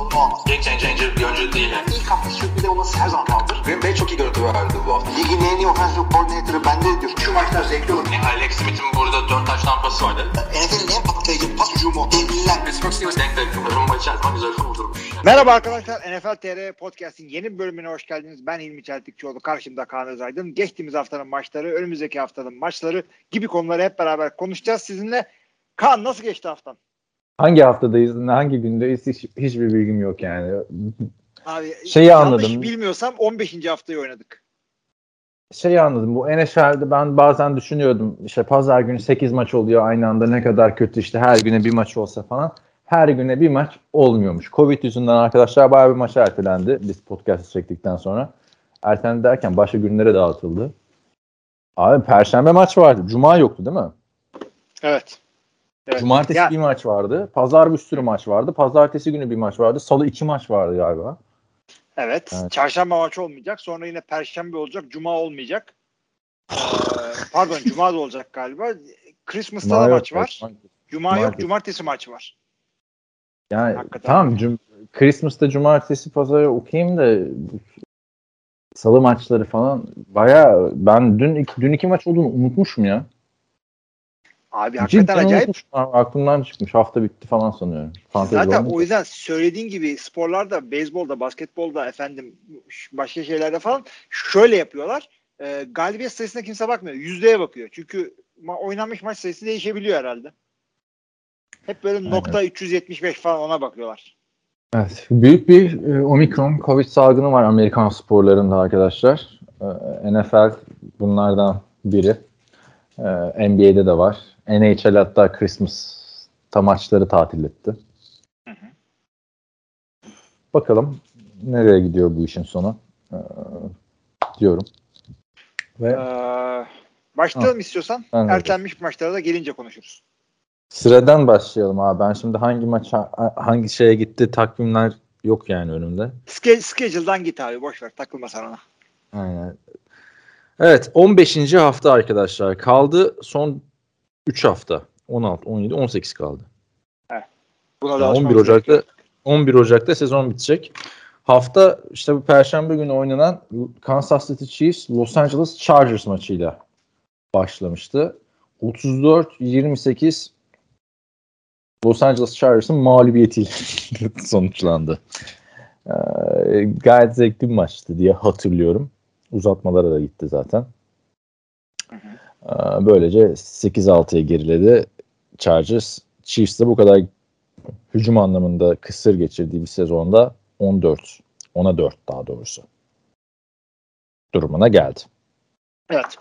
sorunu olmaz. Game changer bir oyuncu değil. Yani. İlk hafta sürpriz olması her zaman kaldır. Green Bay çok iyi görüntü verdi bu hafta. Ligin en iyi offensive coordinator'ı bende diyor. Şu maçlar zevkli olur. Yani Alex Smith'in burada 4 taş tampası vardı. NFL'in en patlayıcı pas hücumu. Devliler. Pittsburgh Steelers denk denk. Rumba içerisinde güzel kurdurmuş. Merhaba arkadaşlar. NFL TR Podcast'in yeni bölümüne hoş geldiniz. Ben Hilmi Çeltikçioğlu. Karşımda Kaan Özaydın. Geçtiğimiz haftanın maçları, önümüzdeki haftanın maçları gibi konuları hep beraber konuşacağız sizinle. Kaan nasıl geçti haftan? Hangi haftadayız, hangi gündeyiz hiç, hiçbir bilgim yok yani. Abi, Şeyi anladım. bilmiyorsam 15. haftayı oynadık. Şeyi anladım bu NFL'de ben bazen düşünüyordum işte pazar günü 8 maç oluyor aynı anda ne kadar kötü işte her güne bir maç olsa falan. Her güne bir maç olmuyormuş. Covid yüzünden arkadaşlar bayağı bir maç ertelendi biz podcast çektikten sonra. Ertelendi derken başka günlere dağıtıldı. Abi perşembe maç vardı. Cuma yoktu değil mi? Evet. Evet. Cumartesi Ya- bir maç vardı. Pazar bir sürü maç vardı. Pazartesi günü bir maç vardı. Salı iki maç vardı galiba. Evet. Evet. Çarşamba maçı olmayacak. Sonra yine perşembe olacak. Cuma olmayacak. Ee, pardon Cuma da olacak galiba. Christmas'ta Cuma da yok, maç var. evet. Cuma yok. Cumartesi. Maçı var. Yani Hakikaten. tamam cum Christmas'ta cumartesi pazarı okuyayım da salı maçları falan bayağı ben dün dün iki maç olduğunu unutmuşum ya. Abi hakikaten Cidden acayip. unutmuşum. Aklımdan çıkmış. Hafta bitti falan sanıyorum. Fantezi Zaten o yüzden söylediğin gibi sporlarda, beyzbolda, basketbolda, efendim başka şeylerde falan şöyle yapıyorlar. E, galibiyet sayısına kimse bakmıyor. Yüzdeye bakıyor. Çünkü ma- oynanmış maç sayısı değişebiliyor herhalde. Hep böyle Aynen. nokta 375 falan ona bakıyorlar. Evet. Büyük bir e, Omikron Covid salgını var Amerikan sporlarında arkadaşlar. E, NFL bunlardan biri. E, NBA'de de var. NHL hatta Christmas'ta maçları tatil etti. Hı hı. Bakalım nereye gidiyor bu işin sonu e, diyorum. Ve Ee, başlayalım istiyorsan. Ben de. Ertelenmiş maçlara da gelince konuşuruz. sıradan başlayalım abi. Ben şimdi hangi maç ha- hangi şeye gitti takvimler yok yani önümde. Ske- schedule'dan git abi. Boş ver. Takılma sen ona. Aynen. Evet 15. hafta arkadaşlar kaldı son 3 hafta 16 17 18 kaldı. Buna Yani da 11 alışmamız Ocak'ta gerekiyor. 11 Ocak'ta sezon bitecek. Hafta işte bu perşembe günü oynanan Kansas City Chiefs Los Angeles Chargers maçıyla başlamıştı. 34-28 Los Angeles Chargers'ın mağlubiyetiyle sonuçlandı. Ee, gayet zevkli bir maçtı diye hatırlıyorum. Uzatmalara da gitti zaten. Ee, böylece 8-6'ya geriledi Chargers. Chiefs de bu kadar hücum anlamında kısır geçirdiği bir sezonda 14, 10'a 4 daha doğrusu durumuna geldi. Evet.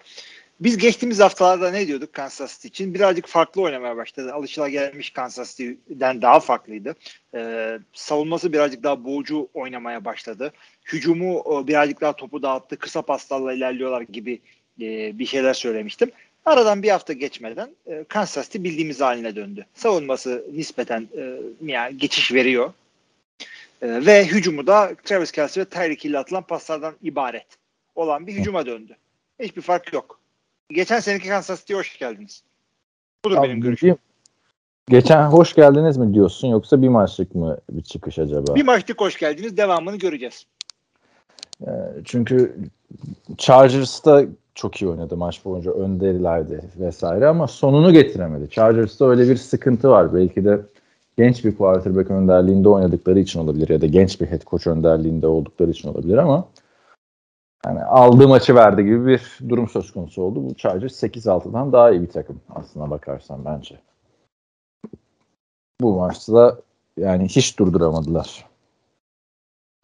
Biz geçtiğimiz haftalarda ne diyorduk Kansas City için? Birazcık farklı oynamaya başladı. Alışılagelmiş Kansas City'den daha farklıydı. Ee, savunması birazcık daha boğucu oynamaya başladı. Hücumu e, birazcık daha topu dağıttı. Kısa paslarla ilerliyorlar gibi e, bir şeyler söylemiştim. Aradan bir hafta geçmeden e, Kansas City bildiğimiz haline döndü. Savunması nispeten e, yani geçiş veriyor. E, ve hücumu da Travis Kelce ve Tyreek Hill'e atılan paslardan ibaret olan bir hücuma döndü. Hiçbir fark yok. Geçen seneki Kansas City'ye hoş geldiniz. Budur Abi, benim görüşüm. Geçen hoş geldiniz mi diyorsun yoksa bir maçlık mı bir çıkış acaba? Bir maçlık hoş geldiniz. Devamını göreceğiz. Ee, Çünkü Chargers'ta çok iyi oynadı maç boyunca önderilerdi vesaire ama sonunu getiremedi. Chargers'ta öyle bir sıkıntı var. Belki de genç bir quarterback önderliğinde oynadıkları için olabilir ya da genç bir head coach önderliğinde oldukları için olabilir ama yani aldığı maçı verdi gibi bir durum söz konusu oldu. Bu Chargers 8-6'dan daha iyi bir takım aslına bakarsan bence. Bu maçta da yani hiç durduramadılar.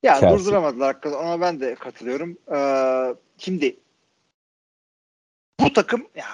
Ya Chelsea. durduramadılar. hakikaten. Ona ben de katılıyorum. Ee, şimdi bu takım ya,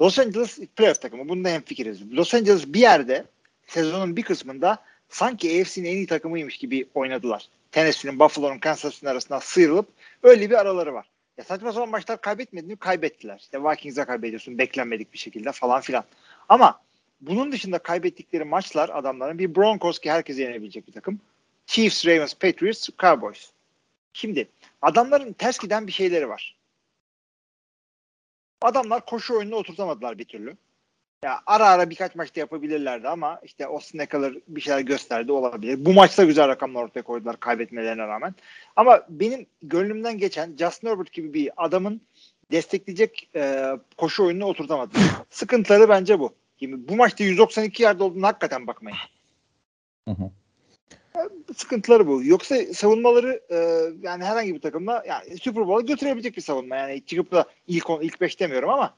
Los Angeles playoff takımı. Bunda hemfikiriz. Los Angeles bir yerde sezonun bir kısmında sanki AFC'nin en iyi takımıymış gibi oynadılar. Tennessee'nin, Buffalo'nun, Kansas City'nin arasından sıyrılıp öyle bir araları var. Ya saçma sapan maçlar kaybetmediğini kaybettiler. İşte Vikings'e kaybediyorsun beklenmedik bir şekilde falan filan. Ama bunun dışında kaybettikleri maçlar adamların bir Broncos ki herkese yenebilecek bir takım. Chiefs, Ravens, Patriots, Cowboys. Şimdi adamların ters giden bir şeyleri var. Adamlar koşu oyununu oturtamadılar bir türlü. Ya ara ara birkaç maçta yapabilirlerdi ama işte Austin Eckler bir şeyler gösterdi olabilir. Bu maçta güzel rakamlar ortaya koydular kaybetmelerine rağmen. Ama benim gönlümden geçen Justin Herbert gibi bir adamın destekleyecek e, koşu oyununu oturtamadı. Sıkıntıları bence bu. Şimdi bu maçta 192 yard olduğunu hakikaten bakmayın. Hı hı. Sıkıntıları bu. Yoksa savunmaları e, yani herhangi bir takımla yani Super Bowl'a götürebilecek bir savunma. Yani çıkıp da ilk on, ilk 5 demiyorum ama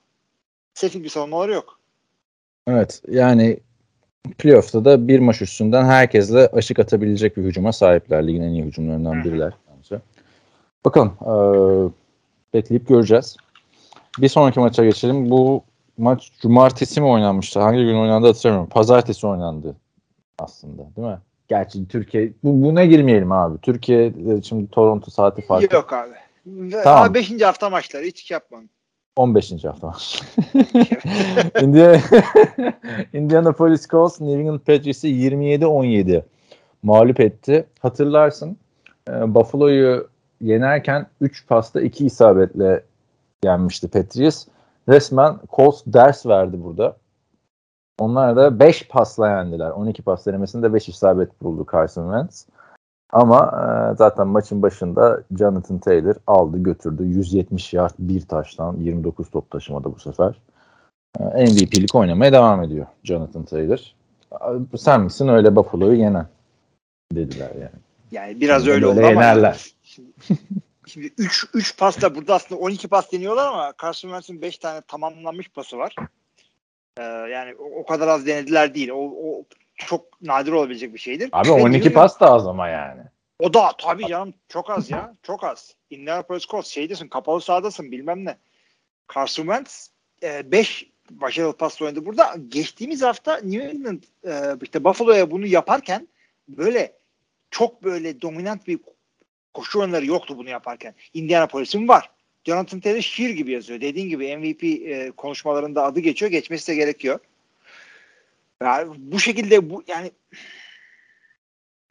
sefil bir savunmaları yok. Evet yani playoff'ta da bir maç üstünden herkesle aşık atabilecek bir hücuma sahipler. Ligin en iyi hücumlarından biriler bence. Bakalım ee, bekleyip göreceğiz. Bir sonraki maça geçelim. Bu maç cumartesi mi oynanmıştı? Hangi gün oynandı hatırlamıyorum. Pazartesi oynandı aslında değil mi? Gerçi Türkiye bu, buna girmeyelim abi. Türkiye şimdi Toronto saati farkı. Yok abi. Tamam. Abi 5. hafta maçları hiç yapmam. 15. hafta var. Indiana, Indianapolis Colts New England Patriots'ı 27-17 mağlup etti. Hatırlarsın e, Buffalo'yu yenerken 3 pasta 2 isabetle yenmişti Patriots. Resmen Colts ders verdi burada. Onlar da 5 pasla yendiler. 12 pas denemesinde 5 isabet buldu Carson Wentz. Ama e, zaten maçın başında Jonathan Taylor aldı götürdü. 170 yard bir taştan 29 top taşımada bu sefer. E, MVP'lik oynamaya devam ediyor Jonathan Taylor. Sen misin öyle Buffalo'yu yenen dediler yani. Yani biraz Böyle öyle oldu ama. yenerler. Şimdi, şimdi 3 3 pasta burada aslında 12 pas deniyorlar ama Carson Wentz'in 5 tane tamamlanmış pası var. Ee, yani o, o kadar az denediler değil. O, o çok nadir olabilecek bir şeydir. Abi Ve 12 New pas da az ama yani. O da tabii canım çok az ya. Çok az. Indianapolis Colts şeydesin kapalı sahadasın bilmem ne. Carson Wentz 5 başarılı pas oynadı burada. Geçtiğimiz hafta New England e, işte Buffalo'ya bunu yaparken böyle çok böyle dominant bir koşu oyunları yoktu bunu yaparken. Indianapolis'in var. Jonathan Taylor şiir gibi yazıyor. Dediğin gibi MVP e, konuşmalarında adı geçiyor. Geçmesi de gerekiyor. Yani bu şekilde bu yani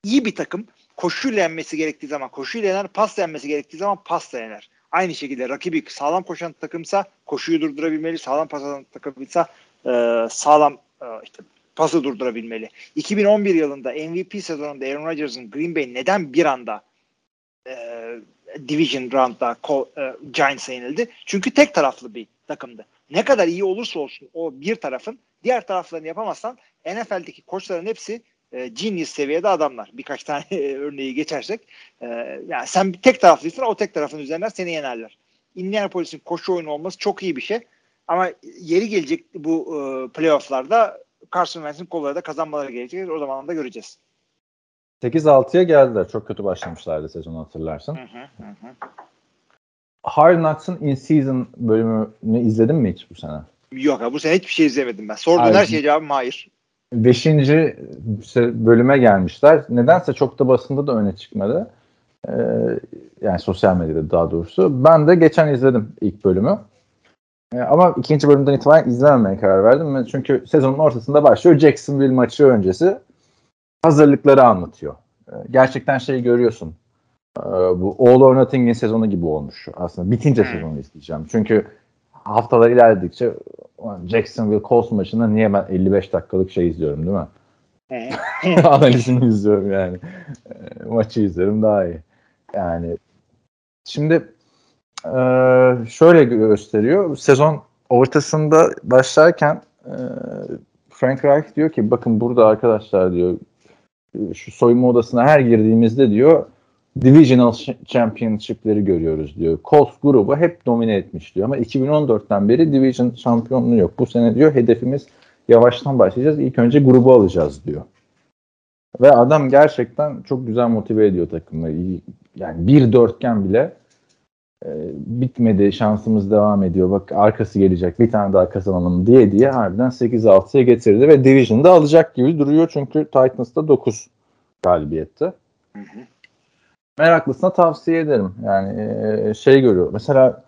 iyi bir takım koşuyla yenmesi gerektiği zaman koşuyla yener, pasla yenmesi gerektiği zaman pasla yener. Aynı şekilde rakibi sağlam koşan takımsa koşuyu durdurabilmeli, sağlam pas atan takımsa e, sağlam e, işte pası durdurabilmeli. 2011 yılında MVP sezonunda Aaron Rodgers'ın Green Bay neden bir anda e, Division Round'da e, Giants'a yenildi? Çünkü tek taraflı bir takımdı. Ne kadar iyi olursa olsun o bir tarafın diğer taraflarını yapamazsan NFL'deki koçların hepsi e, genius seviyede adamlar. Birkaç tane örneği geçersek. E, yani sen tek taraflıysan o tek tarafın üzerinden seni yenerler. Indianapolis'in koşu oyunu olması çok iyi bir şey. Ama yeri gelecek bu e, playofflarda Carson Wentz'in kolları da kazanmaları gerekecek. O zaman da göreceğiz. 8-6'ya geldiler. Çok kötü başlamışlardı sezonu hatırlarsın. Hı hı, hı. Hard Knocks'ın In Season bölümünü izledin mi hiç bu sene? Yok abi bu sene hiçbir şey izlemedim ben. Sorduğun Abi- her şeye cevabım hayır. Beşinci bölüme gelmişler. Nedense çok da basında da öne çıkmadı. Ee, yani sosyal medyada daha doğrusu. Ben de geçen izledim ilk bölümü. Ee, ama ikinci bölümden itibaren izlememeye karar verdim. Çünkü sezonun ortasında başlıyor. Jacksonville maçı öncesi hazırlıkları anlatıyor. Ee, gerçekten şeyi görüyorsun. Ee, bu All or Nothing'in sezonu gibi olmuş. Aslında bitince sezonu izleyeceğim. Çünkü haftalar ilerledikçe "Ulan Jacksonville Colts maçında niye ben 55 dakikalık şey izliyorum değil mi? Analizini izliyorum yani. E, maçı izlerim daha iyi. Yani şimdi e, şöyle gösteriyor. Sezon ortasında başlarken e, Frank Reich diyor ki bakın burada arkadaşlar diyor şu soyunma odasına her girdiğimizde diyor Divisional Championship'leri görüyoruz diyor. Colts grubu hep domine etmiş diyor ama 2014'ten beri Division şampiyonluğu yok. Bu sene diyor hedefimiz yavaştan başlayacağız. İlk önce grubu alacağız diyor. Ve adam gerçekten çok güzel motive ediyor takımı. Yani bir dörtgen bile e, bitmedi, şansımız devam ediyor. Bak arkası gelecek, bir tane daha kazanalım diye diye harbiden 8-6'ya getirdi ve Division'da alacak gibi duruyor çünkü Titans'ta 9 galibiyette. Meraklısına tavsiye ederim. Yani e, şey görüyor. Mesela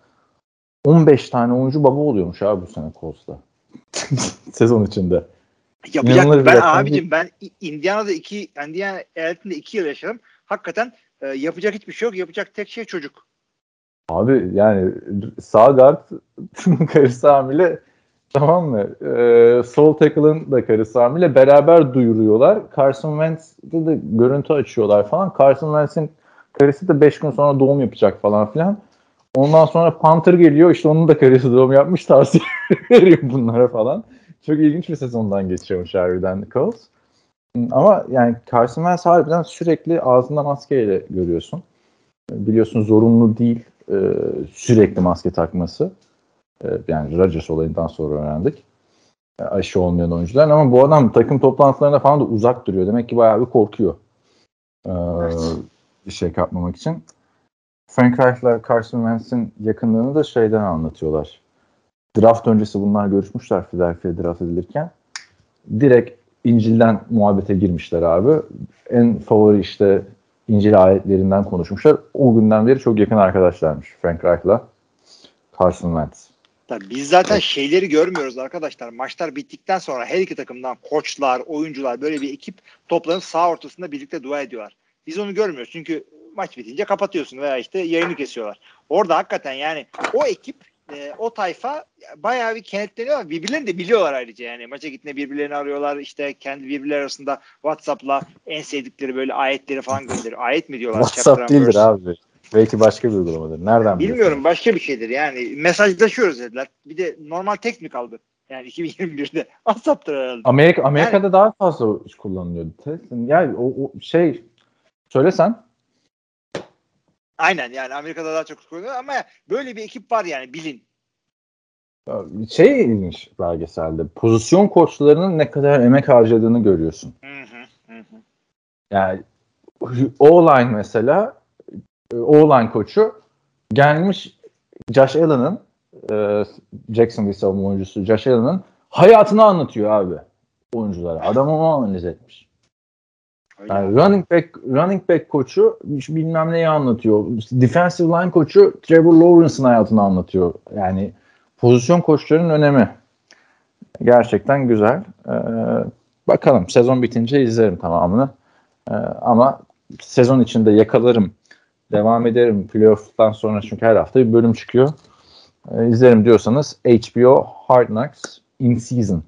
15 tane oyuncu baba oluyormuş abi bu sene Colts'ta. Sezon içinde. Yapacak İnanılır ben abicim ben Indiana'da iki Indiana eyaletinde iki yıl yaşadım. Hakikaten e, yapacak hiçbir şey yok. Yapacak tek şey çocuk. Abi yani sağ guard karısı hamile tamam mı? Ee, sol tackle'ın da karısı hamile beraber duyuruyorlar. Carson Wentz'de de görüntü açıyorlar falan. Carson Wentz'in karısı da 5 gün sonra doğum yapacak falan filan. Ondan sonra Panther geliyor işte onun da karısı doğum yapmış tavsiye veriyor bunlara falan. Çok ilginç bir sezondan geçiyormuş harbiden Colts. Ama yani Carson Wentz harbiden sürekli ağzında maskeyle görüyorsun. Biliyorsun zorunlu değil e, sürekli maske takması. E, yani Rodgers olayından sonra öğrendik. E, aşı olmayan oyuncular ama bu adam takım toplantılarında falan da uzak duruyor. Demek ki bayağı bir korkuyor. E, bir şey kapmamak için. Frank Reich'la Carson Wentz'in yakınlığını da şeyden anlatıyorlar. Draft öncesi bunlar görüşmüşler Philadelphia draft edilirken. Direkt İncil'den muhabbete girmişler abi. En favori işte İncil ayetlerinden konuşmuşlar. O günden beri çok yakın arkadaşlarmış Frank Reich'la Carson Wentz. Tabii biz zaten şeyleri görmüyoruz arkadaşlar. Maçlar bittikten sonra her iki takımdan koçlar, oyuncular böyle bir ekip toplanıp sağ ortasında birlikte dua ediyorlar. Biz onu görmüyoruz çünkü maç bitince kapatıyorsun veya işte yayını kesiyorlar. Orada hakikaten yani o ekip e, o tayfa bayağı bir kenetleniyor. Birbirlerini de biliyorlar ayrıca yani. Maça gittiğinde birbirlerini arıyorlar. işte kendi birbirleri arasında WhatsApp'la en sevdikleri böyle ayetleri falan gönderiyor. Ayet mi diyorlar? WhatsApp değildir abi. Belki başka bir uygulamadır. Nereden Bilmiyorum başka bir şeydir yani. Mesajlaşıyoruz dediler. Bir de normal tek mi kaldı? Yani 2021'de WhatsApp'tır herhalde. Amerika Amerika'da daha fazla kullanılıyordu. Yani o, o şey söylesen Aynen yani Amerika'da daha çok kullanılıyor ama böyle bir ekip var yani bilin. şey ilginç belgeselde. Pozisyon koçlarının ne kadar emek harcadığını görüyorsun. Hı hı, hı hı. Yani O-line mesela O-line koçu gelmiş Josh Allen'ın e, Jacksonville savunma oyuncusu Josh Allen'ın hayatını anlatıyor abi oyunculara. Adam onu analiz etmiş. Yani running back running back koçu bilmem neyi anlatıyor. Defensive line koçu Trevor Lawrence'ın hayatını anlatıyor. Yani pozisyon koçlarının önemi gerçekten güzel. Ee, bakalım sezon bitince izlerim tamamını. Ee, ama sezon içinde yakalarım. Devam ederim playoff'tan sonra çünkü her hafta bir bölüm çıkıyor. Ee, izlerim diyorsanız HBO Hard Knocks in Season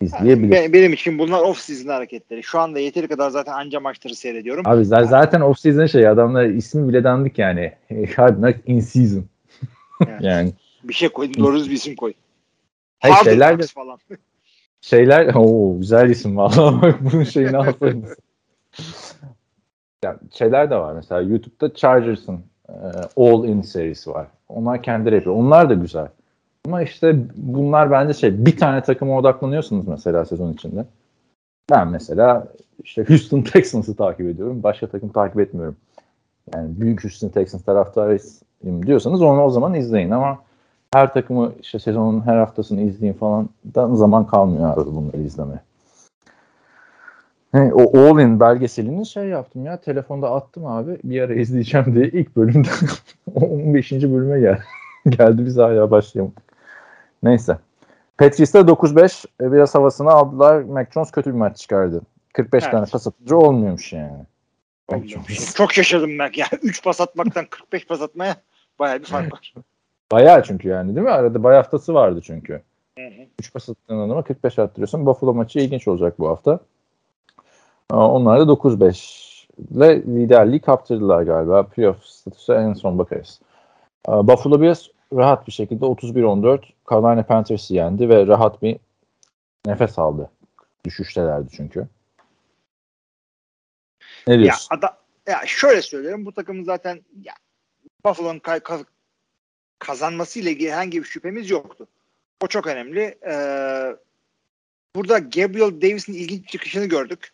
izleyebilirsiniz. Be- benim için bunlar off season hareketleri. Şu anda yeteri kadar zaten anca maçları seyrediyorum. Abi z- zaten off season şey adamlar ismi bile dandik yani. Knocks in Season. Evet. yani Bir şey koy. Doğru bir isim koy. Hayır, Hard şeyler de falan. şeyler o güzel isim vallahi bak bunun şeyini alsaydınız. yani şeyler de var mesela YouTube'da Chargers'ın e, All In serisi var. Onlar kendi yapıyor. Onlar da güzel. Ama işte bunlar bence şey bir tane takıma odaklanıyorsunuz mesela sezon içinde. Ben mesela işte Houston Texans'ı takip ediyorum. Başka takım takip etmiyorum. Yani büyük Houston Texans taraftarıyım diyorsanız onu o zaman izleyin ama her takımı işte sezonun her haftasını izleyin falan da zaman kalmıyor abi bunları izlemeye. O All In belgeselini şey yaptım ya telefonda attım abi bir ara izleyeceğim diye ilk bölümde 15. bölüme gel geldi biz hala başlayamadık. Neyse. Patrice'de 9-5 e, biraz havasını aldılar. Mac Jones kötü bir maç çıkardı. 45 Evet. tane pas atıcı olmuyormuş yani. Jones. Çok şaşırdım ben. Ya 3 pas atmaktan 45 pas atmaya bayağı bir fark var. Bayağı çünkü yani değil mi? Arada bay haftası vardı çünkü. Hı hı. 3 pas attığın adama 45 attırıyorsun. Buffalo maçı ilginç olacak bu hafta. Onlar da 9-5 ile liderliği kaptırdılar galiba. Playoff statüsü en son bakarız. Buffalo Bills rahat bir şekilde 31-14 Carolina Panthers'ı yendi ve rahat bir nefes aldı. Düşüştelerdi çünkü. Ne ya, diyorsun? ada, ya şöyle söylüyorum. Bu takımın zaten ya, Buffalo'nun ka- ka- kazanmasıyla ilgili herhangi bir şüphemiz yoktu. O çok önemli. Ee, burada Gabriel Davis'in ilginç çıkışını gördük.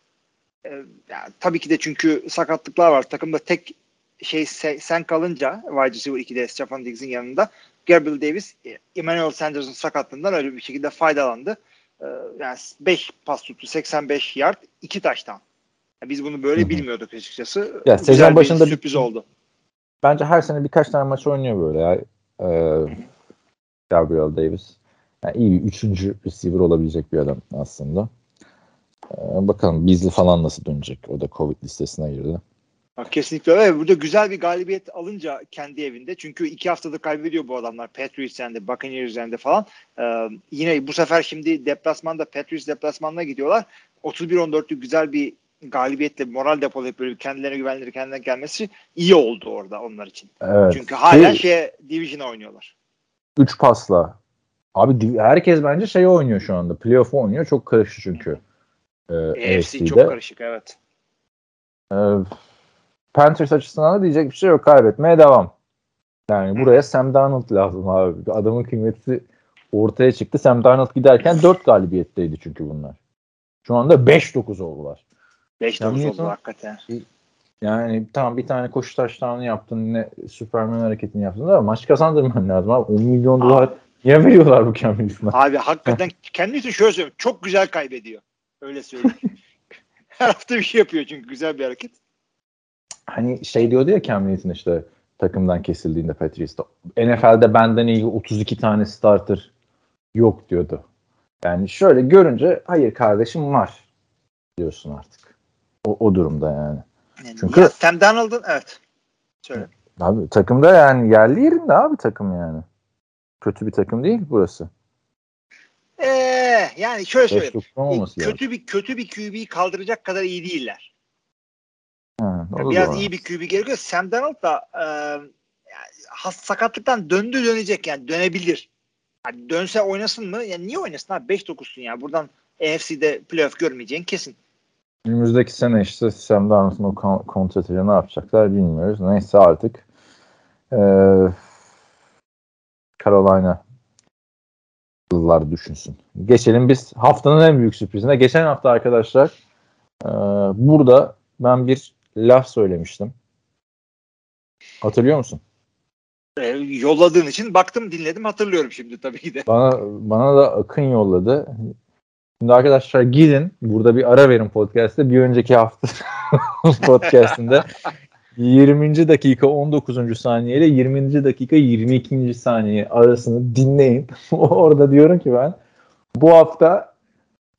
Ee, ya, tabii ki de çünkü sakatlıklar var. Takımda tek şey se- sen kalınca wide receiver 2'de Stefan Diggs'in yanında Gabriel Davis e, Emmanuel Sanders'ın sakatlığından öyle bir şekilde faydalandı. Ee, yani 5 pas tuttu 85 yard 2 taştan. Biz bunu böyle Hı hı. bilmiyorduk açıkçası. Ya, Güzel sezon bir başında bir- sürpriz oldu. Bence her sene birkaç tane maç oynuyor böyle ya. Ee, Gabriel Davis. Yani iyi bir üçüncü receiver olabilecek bir adam aslında. Ee, bakalım Beasley falan nasıl dönecek. O da Covid listesine girdi. Kesinlikle öyle. Burada güzel bir galibiyet alınca kendi evinde. Çünkü iki haftadır kaybediyor bu adamlar. Patriots yendi, Buccaneers yendi falan. Ee, yine bu sefer şimdi deplasmanda Patriots deplasmanına gidiyorlar. 31-14'lük güzel bir galibiyetle moral depolayıp böyle kendilerine güvenleri kendilerine gelmesi iyi oldu orada onlar için. Evet. Çünkü hala Ki- şey Division'a oynuyorlar. 3 pasla. Abi herkes bence şey oynuyor şu anda. Playoff oynuyor. Çok karıştı çünkü. Ee, AFC çok AFC'de. karışık evet. Ee, Panthers açısından da diyecek bir şey yok. Kaybetmeye devam. Yani buraya Sam Darnold lazım abi. Adamın kıymeti ortaya çıktı. Sam Darnold giderken 4 galibiyetteydi çünkü bunlar. Şu anda 5-9 oldular. 5 Ya 9 Newton- oldu hakikaten. Yani tamam bir tane koşu taşlarını yaptın, ne Superman hareketini yaptın da maç kazandırman lazım abi. 10 milyon dolar niye veriyorlar bu Cam? Abi hakikaten kendisi şöyle söyleyeyim. Çok güzel kaybediyor. Öyle söyleyeyim. Her hafta bir şey yapıyor çünkü güzel bir hareket. Hani şey diyordu ya Cam Newton işte takımdan kesildiğinde Patriots'ta. NFL'de benden iyi 32 tane starter yok diyordu. Yani şöyle görünce hayır kardeşim var diyorsun artık. O, o durumda yani. Yani Çünkü- ya Sam Darnold'un evet. Söyle. Abi takımda yani yerli yerinde abi takım yani. Kötü bir takım değil burası. Ee, yani şöyle söyleyeyim. lazım. Kötü bir kötü bir QB'yi kaldıracak kadar iyi değiller. Biraz iyi bir QB gerekiyor. Sam Darnold da e, yani has- sakatlıktan döndü dönecek yani dönebilir. Yani dönse oynasın mı? Yani niye oynasın abi? 5-9'sun ya. Buradan AFC'de playoff görmeyeceğin kesin. Önümüzdeki sene işte Sam Darnold'un o kon- kontratıyla ne yapacaklar bilmiyoruz. Neyse artık. Ee, Carolina yıllar düşünsün. Geçelim biz haftanın en büyük sürprizine. Geçen hafta arkadaşlar e, burada ben bir laf söylemiştim. Hatırlıyor musun? E, yolladığın için baktım dinledim hatırlıyorum şimdi tabii ki de. Bana bana da Akın yolladı. Şimdi arkadaşlar gidin burada bir ara verin podcast'te. Bir önceki hafta podcast'inde 20. dakika 19. saniye ile 20. dakika 22. saniye arasını dinleyin. Orada diyorum ki ben bu hafta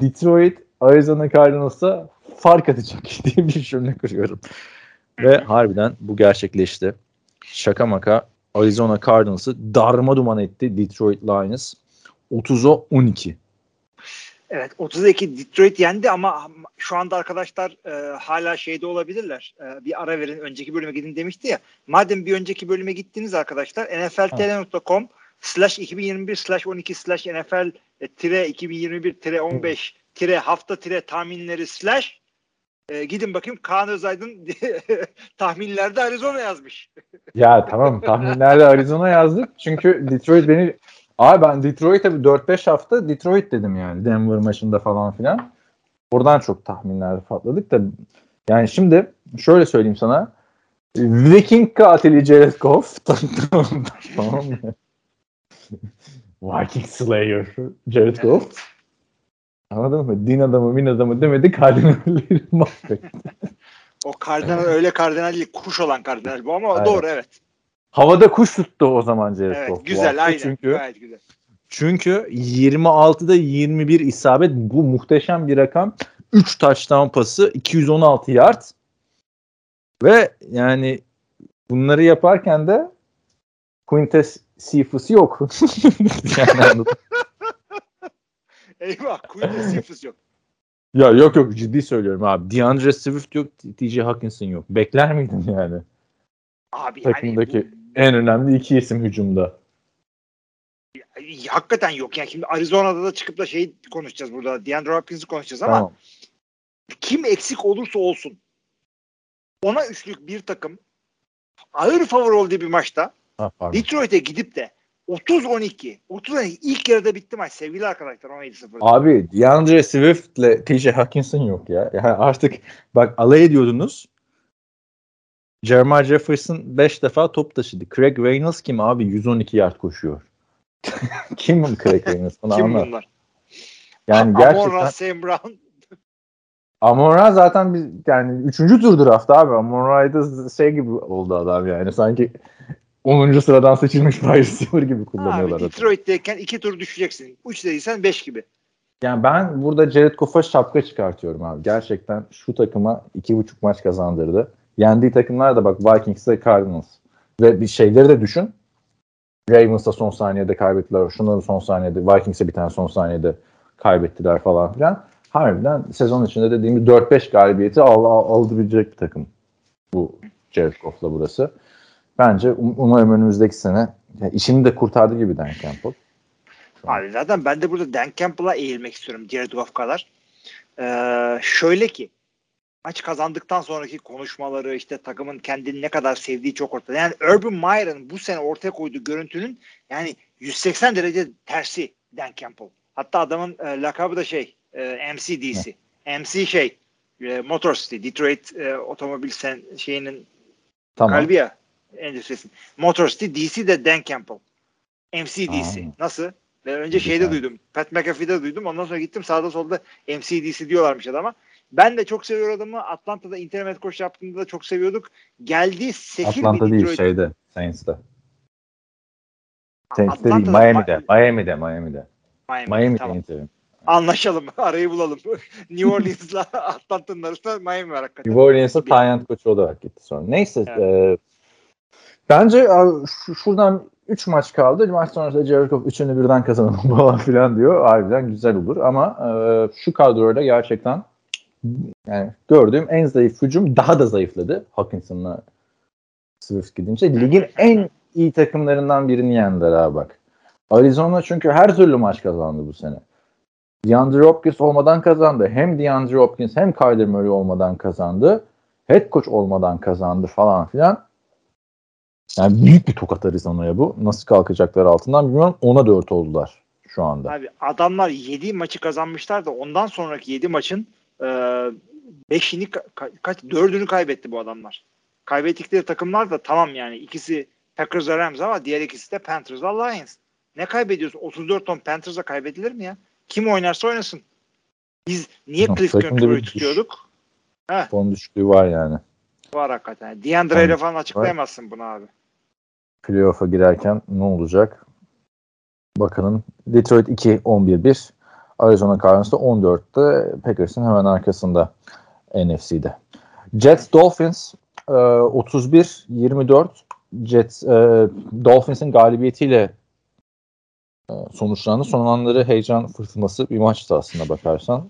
Detroit Arizona Cardinals'a fark atacak diye bir cümle kuruyorum. Ve harbiden bu gerçekleşti. Şaka maka Arizona Cardinals'ı darma duman etti Detroit Lions. 30'a 12. Evet 32 Detroit yendi ama şu anda arkadaşlar e, hala şeyde olabilirler. E, bir ara verin önceki bölüme gidin demişti ya. Madem bir önceki bölüme gittiniz arkadaşlar nfltl.com slash 2021 slash 12 slash nfl e, tire 2021 tire 15 tire hafta tire tahminleri slash e, gidin bakayım Kaan Özaydın tahminlerde Arizona yazmış. Ya tamam tahminlerde Arizona yazdık. Çünkü Detroit beni Abi ben Detroit'e bir 4-5 hafta Detroit dedim yani Denver maçında falan filan. Oradan çok tahminler patladık da yani şimdi şöyle söyleyeyim sana. Viking katili Jared Goff tamam mı? Viking Slayer Jared Goff. Anladın mı? Din adamı, min adamı demedi kardinalleri mahvetti. O kardinal öyle kardinal değil kuş olan kardinal bu ama Aynen. doğru evet. Havada kuş tuttu o zaman Jared Evet Goff. güzel aynen Çünkü gayet güzel. Çünkü 26'da 21 isabet bu muhteşem bir rakam. 3 touchdown pası, 216 yard. Ve yani bunları yaparken de Quintes Cephas yok. yani anladın. Eyvah Queen'de Cephas yok. ya yok yok ciddi söylüyorum abi. DeAndre Swift yok, TJ Hawkinson yok. Bekler miydin yani? Abi yani Takımdaki en önemli iki isim hücumda. hakikaten yok. Yani şimdi Arizona'da da çıkıp da şey konuşacağız burada. DeAndre Hopkins'i konuşacağız ama Tamam. kim eksik olursa olsun ona üçlük bir takım ağır favori olduğu bir maçta Ha. Detroit'e gidip de 30-12 30-12 ilk yarıda bitti maç sevgili arkadaşlar 17-0. Abi DeAndre Swift ile TJ Hawkinson yok ya. Yani artık bak alay ediyordunuz. Jeremiah Jefferson 5 defa top taşıdı. Craig Reynolds kim abi? 112 yard koşuyor. kim bu Craig Reynolds? Kim anlat. bunlar? Yani Amon gerçekten Sam Brown. Amon Ra zaten biz yani 3. tur draft abi. Amon Ra'da şey gibi oldu adam yani. Sanki 10. sıradan seçilmiş wide receiver gibi kullanıyorlar. Abi. Detroit'teyken iki tur düşeceksin. 3 dediysen 5 gibi. Yani ben burada Jared Goff'a şapka çıkartıyorum abi. Gerçekten şu takıma iki buçuk maç kazandırdı. Yendiği takımlar da bak Vikings ve Cardinals. Ve bir şeyleri de düşün. Ravens'a son saniyede kaybettiler. Şunları son saniyede. Vikings'e bir tane son saniyede kaybettiler falan filan. Harbiden sezon içinde dediğim gibi 4-5 galibiyeti al, al, alabilecek bir takım. Bu Jared Goff'la burası. Bence um, umarım önümüzdeki sene yani işini de kurtardı gibi Dan Campbell. Abi zaten ben de burada Dan Campbell'a eğilmek istiyorum Jared Goff kadar. Ee, şöyle ki maç kazandıktan sonraki konuşmaları işte takımın kendini ne kadar sevdiği çok ortada. Yani Urban Meyer'ın bu sene ortaya koyduğu görüntünün yani 180 derece tersi Dan Campbell. Hatta adamın e, lakabı da şey e, MCDC. MC şey e, Motor City Detroit e, otomobil sen, şeyinin Tamam. kalbi ya endüstrisi. Motor City DC de Dan Campbell. MCDC. Aa. Nasıl? Ve önce Güzel. şeyde duydum. Pat McAfee'de duydum. Ondan sonra gittim sağda solda MCDC diyorlarmış adama. Ben de çok seviyorum adamı. Atlanta'da internet koç yaptığında da çok seviyorduk. Geldi sefil Atlanta bir değil Detroit. şeyde Saints'te. Saints'te değil Miami'de. Miami'de. Miami'de. Miami. Miami'de Tamam. interim. Anlaşalım. Arayı bulalım. New Orleans'la Atlanta'nın arasında Miami var hakikaten. New Orleans'a Tyent koçu olarak gitti sonra. Neyse. Evet. e, bence şuradan 3 maç kaldı. Maç sonrasında Jared Goff üçünü birden kazanalım falan filan diyor. Harbiden güzel olur ama e, şu kadroyla gerçekten yani gördüğüm en zayıf hücum daha da zayıfladı. Hawkinson'la Swift gidince. Ligin en iyi takımlarından birini yendiler abi bak. Arizona çünkü her türlü maç kazandı bu sene. DeAndre Hopkins olmadan kazandı. Hem DeAndre Hopkins hem Kyler Murray olmadan kazandı. Head coach olmadan kazandı falan filan. Yani büyük bir tokat Arizona'ya bu. Nasıl kalkacaklar altından bilmiyorum. Ona 4 oldular şu anda. Abi adamlar 7 maçı kazanmışlar da ondan sonraki 7 maçın 5'ini ka- kaç 4'ünü kaybetti bu adamlar. Kaybettikleri takımlar da tamam yani ikisi Packers ve Rams ama diğer ikisi de Panthers ve Lions. Ne kaybediyorsun? 34 ton Panthers'a kaybedilir mi ya? Kim oynarsa oynasın. Biz niye Cliff düşüş. tutuyorduk? Fon düşüklüğü var yani. Var hakikaten. DeAndre ile falan açıklayamazsın bunu abi. Playoff'a girerken ne olacak? Bakalım. Detroit 2-11-1. Arizona Cardinals'da 14'te Packers'ın hemen arkasında NFC'de. Jets Dolphins e, 31-24 Jets e, Dolphins'in galibiyetiyle e, sonuçlandı. Son anları heyecan fırtınası bir maçtı aslında bakarsan.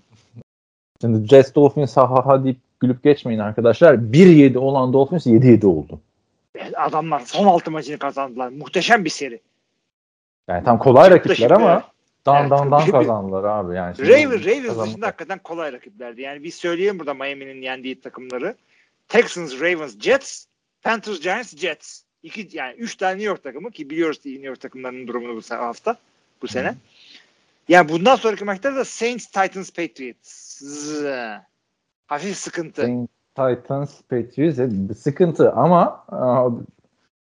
Şimdi Jets Dolphins ha ha ha deyip gülüp geçmeyin arkadaşlar. 1-7 olan Dolphins 7-7 oldu. Adamlar son 6 maçını kazandılar. Muhteşem bir seri. Yani tam kolay Çıktı rakipler ama dan Evet. dan dan kazandılar abi. Yani Ravens, Ravens dışında hakikaten kolay rakiplerdi. Yani biz söyleyelim burada Miami'nin yendiği takımları. Texans, Ravens, Jets, Panthers, Giants, Jets. İki, yani üç tane New York takımı ki biliyoruz New York takımlarının durumunu bu hafta, bu sene. Yani bundan sonraki maçlarda da Saints, Titans, Patriots. Hafif sıkıntı. Titans, Patriots e, sıkıntı ama e,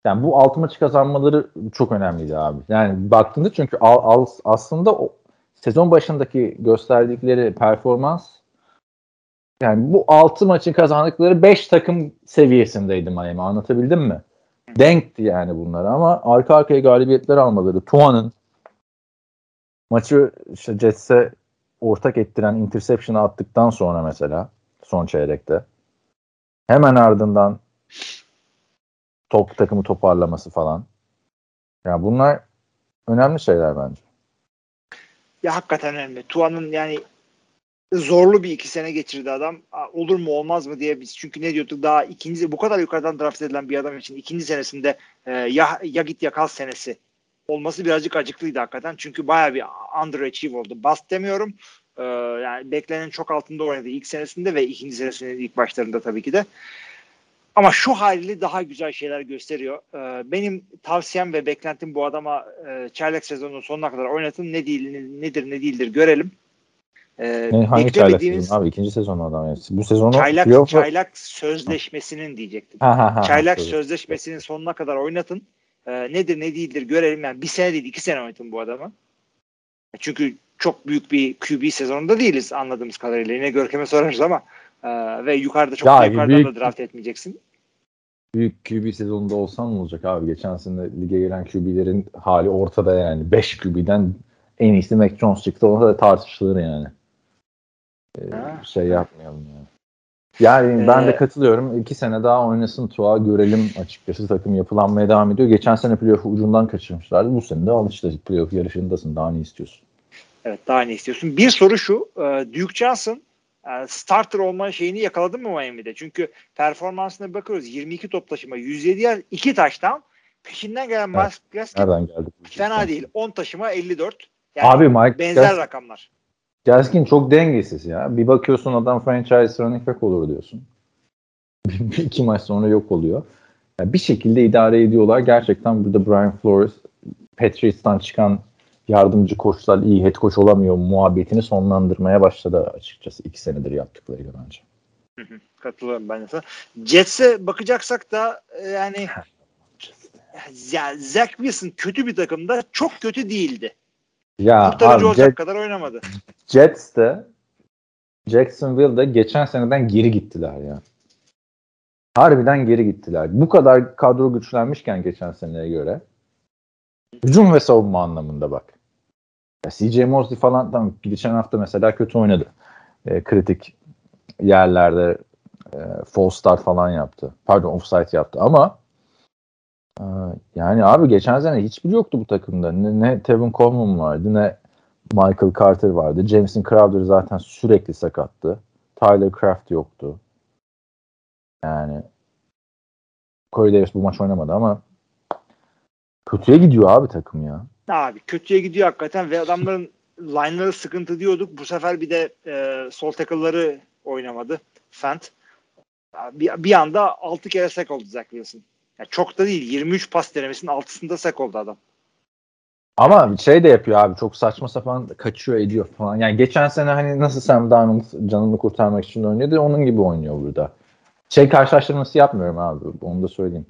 yani bu altı maçı kazanmaları çok önemliydi abi. Yani baktığında çünkü al, al- aslında o sezon başındaki gösterdikleri performans yani bu altı maçı kazandıkları 5 takım seviyesindeydi Miami. Anlatabildim mi? Denkti yani bunlar ama arka arkaya galibiyetler almaları. Tua'nın maçı işte Jets'e ortak ettiren interception'ı attıktan sonra mesela son çeyrekte hemen ardından top takımı toparlaması falan. Ya bunlar önemli şeyler bence. Ya hakikaten önemli. Tua'nın yani zorlu bir iki sene geçirdi adam. Olur mu olmaz mı diye biz çünkü ne diyorduk daha ikinci bu kadar yukarıdan draft edilen bir adam için ikinci senesinde e, ya, ya git ya kal senesi olması birazcık acıklıydı hakikaten. Çünkü bayağı bir underachieve oldu. Bast demiyorum. E, yani beklenenin çok altında oynadı ilk senesinde ve ikinci senesinin ilk başlarında tabii ki de. Ama şu haliyle daha güzel şeyler gösteriyor. E, benim tavsiyem ve beklentim bu adama e, çaylak sezonunun sonuna kadar oynatın. Ne değil, ne- nedir ne değildir görelim. E, Ne, hangi çaylak sezonu abi? İkinci sezon adam. yani. Bu sezonu çaylak, playoff'a- çaylak sözleşmesinin diyecektim. Ha, ha, ha, çaylak tabii. sözleşmesinin sonuna kadar oynatın. E, nedir ne değildir görelim. Yani bir sene değil iki sene oynatın bu adamı. Çünkü çok büyük bir QB sezonunda değiliz anladığımız kadarıyla. Yine Görkem'e sorarız ama e, ve yukarıda çok Ya, da yukarıdan büyük- da draft etmeyeceksin. Büyük QB sezonunda olsan ne olacak abi? Geçen sene lige giren QB'lerin hali ortada yani. 5 QB'den en iyisi Mac Jones çıktı. Ona da tartışılır yani. Ee, Ha. şey yapmayalım yani. Yani ben de Ee, katılıyorum. İki sene daha oynasın Tua görelim açıkçası. Takım yapılanmaya devam ediyor. Geçen sene playoff'u ucundan kaçırmışlardı. Bu sene de al işte playoff yarışındasın. Daha ne istiyorsun? Evet daha ne istiyorsun? Bir soru şu. e, Duke Johnson e, starter olma şeyini yakaladın mı Miami'de? Çünkü performansına bakıyoruz. 22 top taşıma, 107 yer, 2 taştan peşinden gelen Evet. Gaskin Nereden geldi? fena değil. 10 taşıma 54. Yani Abi Mike benzer Gaskin, rakamlar. Gaskin çok dengesiz ya. Bir bakıyorsun adam franchise running back olur diyorsun. İki maç sonra yok oluyor. Ya bir şekilde idare ediyorlar. Gerçekten burada Brian Flores Patriots'tan çıkan yardımcı koçlar iyi head coach olamıyor muhabbetini sonlandırmaya başladı açıkçası. iki senedir yaptıklarıyla bence. Katılıyorum ben de sana. Jets'e bakacaksak da e, yani ya Zach Wilson kötü bir takımda çok kötü değildi. Ya Kurtarıcı abi olacak Jet, kadar oynamadı. Jets de Jacksonville'de geçen seneden geri gittiler ya. Harbiden geri gittiler. Bu kadar kadro güçlenmişken geçen seneye göre hücum ve savunma anlamında bak. Ya CJ Mosley falan tamam geçen hafta mesela kötü oynadı. E, kritik yerlerde e, false start falan yaptı. Pardon offside yaptı ama yani abi geçen sene hiçbiri yoktu bu takımda. Ne, ne Tevin Coleman vardı ne Michael Carter vardı. Jameson Crowder zaten sürekli sakattı. Tyler Craft yoktu. Yani Corey Davis bu maç oynamadı ama kötüye gidiyor abi takım ya. Abi kötüye gidiyor hakikaten ve adamların line'ları sıkıntı diyorduk. Bu sefer bir de e, sol tackle'ları oynamadı. Fent. Bir, bir anda 6 kere sack oldu Zach Wilson. Yani çok da değil. 23 pas denemesinin 6'sında sack oldu adam. Ama şey de yapıyor abi çok saçma sapan kaçıyor ediyor falan. Yani geçen sene hani nasıl Sam Darnold canını kurtarmak için oynuyordu onun gibi oynuyor burada. Şey karşılaştırması yapmıyorum abi onu da söyleyeyim.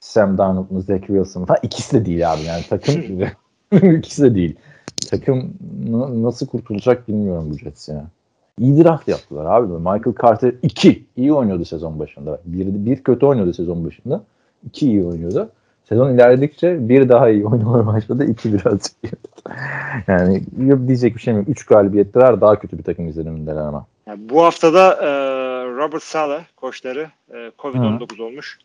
Sam Darnold mı Zach Wilson falan ikisi de değil abi yani takım ikisi de değil. Takım nasıl kurtulacak bilmiyorum bu Jets ya. İyi draft yaptılar abi. Michael Carter 2 iyi oynuyordu sezon başında. Bir, bir kötü oynuyordu sezon başında. 2 iyi oynuyordu. Sezon ilerledikçe bir daha iyi oynamaya başladı. iki birazcık yani diyecek bir şeyim yok. Üç galibiyetler daha kötü bir takım izlenimindeler ama. Yani bu haftada e, Robert Sala koçları e, Covid-19 olmuş.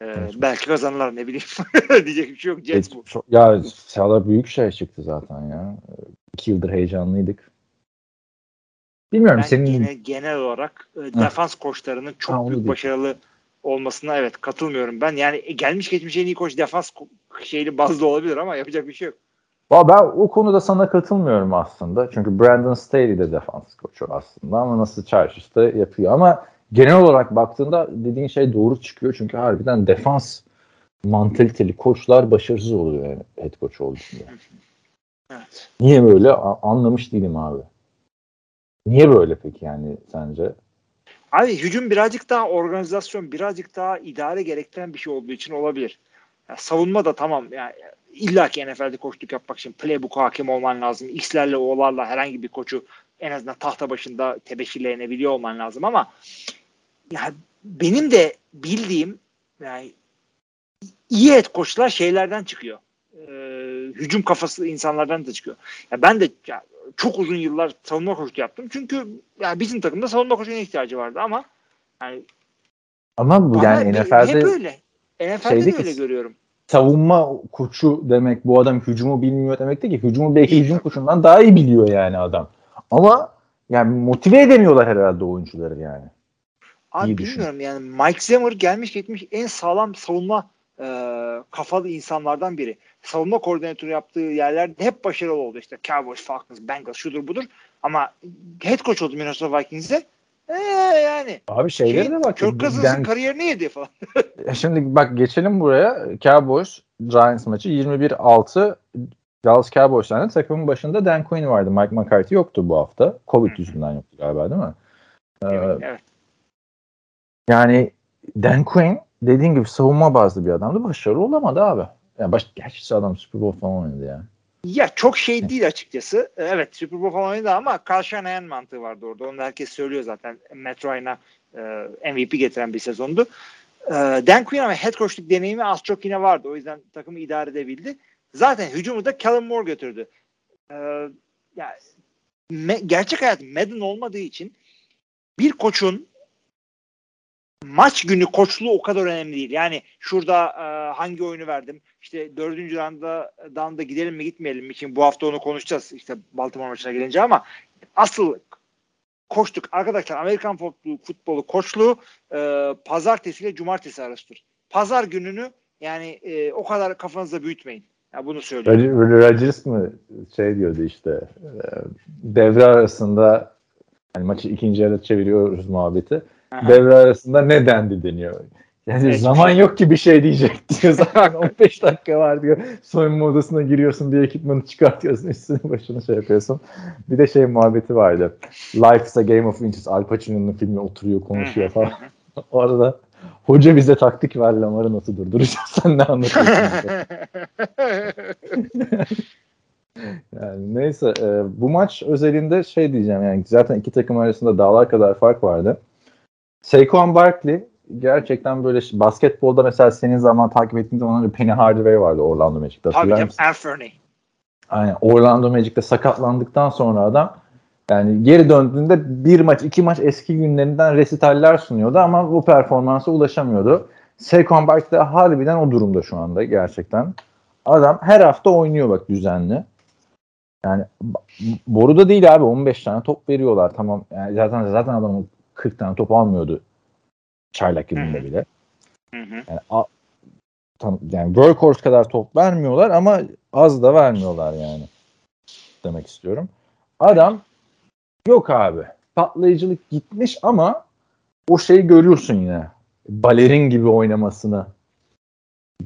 E, Evet. belki kazanırlar ne bileyim. Diyecek bir şey yok. Jets bu. Çok- ya Sala büyük şey çıktı zaten ya. İki yıldır heyecanlıydık. Bilmiyorum Ben senin genel, genel olarak e, defans koçlarının çok Ha, büyük diyeyim. başarılı olmasına evet katılmıyorum ben. Yani e, gelmiş geçmiş en iyi koç defans şeyli bazlı olabilir ama yapacak bir şey yok. Ben o konuda sana katılmıyorum aslında. Çünkü Brandon Staley de defans koçu aslında ama nasıl Chargers'ta yapıyor. Ama genel olarak baktığında dediğin şey doğru çıkıyor. Çünkü harbiden defans mantaliteli koçlar başarısız oluyor yani head coach olduğunda. Evet. Niye böyle A- anlamış değilim abi. Niye böyle peki yani sence? Abi hücum birazcık daha organizasyon, birazcık daha idare gerektiren bir şey olduğu için olabilir. Ya savunma da tamam yani illa ki NFL'de koçluk yapmak için playbook hakim olman lazım. X'lerle O'larla herhangi bir koçu en azından tahta başında tebeşirleyebiliyor olman lazım ama ya benim de bildiğim yani iyi head koçlar şeylerden çıkıyor. Ee, hücum kafası insanlardan da çıkıyor. Ya ben de ya, çok uzun yıllar savunma koçluğu yaptım. Çünkü ya bizim takımda savunma koçuna ihtiyacı vardı ama yani Ama bu yani NFL'de hep öyle. NFL'de de öyle görüyorum. savunma koçu demek bu adam hücumu bilmiyor demek değil ki. Hücumu belki hücum koçundan daha iyi biliyor yani adam. Ama yani motive edemiyorlar herhalde oyuncuları yani. Abi İyi düşün. bilmiyorum yani Mike Zimmer gelmiş geçmiş en sağlam savunma e, kafalı insanlardan biri. Savunma koordinatörü yaptığı yerlerde hep başarılı oldu. İşte Cowboys, Falcons, Bengals şudur budur. Ama head coach oldu Minnesota Vikings'e. Ee, yani Abi şeylere şey, de bak. Kirk Cousins'ın Ben- kariyerini yedi falan. Şimdi bak geçelim buraya. Cowboys Giants maçı 21-6 Dallas Cowboys'tan takımın başında Dan Quinn vardı. Mike McCarthy yoktu bu hafta. Covid yüzünden yoktu galiba değil mi? Ee, evet. yani Dan Quinn dediğin gibi savunma bazlı bir adamdı. Başarılı olamadı abi. Yani baş, gerçi adam Super Bowl falan oynadı ya. Ya çok şey değil açıkçası. Ee, Evet Super Bowl falan oynadı ama Kyle Shanahan mantığı vardı orada. Onu da herkes söylüyor zaten. Matt Ryan'a e, MVP getiren bir sezondu. E, Dan Quinn ama head coachluk deneyimi az çok yine vardı. O yüzden takımı idare edebildi. Zaten hücumu da Kellen Moore götürdü. E, ya, me- gerçek hayat Madden olmadığı için bir koçun maç günü koçluğu o kadar önemli değil. Yani şurada e, hangi oyunu verdim? İşte dördüncü randa da gidelim mi gitmeyelim mi? için bu hafta onu konuşacağız işte Baltimore maçına gelince ama asıl koştuk. Arkadaşlar Amerikan futbolu, futbolu koçluğu e, pazartesi ile cumartesi arasıdır. Pazar gününü yani e, o kadar kafanızda büyütmeyin. Ya bunu söylüyorum. Rodgers mı şey diyordu işte e, devre arasında hani maçı ikinci yarıda çeviriyoruz muhabbeti. Aha. Devre arasında ne dendi deniyor. Yani evet, zaman şey. yok ki bir şey diyecek diyor. Zaten 15 dakika var diyor. Soyunma odasına giriyorsun diye ekipmanı çıkartıyorsun. Üstüne başını şey yapıyorsun. Bir de şey muhabbeti vardı. Life is a Game of Inches. Al Pacino'nun filmi oturuyor konuşuyor falan. Orada hoca bize taktik ver Lamar'ı nasıl durduracağız sen ne anlatıyorsun? yani neyse e, bu maç özelinde şey diyeceğim yani zaten iki takım arasında dağlar kadar fark vardı. Saquon Barkley gerçekten böyle basketbolda mesela senin zaman takip ettiğin zaman Penny Hardaway vardı Orlando Magic'te. Tabii canım Anthony. Aynen Orlando Magic'te sakatlandıktan sonra adam yani geri döndüğünde bir maç iki maç eski günlerinden resitaller sunuyordu ama bu performansa ulaşamıyordu. Saquon Barkley de harbiden o durumda şu anda gerçekten. Adam her hafta oynuyor bak düzenli. Yani boruda değil abi 15 tane top veriyorlar tamam. Yani zaten zaten adam 40 tane top almıyordu çaylak yılında bile. Yani, a, tam, yani workhorse kadar top vermiyorlar ama az da vermiyorlar yani. Demek istiyorum. Adam yok abi. Patlayıcılık gitmiş ama o şeyi görüyorsun yine. Balerin gibi oynamasını.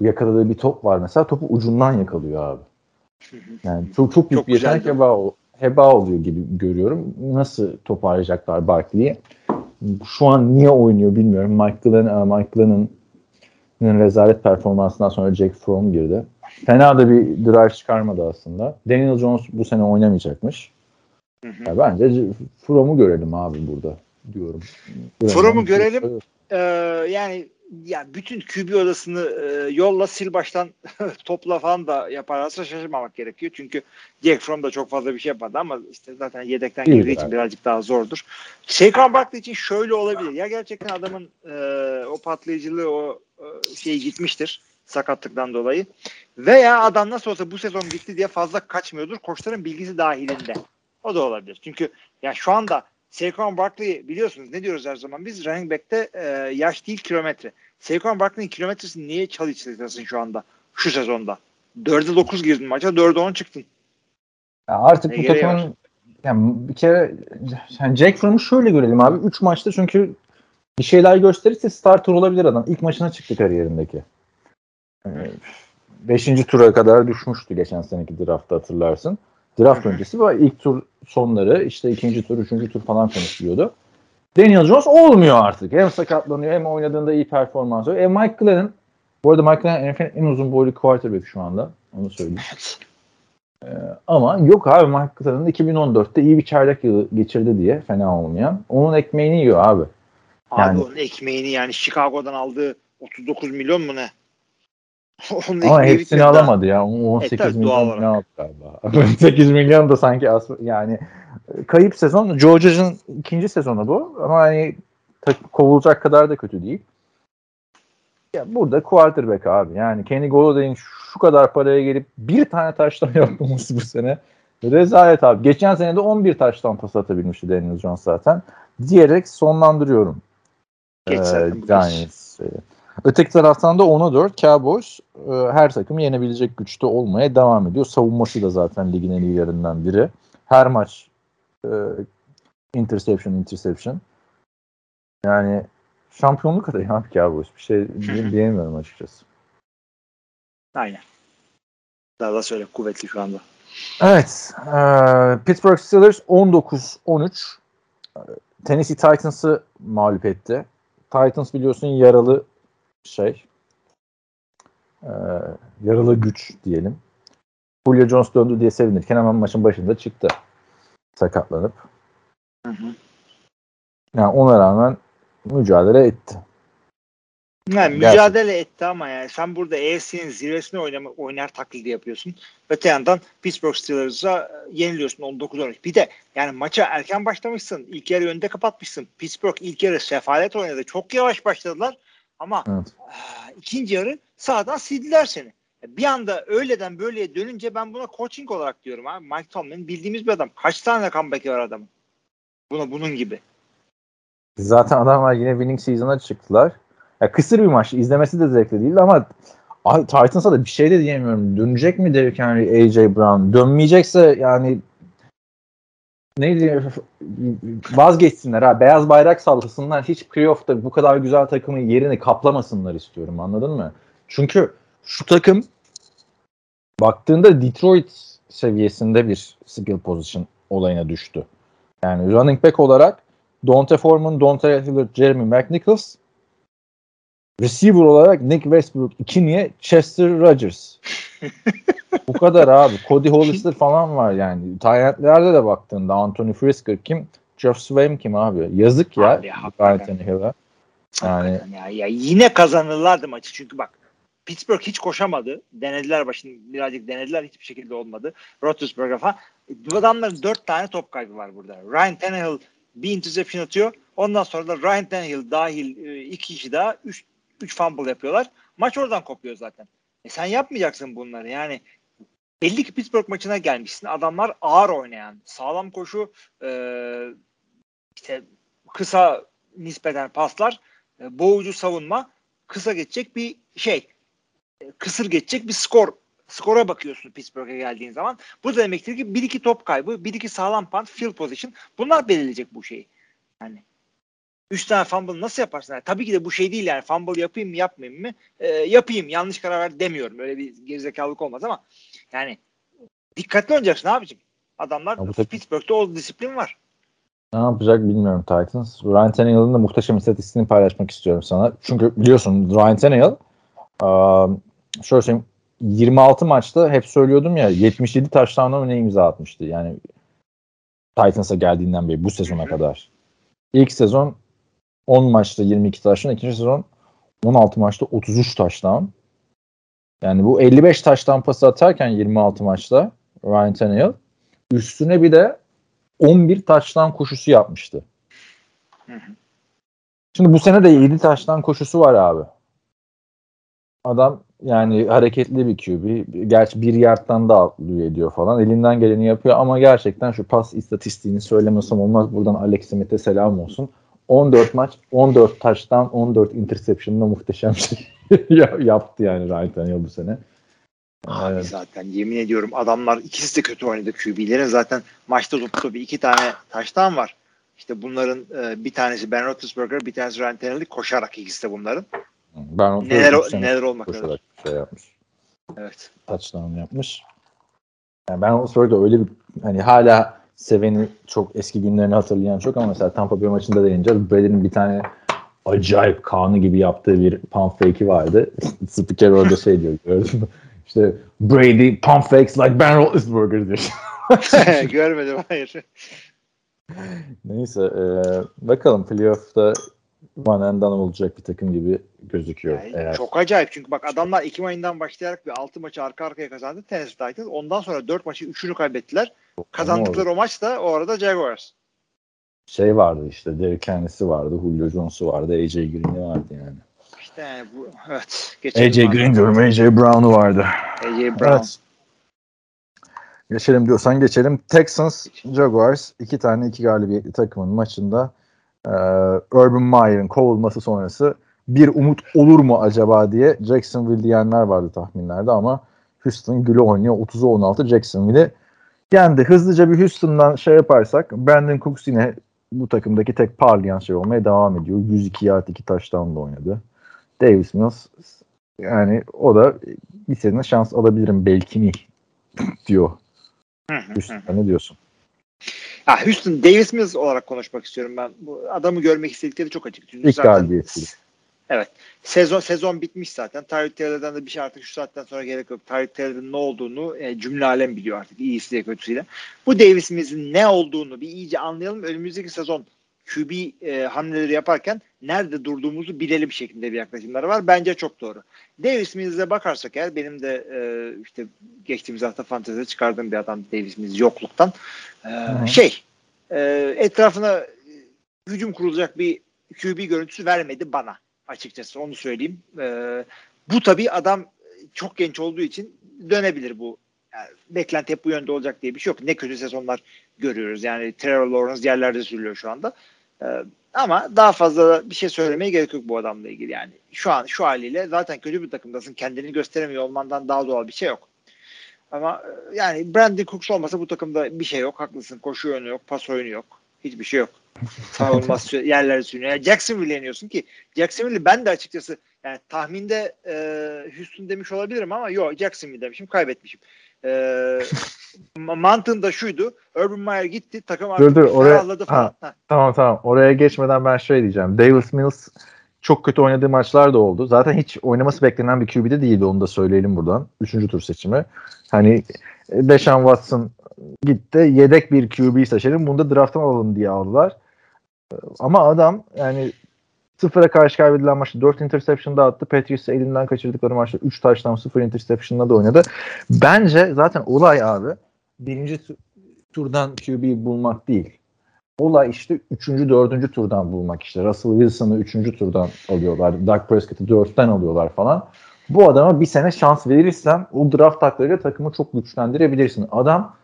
Yakaladığı bir top var mesela topu ucundan yakalıyor abi. Yani çok çok büyük çok bir yetenek heba, heba oluyor gibi görüyorum. Nasıl toparlayacaklar Barkley'i? Şu an niye oynuyor bilmiyorum. Mike Glenn, e, Mike Glenn'ın rezalet performansından sonra Jack Fromm girdi. Fena da bir drive çıkarmadı aslında. Daniel Jones bu sene oynamayacakmış. Hı hı. Ya bence Fromm'u görelim abi burada diyorum. Fromm'u görelim. Ee, yani ya bütün QB odasını e, yolla sil baştan topla falan da yaparlarsa şaşırmamak gerekiyor. Çünkü Jack Fromm da çok fazla bir şey yapmadı ama işte zaten yedekten girdiği için birazcık daha zordur. Saquon Barkley için şöyle olabilir. Ya gerçekten adamın e, o patlayıcılığı o e, şey gitmiştir sakatlıktan dolayı. Veya adam nasıl olsa bu sezon bitti diye fazla kaçmıyordur. Koçların bilgisi dahilinde. O da olabilir. Çünkü ya şu anda Saquon Barkley biliyorsunuz ne diyoruz her zaman biz running back'te e, yaş değil kilometre. Saquon Barkley'in kilometresini niye çalıştırsın şu anda şu sezonda? 4'e 9 girdin maça 4'e 10 çıktın. Ya artık ne bu takımın yani bir kere yani Jack Fromm'u şöyle görelim abi. 3 maçta çünkü bir şeyler gösterirse starter olabilir adam. İlk maçına çıktı kariyerindeki. Yani beşinci tura kadar düşmüştü geçen seneki draftta hatırlarsın. Draft öncesi ve ilk tur sonları işte ikinci tur, üçüncü tur falan konuşuluyordu. Daniel Jones olmuyor artık. Hem sakatlanıyor hem oynadığında iyi performans oluyor. E Mike Glennon bu arada Mike Glennon NFL'in en uzun boylu quarterback şu anda. Onu söyleyeyim. Ee, ama yok abi Mike Glennon 2014'te iyi bir çaylak yılı geçirdi diye fena olmayan. Onun ekmeğini yiyor abi. Abi onun ekmeğini yani Chicago'dan aldığı 39 milyon mu ne? Ama hepsini alamadı ya. 18 e, milyon ne aldı galiba. 8 milyon da sanki as yani kayıp sezon. Joe Judge'ın ikinci sezonu bu. Ama hani kovulacak kadar da kötü değil. Ya burada quarterback abi. Yani Kenny Golladay'in şu kadar paraya gelip bir tane taştan yapmaması bu sene rezalet abi. Geçen sene de 11 taştan pas atabilmişti Daniel Jones zaten. Diyerek sonlandırıyorum. Geç ee, yani, Öteki taraftan da ona 4 Cowboys e, her takım yenebilecek güçte olmaya devam ediyor. Savunması da zaten ligin en iyilerinden biri. Her maç e, interception interception. Yani şampiyonluk adayı abi Cowboys. Bir şey diyemiyorum açıkçası. Aynen. Daha da söyle kuvvetli şu anda. Evet. E, Pittsburgh Steelers 19-13 Tennessee Titans'ı mağlup etti. Titans biliyorsun yaralı şey e, yaralı güç diyelim. Julio Jones döndü diye sevinirken hemen maçın başında çıktı. Sakatlanıp. Hı hı. Yani ona rağmen mücadele etti. Yani mücadele etti ama yani sen burada AFC'nin zirvesine oynama, oynar taklidi yapıyorsun. Öte yandan Pittsburgh Steelers'a yeniliyorsun 19-13. Bir de yani maça erken başlamışsın. İlk yarı önde kapatmışsın. Pittsburgh ilk yarı sefalet oynadı. Çok yavaş başladılar. Ama evet. ikinci yarı sağdan sildiler seni. Bir anda öyleden böyleye dönünce ben buna coaching olarak diyorum abi. Mike Tomlin bildiğimiz bir adam. Kaç tane comeback'i var adamın? Buna bunun gibi. Zaten adamlar yine winning season'a çıktılar. Ya kısır bir maç. izlemesi de zevkli değildi ama Titans'a da bir şey de diyemiyorum. Dönecek mi Derrick Henry, AJ Brown? Dönmeyecekse yani neydi vazgeçsinler ha. Beyaz bayrak sallasınlar. Hiç playoff'ta bu kadar güzel takımın yerini kaplamasınlar istiyorum. Anladın mı? Çünkü şu takım baktığında Detroit seviyesinde bir skill position olayına düştü. Yani running back olarak Dante Foreman, Dante Hillard, Jeremy McNichols receiver olarak Nick Westbrook, ikiniye Chester Rogers. Bu kadar abi. Cody Hollister falan var yani. Tayyentlerde de baktığında Anthony Frisker kim? Jeff Swaim kim abi? Yazık ya. Abi, Ryan Yani ya, ya yine kazanırlardı maçı çünkü bak Pittsburgh hiç koşamadı. Denediler başını birazcık denediler hiçbir şekilde olmadı. Roethlisberger falan. Bu adamların dört tane top kaybı var burada. Ryan Tannehill bir interception atıyor. Ondan sonra da Ryan Tannehill dahil e, iki kişi daha üç, üç fumble yapıyorlar. Maç oradan kopuyor zaten. E sen yapmayacaksın bunları. Yani belli ki Pittsburgh maçına gelmişsin. Adamlar ağır oynayan, sağlam koşu, e, işte kısa nispeten paslar, e, boğucu savunma, kısa geçecek bir şey kısır geçecek bir skor skora bakıyorsun Pittsburgh'e geldiğin zaman. Bu da demektir ki bir iki top kaybı, bir iki sağlam punt, field position bunlar belirleyecek bu şeyi. Yani üç tane fumble nasıl yaparsın? Yani, tabii ki de bu şey değil yani fumble yapayım mı yapmayayım mı? E, yapayım yanlış karar ver demiyorum. Öyle bir gerizekalılık olmaz ama yani dikkatli olacaksın abicim. Adamlar ya Pittsburgh'te o disiplin var. Ne yapacak bilmiyorum Titans. Ryan Tannehill'ın da muhteşem istatistiğini paylaşmak istiyorum sana. Çünkü biliyorsun Ryan Tannehill um, şöyle söyleyeyim 26 maçta hep söylüyordum ya 77 taştanla mı ne imza atmıştı. Yani Titans'a geldiğinden beri bu sezona kadar. İlk sezon 10 maçta 22 taştan, ikinci sezon 16 maçta 33 taştan. Yani bu 55 taştan pası atarken 26 maçta Ryan Tannehill üstüne bir de 11 taştan koşusu yapmıştı. Hı hı. Şimdi bu sene de 7 taştan koşusu var abi. Adam yani hareketli bir QB. Gerçi bir yardtan da atlıyor ediyor falan. Elinden geleni yapıyor ama gerçekten şu pas istatistiğini söylemesem olmaz. Buradan Alex Smith'e selam olsun. 14 maç, 14 taştan 14 interception'la muhteşem şey yaptı yani Ryan Tannehill bu sene. Abi evet. zaten yemin ediyorum adamlar ikisi de kötü oynadı QB'lerin. Zaten maçta tuttu bir iki tane taştan var. İşte bunların e, bir tanesi Ben Roethlisberger, bir tanesi Ryan Tannehill koşarak ikisi de bunların. Ben neler, o, neler olmak üzere. Şey yapmış. Evet. Touchdown yapmış. Yani ben o soruda öyle bir hani hala seveni çok eski günlerini hatırlayan çok ama mesela Tampa Bay maçında da yeneceğiz. Brady'nin bir tane acayip kanı gibi yaptığı bir pump fake'i vardı. Spiker orada şey diyor gördün mü? İşte Brady pump fakes like Ben Roethlisberger diyor. Görmedim hayır. Neyse e, bakalım playoff'ta one and done olacak bir takım gibi gözüküyor. Yani eğer. Çok acayip çünkü bak adamlar Ekim ayından başlayarak bir 6 maçı arka arkaya kazandı Tennessee Titans. Ondan sonra 4 maçı 3'ünü kaybettiler. Kazandıkları o maç da o arada Jaguars. Şey vardı işte Derrick Henry'si vardı, Julio Jones'u vardı, AJ Green'i vardı yani. İşte yani bu evet. AJ Green diyorum, AJ Brown'u vardı. AJ Brown. Evet. Geçelim diyorsan geçelim. Texans, Jaguars iki tane iki galibiyetli takımın maçında e, Urban Meyer'in kovulması sonrası bir umut olur mu acaba diye Jacksonville diyenler vardı tahminlerde ama Houston gülü oynuyor. 30'a 16 Jacksonville'i yendi. Hızlıca bir Houston'dan şey yaparsak Brandon Cooks yine bu takımdaki tek parlayan şey olmaya devam ediyor. 102 yard 2 taştan da oynadı. Davis Mills yani o da bir sene şans alabilirim belki mi diyor. Houston'a ne diyorsun? Ha, Houston Davis Mills olarak konuşmak istiyorum ben. Bu adamı görmek istedikleri çok açık. Çünkü İlk galibiyeti. Evet. Sezon sezon bitmiş zaten. Tyreek Taylor'dan da bir şey artık şu saatten sonra gerek yok. Tyreek Taylor'ın ne olduğunu e, cümle alem biliyor artık iyisiyle kötüsüyle. Bu Davis Mills'in ne olduğunu bir iyice anlayalım. Önümüzdeki sezon QB e, hamleleri yaparken nerede durduğumuzu bilelim şeklinde bir yaklaşımları var. Bence çok doğru. Davis Mills'e bakarsak eğer benim de e, işte geçtiğimiz hafta fantezide çıkardığım bir adam Davis Mills yokluktan. E, şey e, etrafına e, hücum kurulacak bir QB görüntüsü vermedi bana açıkçası onu söyleyeyim. E, bu tabii adam çok genç olduğu için dönebilir bu. Yani beklenti hep bu yönde olacak diye bir şey yok. Ne kötü sezonlar görüyoruz. Yani Trevor Lawrence yerlerde sürülüyor şu anda. Ee, ama daha fazla bir şey söylemeye gerek yok bu adamla ilgili yani. Şu an şu haliyle zaten kötü bir takımdasın. Kendini gösteremiyor olmandan daha doğal bir şey yok. Ama e, yani Brandon Cooks olmasa bu takımda bir şey yok. Haklısın. Koşu oyunu yok. Pas oyunu yok. Hiçbir şey yok. Savunması yerlere sürünüyor. Yani Jacksonville'e yeniyorsun ki Jacksonville'i ben de açıkçası yani tahminde e, Houston demiş olabilirim ama yok Jacksonville demişim. Kaybetmişim. E, mantığım da şuydu. Urban Meyer gitti. Takım artık dur, dur, oraya, falan. Ha, ha, tamam tamam. Oraya geçmeden ben şey diyeceğim. Davis Mills çok kötü oynadığı maçlar da oldu. Zaten hiç oynaması beklenen bir QB'de değildi. Onu da söyleyelim buradan. Üçüncü tur seçimi. Hani Deshaun Watson gitti. Yedek bir QB seçelim. Bunu da drafttan alalım diye aldılar. Ama adam yani sıfıra karşı kaybedilen maçta 4 interception dağıttı. Patriots'ı elinden kaçırdıkları maçta 3 taştan 0 interception'la da oynadı. Bence zaten olay abi birinci turdan QB bulmak değil. Olay işte 3. 4. turdan bulmak işte. Russell Wilson'ı 3. turdan alıyorlar. Doug Prescott'ı 4'ten alıyorlar falan. Bu adama bir sene şans verirsen o draft haklarıyla takımı çok güçlendirebilirsin. Adam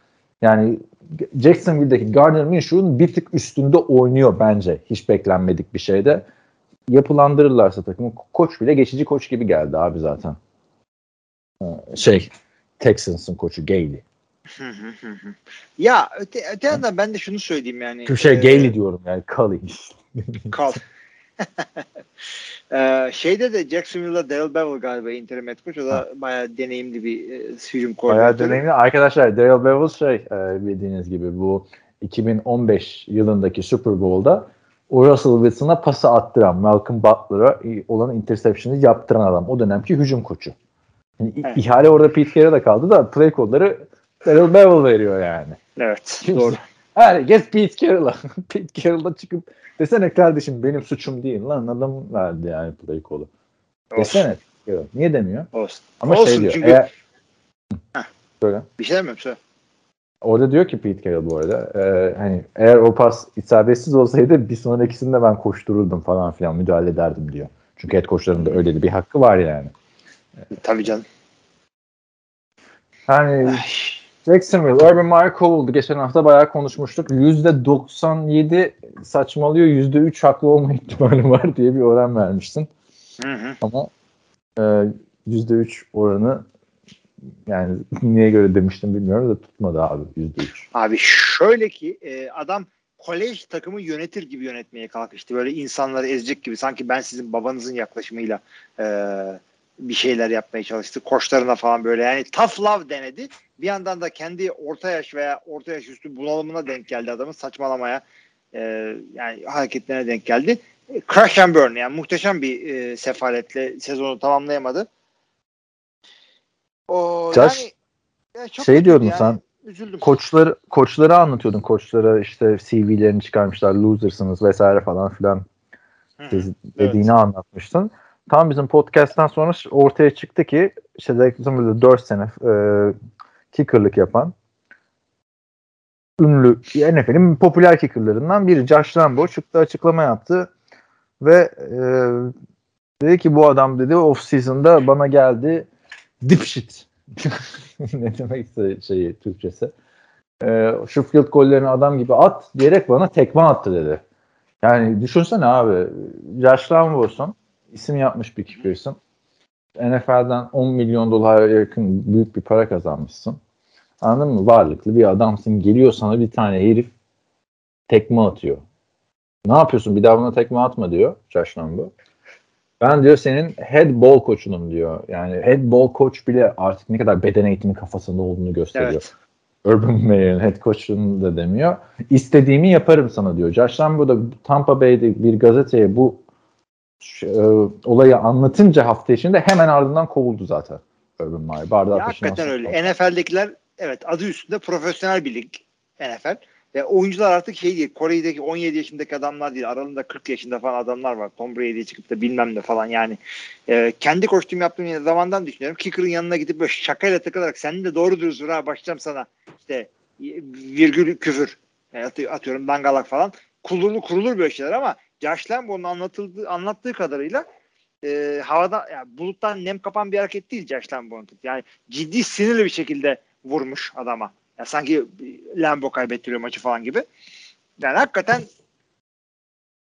yani Jacksonville'deki Gardner Minshew'un bir tık üstünde oynuyor bence. Hiç beklenmedik bir şeyde. Yapılandırırlarsa takımı koç bile geçici koç gibi geldi abi zaten. Şey Texans'ın koçu Gailey. ya öte, öte yandan ben de şunu söyleyeyim yani. Şey e, Gailey diyorum yani Cully. Kal. ee, şeyde de Jacksonville'da Daryl Bevel galiba interim head coach. O da bayağı deneyimli bir e, hücum koordinatörü. Bayağı deneyimli. Arkadaşlar Daryl Bevel şey e, bildiğiniz gibi bu 2015 yılındaki Super Bowl'da o Russell Wilson'a pası attıran, Malcolm Butler'a olan interception'ı yaptıran adam. O dönemki hücum koçu. Yani evet. ihale orada Pete Carroll'a kaldı da play kodları Daryl Bevel veriyor yani. Evet. Kimse, doğru. Herkes Pete Carroll'a. Pete Carroll'a çıkıp desene kardeşim benim suçum değil lan adam verdi yani play kolu. Desene. Niye demiyor? Olsun. Ama Olsun şey diyor. Çünkü... Eğer... Heh. Söyle. Bir şey demiyorum söyle. Orada diyor ki Pete Carroll bu arada e, hani eğer o pas isabetsiz olsaydı bir sonrakisinde ben koştururdum falan filan müdahale ederdim diyor. Çünkü head coachların da öyle bir hakkı var yani. Tabii canım. Yani Ay. Jacksonville, Urban Meyer kovuldu. Geçen hafta bayağı konuşmuştuk. %97 saçmalıyor, %3 haklı olma ihtimali var diye bir oran vermiştin. Hı hı. Ama e, %3 oranı yani niye göre demiştim bilmiyorum da tutmadı abi %3. Abi şöyle ki e, adam kolej takımı yönetir gibi yönetmeye kalkıştı. Böyle insanları ezecek gibi sanki ben sizin babanızın yaklaşımıyla e, bir şeyler yapmaya çalıştı. Koçlarına falan böyle yani tough love denedi. Bir yandan da kendi orta yaş veya orta yaş üstü bunalımına denk geldi adamın saçmalamaya e, yani hareketlerine denk geldi. Crash and burn yani muhteşem bir e, sefaletle sezonu tamamlayamadı. O, Josh, yani, yani çok şey diyordun yani. sen Üzüldüm. Koçları koçları anlatıyordun. Koçlara işte CV'lerini çıkarmışlar, losersınız vesaire falan filan dediğini evet. anlatmıştın. Tam bizim podcast'tan sonra ortaya çıktı ki işte Jacksonville'de 4 sene e, kicker'lık yapan ünlü NFL'in popüler kicker'larından biri Josh Lambo çıktı açıklama yaptı ve e, dedi ki bu adam dedi off season'da bana geldi dipshit ne demekse şeyi Türkçesi e, şu field gollerini adam gibi at diyerek bana tekme attı dedi. Yani düşünsene abi Josh Lambo'sun isim yapmış bir kicker'sın. NFL'den 10 milyon dolara yakın büyük bir para kazanmışsın. Anladın mı? Varlıklı bir adamsın. Geliyor sana bir tane herif tekme atıyor. Ne yapıyorsun? Bir daha buna tekme atma diyor Josh Lambo. Ben diyor senin head ball koçunum diyor. Yani head ball coach bile artık ne kadar beden eğitimi kafasında olduğunu gösteriyor. Evet. Urban Meyer'in head coach'unu da demiyor. İstediğimi yaparım sana diyor. Josh Lambo da Tampa Bay'de bir gazeteye bu e, olayı anlatınca hafta içinde hemen ardından kovuldu zaten Urban Meyer. Bardağı ya, hakikaten öyle. NFL'dekiler evet adı üstünde profesyonel bir lig NFL. Ve oyuncular artık şey değil. Kore'deki 17 yaşındaki adamlar değil. Aralarında 40 yaşında falan adamlar var. Tom Brady'ye çıkıp da bilmem ne falan yani. E, kendi koştum yaptığım zamandan düşünüyorum. Kicker'ın yanına gidip böyle şakayla takılarak sen de doğru dürüst ha başlayacağım sana. İşte virgül küfür e, atıyorum dangalak falan. Kurulur kurulur böyle şeyler ama Josh Lambo'nun anlatıldığı, anlattığı kadarıyla e, havada yani buluttan nem kapan bir hareket değil Josh Lambo'nun. Yani ciddi sinirli bir şekilde vurmuş adama. Yani sanki Lambo kaybettiriyor maçı falan gibi. Yani hakikaten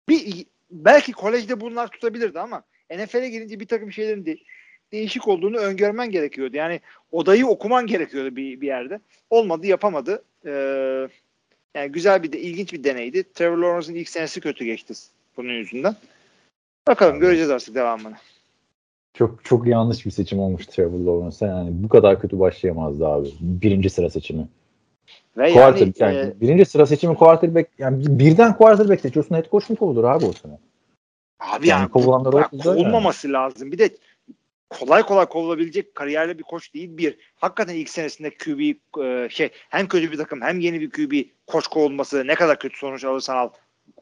bir belki kolejde bunlar tutabilirdi ama NFL'e gelince bir takım şeylerin de, değişik olduğunu öngörmen gerekiyordu. Yani odayı okuman gerekiyordu bir, bir yerde. Olmadı yapamadı. Ee, yani güzel bir de ilginç bir deneydi. Trevor Lawrence'ın ilk senesi kötü geçti bunun yüzünden. Bakalım göreceğiz artık devamını. Çok çok yanlış bir seçim olmuş Trevor Lawrence. Yani bu kadar kötü başlayamazdı abi. Birinci sıra seçimi. Ve yani, yani e, birinci sıra seçimi quarterback yani birden quarterback seçiyorsun head coach mu kovulur abi o sene? Abi yani, yani kovulanlar kovulmaması yani. lazım. Bir de kolay kolay kovulabilecek kariyerli bir koç değil bir. Hakikaten ilk senesinde QB e, şey hem kötü bir takım hem yeni bir QB koç kovulması ne kadar kötü sonuç alırsan al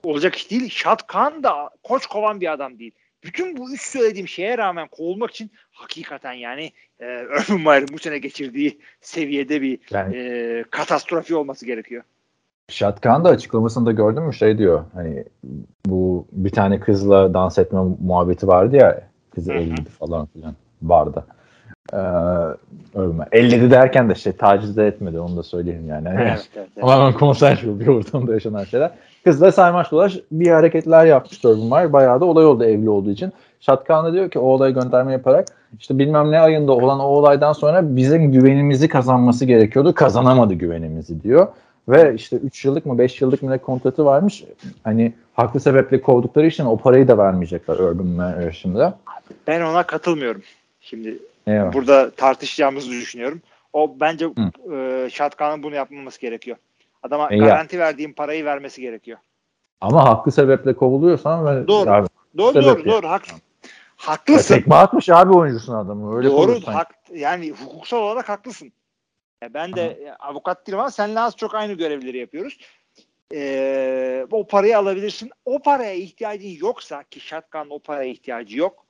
olacak iş değil. Shad Khan da koç kovan bir adam değil. Bütün bu üç söylediğim şeye rağmen kovulmak için hakikaten yani e, Urban Meyer'ın bu sene geçirdiği seviyede bir yani, e, katastrofi olması gerekiyor. Şatkan da açıklamasında gördün mü şey diyor hani bu bir tane kızla dans etme muhabbeti vardı ya kızı elliydi falan filan barda. Ee, ölme. Elledi derken de şey taciz de etmedi onu da söyleyeyim yani. Evet, evet, evet. Tamamen konsensual bir ortamda yaşanan şeyler. Kızla saymaş dolaş bir hareketler yapmış Urban Meyer. Bayağı da olay oldu evli olduğu için. Şatkan da diyor ki o olayı gönderme yaparak işte bilmem ne ayında olan o olaydan sonra bizim güvenimizi kazanması gerekiyordu. Kazanamadı güvenimizi diyor. Ve işte 3 yıllık mı 5 yıllık mı ne kontratı varmış. Hani haklı sebeple kovdukları için o parayı da vermeyecekler Urban Meyer şimdi. Ben ona katılmıyorum. Şimdi Eyvallah. burada tartışacağımızı düşünüyorum. O bence e, Şatkan'ın bunu yapmaması gerekiyor. Adama e garanti verdiğim parayı vermesi gerekiyor. Ama haklı sebeple kovuluyorsan ve doğru. Abi, doğru doğru doğru haklısın. Haklısın. Ya tekme atmış abi oyuncusun adamı. Öyle doğru hak, yani hukuksal olarak haklısın. Ya ben de Aha. avukat değilim ama seninle az çok aynı görevleri yapıyoruz. Ee, o parayı alabilirsin. O paraya ihtiyacın yoksa ki Şatkan o paraya ihtiyacı yok.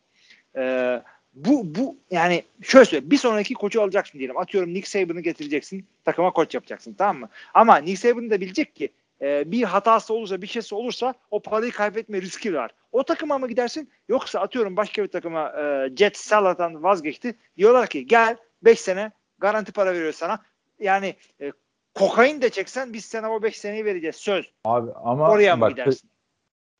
Ee, bu bu yani şöyle söyle bir sonraki koçu alacaksın diyelim. Atıyorum Nick Saban'ı getireceksin. Takıma koç yapacaksın tamam mı? Ama Nick Saban da bilecek ki e, bir hatası olursa bir şeysi olursa o parayı kaybetme riski var. O takıma mı gidersin yoksa atıyorum başka bir takıma e, Jet Salah'tan vazgeçti. Diyorlar ki gel 5 sene garanti para veriyoruz sana. Yani e, kokain de çeksen biz sana o 5 seneyi vereceğiz söz. Abi ama Oraya mı gidersin?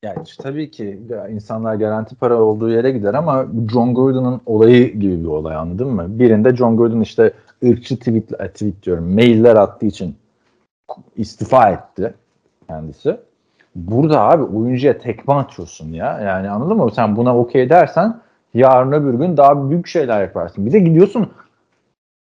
Yani işte tabii ki insanlar garanti para olduğu yere gider ama John Gordon'un olayı gibi bir olay anladın mı? Birinde John Gordon işte ırkçı tweet, e, tweet diyorum mailler attığı için istifa etti kendisi. Burada abi oyuncuya tekme atıyorsun ya. Yani anladın mı? Sen buna okey dersen yarın öbür gün daha büyük şeyler yaparsın. Bir de gidiyorsun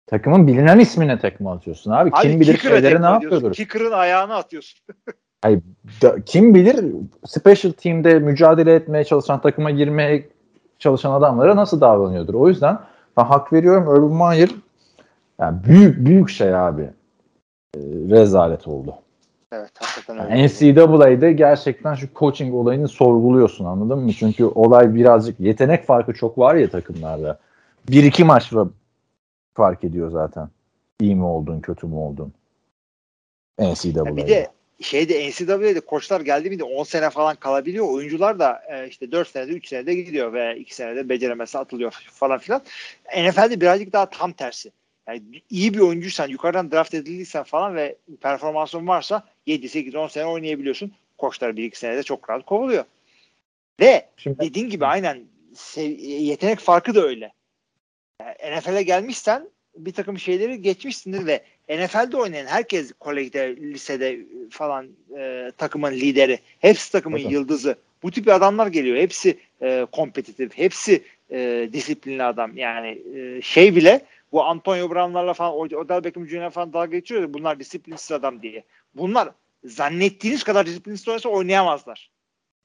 takımın bilinen ismine tekme atıyorsun abi. abi Kim bilir şeyleri ne yapıyordur. Kicker'ın ayağını atıyorsun. Hayır, da, kim bilir special team'de mücadele etmeye çalışan takıma girmeye çalışan adamlara nasıl davranıyordur. O yüzden ben hak veriyorum Urban Meyer yani büyük büyük şey abi. E, rezalet oldu. Evet hakikaten öyle. NCAA'de gerçekten şu coaching olayını sorguluyorsun anladın mı? Çünkü olay birazcık yetenek farkı çok var ya takımlarda. Bir iki maç fark ediyor zaten. İyi mi oldun kötü mü oldun? NCAA'de. Bir de şeyde NCAA'de koçlar geldi mi de 10 sene falan kalabiliyor. Oyuncular da e, işte 4 senede 3 senede gidiyor ve 2 senede beceremezse atılıyor falan filan. NFL'de birazcık daha tam tersi. Yani iyi bir oyuncuysan, yukarıdan draft edildiysen falan ve performansın varsa 7, 8, 10 sene oynayabiliyorsun. Koçlar 1-2 senede çok rahat kovuluyor. Ve Şimdi, dediğin gibi aynen yetenek farkı da öyle. Yani NFL'e gelmişsen bir takım şeyleri geçmişsindir ve NFL'de oynayan herkes kolejde, lisede falan e, takımın lideri. Hepsi takımın evet. yıldızı. Bu tip adamlar geliyor. Hepsi e, kompetitif. Hepsi e, disiplinli adam. Yani e, şey bile bu Antonio Brown'larla falan Odell Beckham Jr. falan dalga geçiyor. Bunlar disiplinsiz adam diye. Bunlar zannettiğiniz kadar disiplinsiz oynasa oynayamazlar.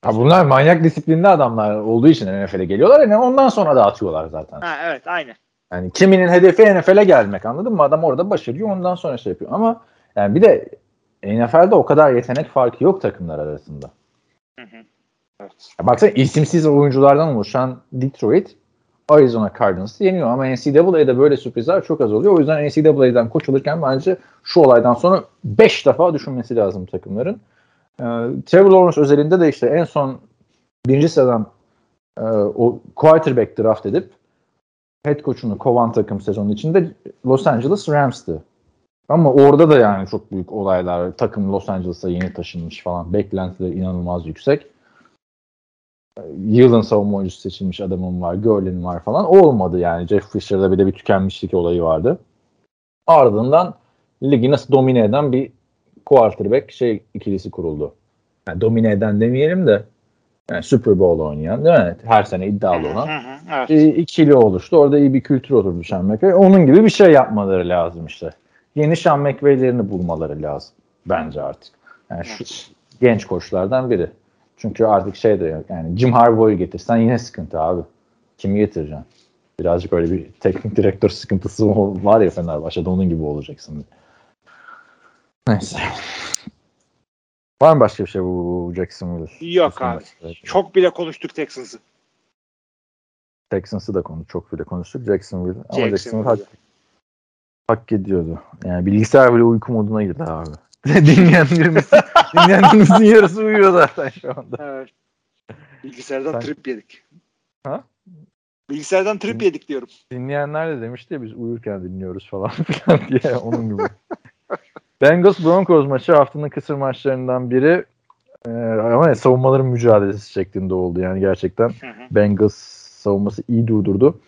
Ha bunlar manyak disiplinli adamlar olduğu için NFL'e geliyorlar. Yani ondan sonra da atıyorlar zaten. Ha, evet aynı. Yani kiminin hedefi NFL'e gelmek anladın mı? Adam orada başarıyor ondan sonra şey yapıyor. Ama yani bir de NFL'de o kadar yetenek farkı yok takımlar arasında. Hı hı. Evet. Ya baksana isimsiz oyunculardan oluşan Detroit Arizona Cardinals'ı yeniyor ama NCAA'de böyle sürprizler çok az oluyor. O yüzden NCAA'den koç alırken bence şu olaydan sonra 5 defa düşünmesi lazım takımların. Ee, Trevor Lawrence özelinde de işte en son birinci sıradan e, o quarterback draft edip head coach'unu kovan takım sezonun içinde Los Angeles Rams'tı. Ama orada da yani çok büyük olaylar. Takım Los Angeles'a yeni taşınmış falan. Beklentiler inanılmaz yüksek. Yılın savunma oyuncusu seçilmiş adamım var. Görlin var falan. O olmadı yani. Jeff Fisher'da bir de bir tükenmişlik olayı vardı. Ardından ligi nasıl domine eden bir quarterback şey ikilisi kuruldu. Yani domine eden demeyelim de yani Super Bowl oynayan değil mi? Her sene iddialı olan. Hı hı, evet. E, ikili oluştu. Orada iyi bir kültür oturdu Sean McVay. Onun gibi bir şey yapmaları lazım işte. Yeni Sean McVay'lerini bulmaları lazım. Bence artık. Yani şu genç koçlardan biri. Çünkü artık şey de yok. Yani Jim Harbaugh'u getirsen yine sıkıntı abi. Kimi getireceksin? Birazcık öyle bir teknik direktör sıkıntısı var ya Fenerbahçe'de onun gibi olacaksın. Neyse. Var mı başka bir şey bu Jacksonville? Yok abi. Çok bile konuştuk Texans'ı. Texans'ı da konu çok bile konuştuk. Jacksonville. Ama Jacksonville. Jacksonville hak, hak ediyordu. Yani bilgisayar bile uyku moduna girdi abi. Dinleyenlerimizin, dinleyenlerimizin yarısı uyuyor zaten şu anda. Evet. Bilgisayardan Sen- trip yedik. Ha? Bilgisayardan trip yedik diyorum. Dinleyenler de demişti ya biz uyurken dinliyoruz falan filan diye onun gibi. Bengals Broncos maçı haftanın kısır maçlarından biri. Ee, ama savunmaların mücadelesi şeklinde oldu yani gerçekten. Hı hı. Bengals savunması iyi durdurdu.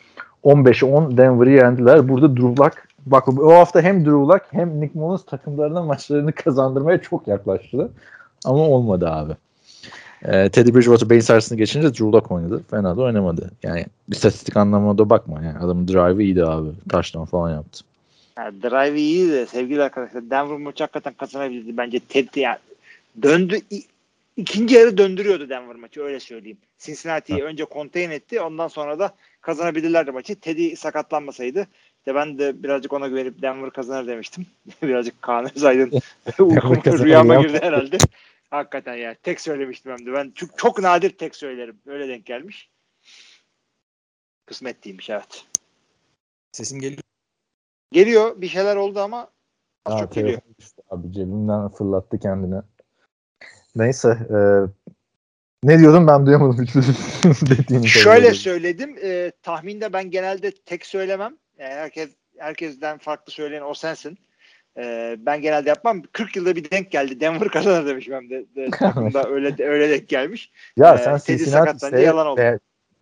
15'e 10 Denver'ı yendiler. Burada Drew Luck bak o hafta hem Drew Luck hem Nick Mullins takımlarına maçlarını kazandırmaya çok yaklaştı. Ama olmadı abi. Ee, Teddy Bridgewater beyin sarsını geçince Drew Luck oynadı. Fena da oynamadı. Yani istatistik anlamında bakma. Yani adamın drive'ı iyiydi abi. Touchdown falan yaptı. Ha, drive iyi de sevgili arkadaşlar Denver maçı hakikaten kazanabilirdi. Bence Ted yani döndü ikinci yarı döndürüyordu Denver maçı öyle söyleyeyim. Cincinnati'yi önce contain etti ondan sonra da kazanabilirlerdi maçı. Teddy sakatlanmasaydı işte ben de birazcık ona güvenip Denver kazanır demiştim. birazcık Kaan Özaydın rüyama ya. girdi herhalde. Hakikaten ya tek söylemiştim hem de. Ben çok, çok nadir tek söylerim. Öyle denk gelmiş. Kısmet değilmiş evet. Sesim geliyor. Geliyor bir şeyler oldu ama az Aa, çok geliyor. düştü Abi cebimden fırlattı kendini. Neyse. e, ne diyordum ben duyamadım dediğini. Şöyle söyledim. E, tahminde ben genelde tek söylemem. Yani herkes herkesten farklı söyleyen o sensin. E, ben genelde yapmam. 40 yılda bir denk geldi. Denver kazanır demişim hem de. de takımda öyle öyle denk gelmiş. Ya Ee, sen Cincinnati seyret- yalan oldu.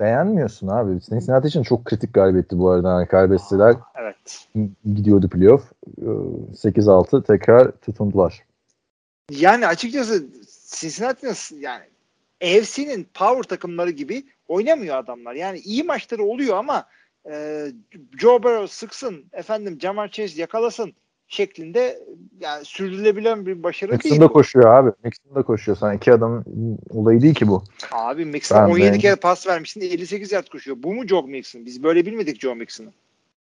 Be- beğenmiyorsun abi. Cincinnati için çok kritik galibiyetti bu arada. Yani kaybettiler. Evet. Gidiyordu playoff. Ee, 8-6 tekrar tutundular. Yani açıkçası Cincinnati'nin yani AFC'nin power takımları gibi oynamıyor adamlar. Yani iyi maçları oluyor ama e, Joe Burrow sıksın, efendim Jamar Chase yakalasın şeklinde yani sürdürülebilen bir başarı değil. Mixon da koşuyor abi. Mixon da koşuyor. Sen iki adamın olayı değil ki bu. Abi Mixon Ben 17 ben- kere pas vermişsin 58 yard koşuyor. Bu mu Joe Mixon? Biz böyle bilmedik Joe Mixon'ı.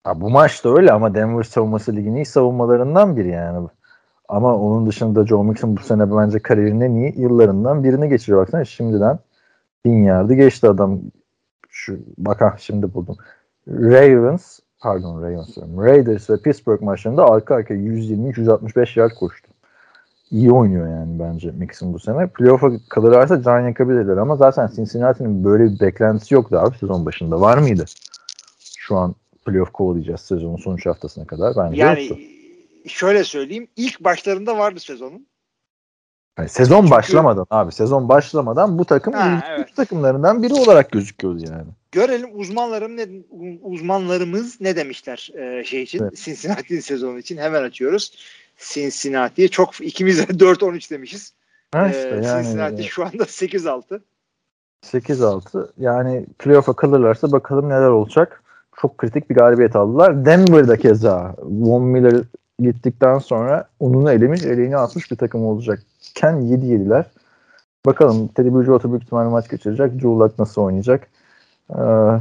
Ha, bu maç da öyle ama Denver savunması liginin iyi savunmalarından biri yani. Ama onun dışında Joe Mixon bu sene bence kariyerinin en iyi yıllarından birini geçiriyor. Baksana şimdiden bin yardı geçti adam. Şu, bak ha şimdi buldum. Ravens pardon Ravens. Raiders ve Pittsburgh maçlarında arka arkaya 120-165 yard koştu. İyi oynuyor yani bence Mixon bu sene. Playoff'a kalırlarsa can yakabilirler ama zaten Cincinnati'nin böyle bir beklentisi yoktu abi sezon başında. Var mıydı? Şu an playoff kovalayacağız sezonun son üç haftasına kadar. Bence Yani yoktu. şöyle söyleyeyim ilk başlarında vardı sezonun. Yani sezon Çünkü- başlamadan abi sezon başlamadan bu takım Ha, evet. takımlarından biri olarak gözüküyordu yani. Görelim uzmanlarım ne uzmanlarımız ne demişler e, şey için Evet. Cincinnati sezonu için hemen açıyoruz. Cincinnati'ye çok ikimiz de 4-13 demişiz. Ha Ee, işte yani Cincinnati şu anda 8-6. 8-6 yani playoff'a kalırlarsa bakalım neler olacak. Çok kritik bir galibiyet aldılar. Denver'da keza Von Miller gittikten sonra onunu elemiş, eleğini atmış bir takım olacakken 7 yediler. Bakalım Teddy Bridgewater büyük ihtimalle maç geçirecek. Drew Luck nasıl oynayacak? Ee,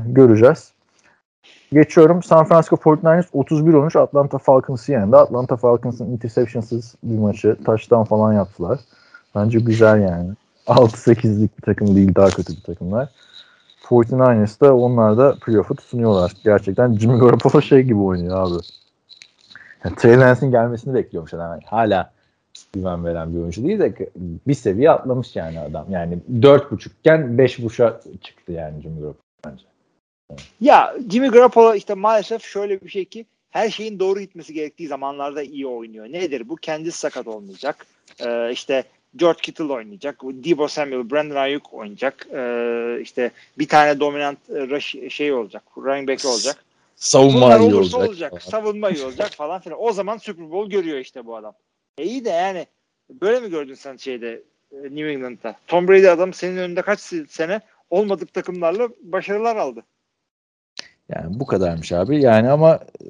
göreceğiz. Geçiyorum. San Francisco 49ers 31-13 Atlanta Falcons'ı yendi. Atlanta Falcons'ın interceptionsız bir maçı. Touchdown falan yaptılar. Bence güzel yani. 6-8'lik bir takım değil. Daha kötü bir takımlar. 49ers da onlar da playoff'u tutunuyorlar. Gerçekten Jimmy Garoppolo şey gibi oynuyor abi. Yani Trey Lance'in gelmesini bekliyormuş. Yani hala güven veren bir oyuncu değil de bir seviye atlamış yani adam. Yani 4.5 iken 5.5'a çıktı yani Jimmy Garoppolo bence. Ya Jimmy Garoppolo işte maalesef şöyle bir şey ki her şeyin doğru gitmesi gerektiği zamanlarda iyi oynuyor. Nedir bu? Kendisi sakat olmayacak. Ee, işte George Kittle oynayacak. Debo Samuel, Brandon Ayuk oynayacak. Ee, işte bir tane dominant rush şey olacak. Running back olacak. Savunma iyi olursa olacak. olacak. Savunma iyi olacak falan filan. O zaman Super Bowl görüyor işte bu adam. E iyi de yani böyle mi gördün sen şeyde e, New England'da? Tom Brady adam senin önünde kaç sene olmadık takımlarla başarılar aldı. Yani bu kadarmış abi. Yani ama e,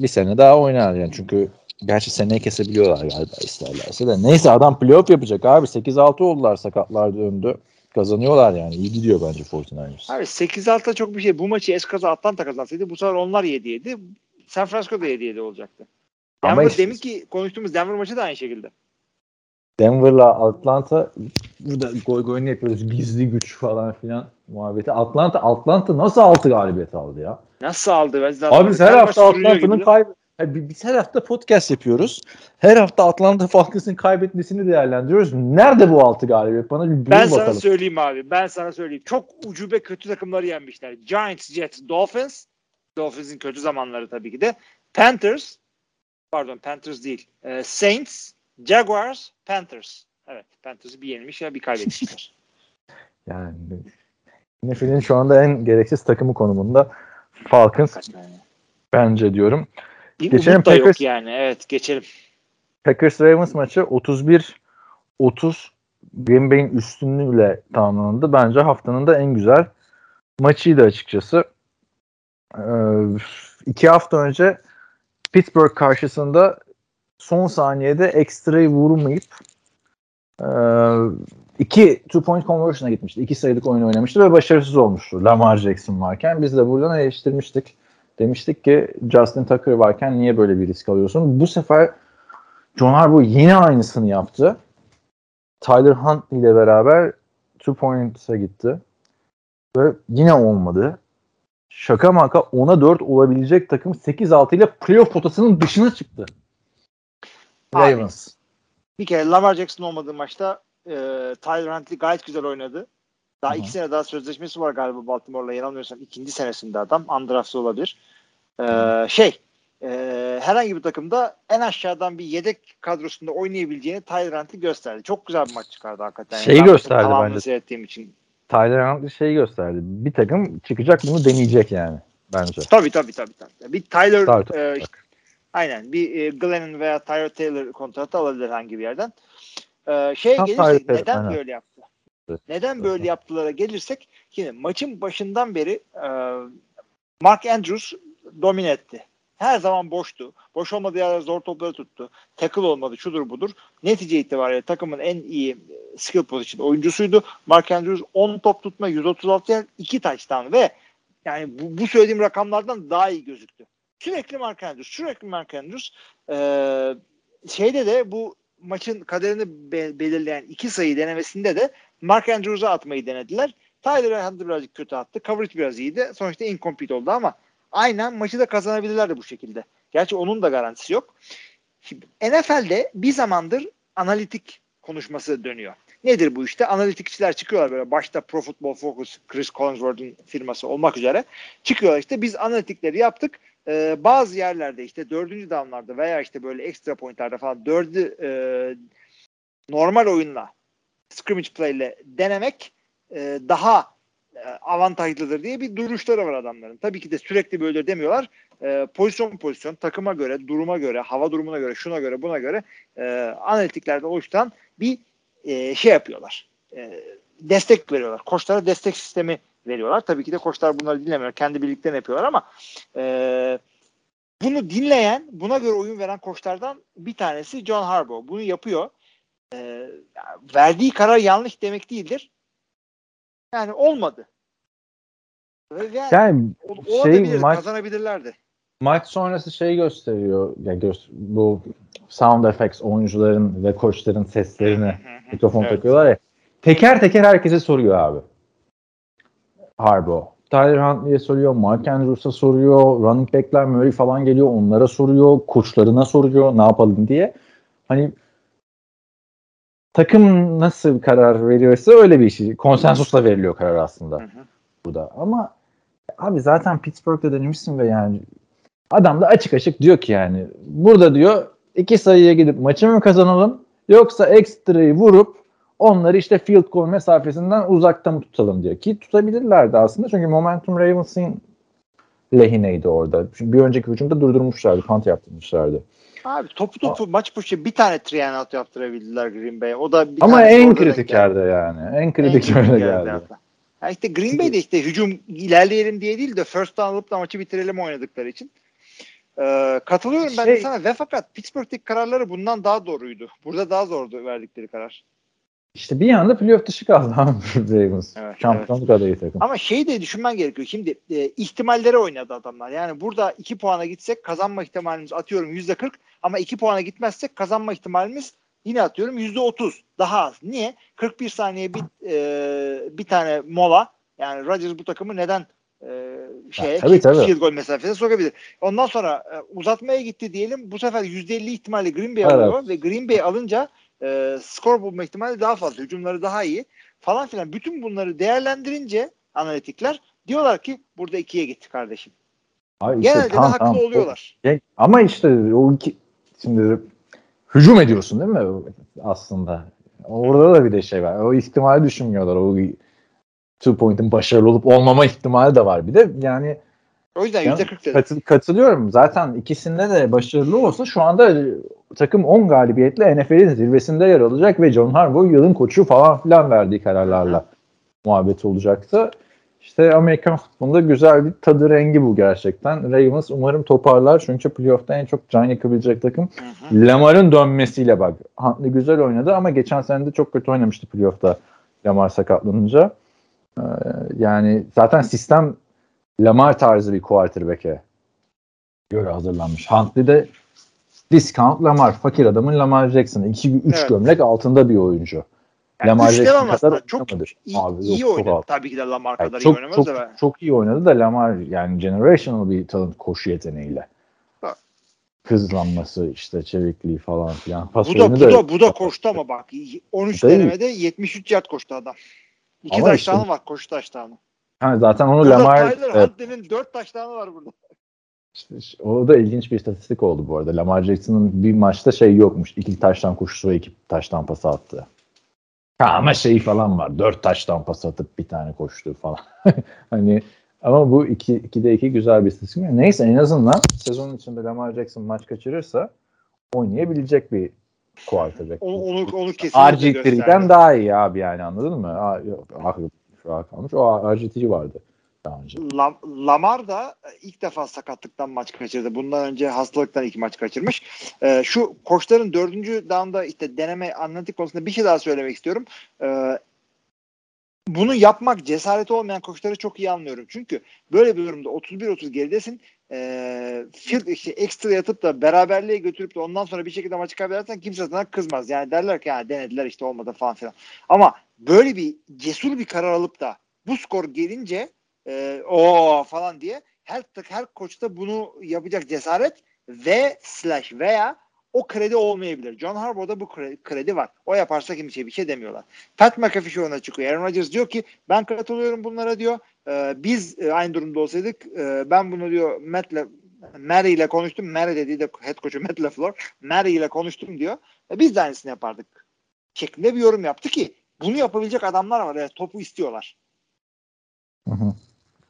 bir sene daha oynar yani. Çünkü gerçi seneye kesebiliyorlar galiba isterlerse de. Neyse adam playoff yapacak abi. 8-6 oldular sakatlar döndü. Kazanıyorlar yani. İyi gidiyor bence 49ers. Abi 8-6'da çok bir şey. Bu maçı eskaza Atlanta kazansaydı bu sefer onlar 7-7. San Francisco da 7-7 olacaktı. Ama Denver işte- demin ki konuştuğumuz Denver maçı da aynı şekilde. Denver'la Atlanta burada goy goyunu yapıyoruz. Gizli güç falan filan muhabbeti. Atlanta Atlanta nasıl 6 galibiyet aldı ya? Nasıl aldı? Ben zaten Abi her hafta Atlanta'nın gibi. kayb Abi bi- biz her hafta podcast yapıyoruz. Her hafta Atlanta Falcons'ın kaybetmesini değerlendiriyoruz. Nerede bu 6 galibiyet? Bana bir Ben sana bakalım. söyleyeyim abi. Ben sana söyleyeyim. Çok ucube kötü takımları yenmişler. Giants, Jets, Dolphins. Dolphins'in kötü zamanları tabii ki de. Panthers. Pardon Panthers değil. Ee, Saints, Jaguars, Panthers. Evet Panthers'ı bir yenilmiş ya bir kaybetmişler. Yani NFL'in şu anda en gereksiz takımı konumunda Falcons Yani. bence diyorum. Bir Geçelim umut da yok Packers. yani. Evet geçelim. Packers Ravens maçı 31 30 Green Bay'in üstünlüğüyle tamamlandı. Bence haftanın da en güzel maçıydı açıkçası. Ee, iki hafta önce Pittsburgh karşısında son saniyede ekstrayı vurmayıp e, iki two point conversion'a gitmişti. İki sayılık oyun oynamıştı ve başarısız olmuştu Lamar Jackson varken. Biz de buradan eleştirmiştik. Demiştik ki Justin Tucker varken niye böyle bir risk alıyorsun? Bu sefer John Harbaugh yine aynısını yaptı. Tyler Hunt ile beraber two points'a gitti. Ve yine olmadı. Şaka maka 10'a 4 olabilecek takım 8-6 ile playoff potasının dışına çıktı. Abi. Ravens. Bir kere Lamar Jackson olmadığı maçta e, Tyler Huntley gayet güzel oynadı. Daha Hı hı. iki sene daha sözleşmesi var galiba Baltimore'la yanılmıyorsam ikinci senesinde adam. Undraft'ı olabilir. E, şey e, herhangi bir takımda en aşağıdan bir yedek kadrosunda oynayabileceğini Tyler Huntley gösterdi. Çok güzel bir maç çıkardı hakikaten. Şeyi Ben gösterdi bence. seyrettiğim için. Tyler Huntley şeyi gösterdi. Bir takım çıkacak bunu deneyecek yani bence. Tabii tabii tabii. tabii. Bir Tyler Start e, işte, aynen bir e, Glennon veya Tyler Taylor kontratı alabilir hangi bir yerden. E, şeye Tam gelirsek Tyler neden aynen. böyle yaptı? Evet. Neden böyle yaptılara gelirsek yine maçın başından beri e, Mark Andrews domine etti. Her zaman boştu. Boş olmadığı yerlerde zor topları tuttu. Tackle olmadı, şudur budur. Netice itibariyle takımın en iyi skill position oyuncusuydu. Mark Andrews 10 top tutma, 136 yer, 2 touchdown ve yani bu, bu söylediğim rakamlardan daha iyi gözüktü. Sürekli Mark Andrews, sürekli Mark Andrews. Ee, şeyde de bu maçın kaderini be- belirleyen iki sayı denemesinde de Mark Andrews'a atmayı denediler. Tyler Hunter birazcık kötü attı. Coverage biraz iyiydi. Sonuçta incomplete oldu ama aynen maçı da kazanabilirlerdi bu şekilde. Gerçi onun da garantisi yok. Şimdi NFL'de bir zamandır analitik konuşması dönüyor. Nedir bu işte? Analitikçiler çıkıyorlar böyle başta Pro Football Focus, Chris Collinsworth'un firması olmak üzere. Çıkıyorlar işte biz analitikleri yaptık. Ee, bazı yerlerde işte dördüncü downlarda veya işte böyle ekstra pointlarda falan dördü e, normal oyunla scrimmage play ile denemek e, daha e, avantajlıdır diye bir duruşları var adamların. Tabii ki de sürekli böyle demiyorlar. E, pozisyon pozisyon takıma göre, duruma göre, hava durumuna göre, şuna göre, buna göre e, analitiklerden oluşturan bir e, şey yapıyorlar. E, destek veriyorlar. Koçlara destek sistemi veriyorlar. Tabii ki de koçlar bunları dinlemiyor. Kendi birliklerini yapıyorlar ama e, bunu dinleyen, buna göre oyun veren koçlardan bir tanesi John Harbaugh. Bunu yapıyor. E, verdiği karar yanlış demek değildir. Yani olmadı. Yani, Yani o, şey, maç- kazanabilirlerdi. Maç sonrası şey gösteriyor. Yani gö- bu sound effects oyuncuların ve koçların seslerini mikrofon Evet. takıyorlar ya. Teker teker herkese soruyor abi. Harbo. Tyler Huntley'e soruyor, Mark Andrews'a soruyor, running back'ler Murray falan geliyor, onlara soruyor, koçlarına soruyor ne yapalım diye. Hani takım nasıl karar veriyorsa öyle bir şey. Konsensusla veriliyor karar aslında Hı hı. burada. Ama abi zaten Pittsburgh'da denemişsin ve yani adam da açık açık diyor ki yani burada diyor iki sayıya gidip maçı mı kazanalım yoksa ekstrayı vurup onları işte field goal mesafesinden uzakta mı tutalım diyor. Ki tutabilirlerdi aslında çünkü momentum Ravens'in lehineydi orada. Çünkü bir önceki hücumda durdurmuşlardı, punt yaptırmışlardı. Abi topu topu maç başı bir tane three and out yaptırabildiler Green Bay'e. O da bir Ama en kritik yerde yani. En kritik yerde geldi. hatta. Ya işte Green Bay'de işte hücum ilerleyelim diye değil de first down alıp da maçı bitirelim oynadıkları için. Ee, katılıyorum ben de Şey- sana ve fakat Pittsburgh'teki kararları bundan daha doğruydu. Burada daha zordu verdikleri karar. İşte bir anda playoff dışı kaldı Ravens. Evet, Şampiyonluk adayı takım. Ama şey de düşünmen gerekiyor. Şimdi e, ihtimallere oynadı adamlar. Yani burada 2 puana gitsek kazanma ihtimalimiz atıyorum %40 ama 2 puana gitmezsek kazanma ihtimalimiz yine atıyorum %30 daha az. Niye? 41 saniye bir e, bir tane mola yani Rodgers bu takımı neden e, şeye tabii, tabii. field goal mesafesine sokabilir. Ondan sonra e, uzatmaya gitti diyelim. Bu sefer %50 ihtimalle Green Bay Evet. alıyor ve Green Bay alınca e, skor bulma ihtimali daha fazla. Hücumları daha iyi falan filan. Bütün bunları değerlendirince analitikler diyorlar ki burada ikiye gitti kardeşim. Ay işte Genelde de tam- haklı tam. oluyorlar. Ama işte o iki şimdi hücum ediyorsun değil mi aslında? Orada da bir de şey var. O ihtimali düşünmüyorlar. O two point'in başarılı olup olmama ihtimali de var. Bir de yani O yüzden Ya, yüzde 40 dedim. katıl- katılıyorum. Zaten ikisinde de başarılı olsa şu anda takım 10 galibiyetle NFL'in zirvesinde yer alacak ve John Harbaugh yılın koçu falan filan verdiği kararlarla muhabbet olacaktı. İşte Amerikan futbolunda güzel bir tadı rengi bu gerçekten. Ravens umarım toparlar çünkü playoff'ta en çok can yakabilecek takım. Lamar'ın dönmesiyle bak. Huntley güzel oynadı ama geçen sene de çok kötü oynamıştı playoff'ta Lamar sakatlanınca. Ee, yani zaten sistem Lamar tarzı bir quarterback'e göre hazırlanmış. Huntley de discount Lamar. Fakir adamın Lamar Jackson. 2-3 Evet. gömlek altında bir oyuncu. Yani Lamar Jackson kadar. Çok oynamadı. iyi, Abi iyi yok, çok oynadı. alt. Tabii ki de Lamar Yani kadar iyi çok, oynamadı çok, da. ben- çok iyi oynadı da Lamar yani generational bir talent koşu yeteneğiyle. Ha. Hızlanması işte çevikliği falan filan. Pas Bu da, bu da, bu da koştu ama bak. 13 Değil. denemede 73 yard koştu adam. İki Ama taştanı işte- var koşu taştanı. Ha, zaten onu Burada Lamar Tyler evet, Huntley'nin 4 taştanı var burada. işte- o da ilginç bir istatistik oldu bu arada. Lamar Jackson'ın bir maçta şey yokmuş. İki taştan koşusu ve iki taştan pası attı. Ha, ama şey falan var. Dört taştan pas atıp bir tane koştu falan. hani ama bu iki, ikide iki güzel bir istatistik. Neyse en azından sezonun içinde Lamar Jackson maç kaçırırsa oynayabilecek bir quarterback. Onu, onu, onu kesinlikle RG3'den gösterdi. daha iyi abi yani anladın mı? Ah, şu an kalmış. O RG3 vardı daha önce. Lam- Lamar da ilk defa sakatlıktan maç kaçırdı. Bundan önce hastalıktan iki maç kaçırmış. Ee, şu koçların dördüncü down'da işte deneme analitik konusunda bir şey daha söylemek istiyorum. Ee, bunu yapmak cesareti olmayan koçları çok iyi anlıyorum. Çünkü böyle bir durumda 31-30 geridesin. Ee, field işte ekstra yatıp da beraberliğe götürüp de ondan sonra bir şekilde maçı kaybedersen kimse sana kızmaz. Yani derler ki ya denediler işte olmadı falan filan. Ama böyle bir cesur bir karar alıp da bu skor gelince e, o falan diye her her koçta bunu yapacak cesaret ve slash veya o kredi olmayabilir. John Harbaugh'da bu kredi, var. O yaparsa kimseye bir şey demiyorlar. Pat McAfee şu ona çıkıyor. Aaron Rodgers diyor ki ben katılıyorum bunlara diyor. Ee, biz e, aynı durumda olsaydık e, ben bunu diyor Matt'le Mary ile konuştum. Mary dediği de head coach'u Matt LaFleur. Mary ile konuştum diyor. E, biz de aynısını yapardık. Şeklinde bir yorum yaptı ki bunu yapabilecek adamlar var. Yani topu istiyorlar. Hı hı.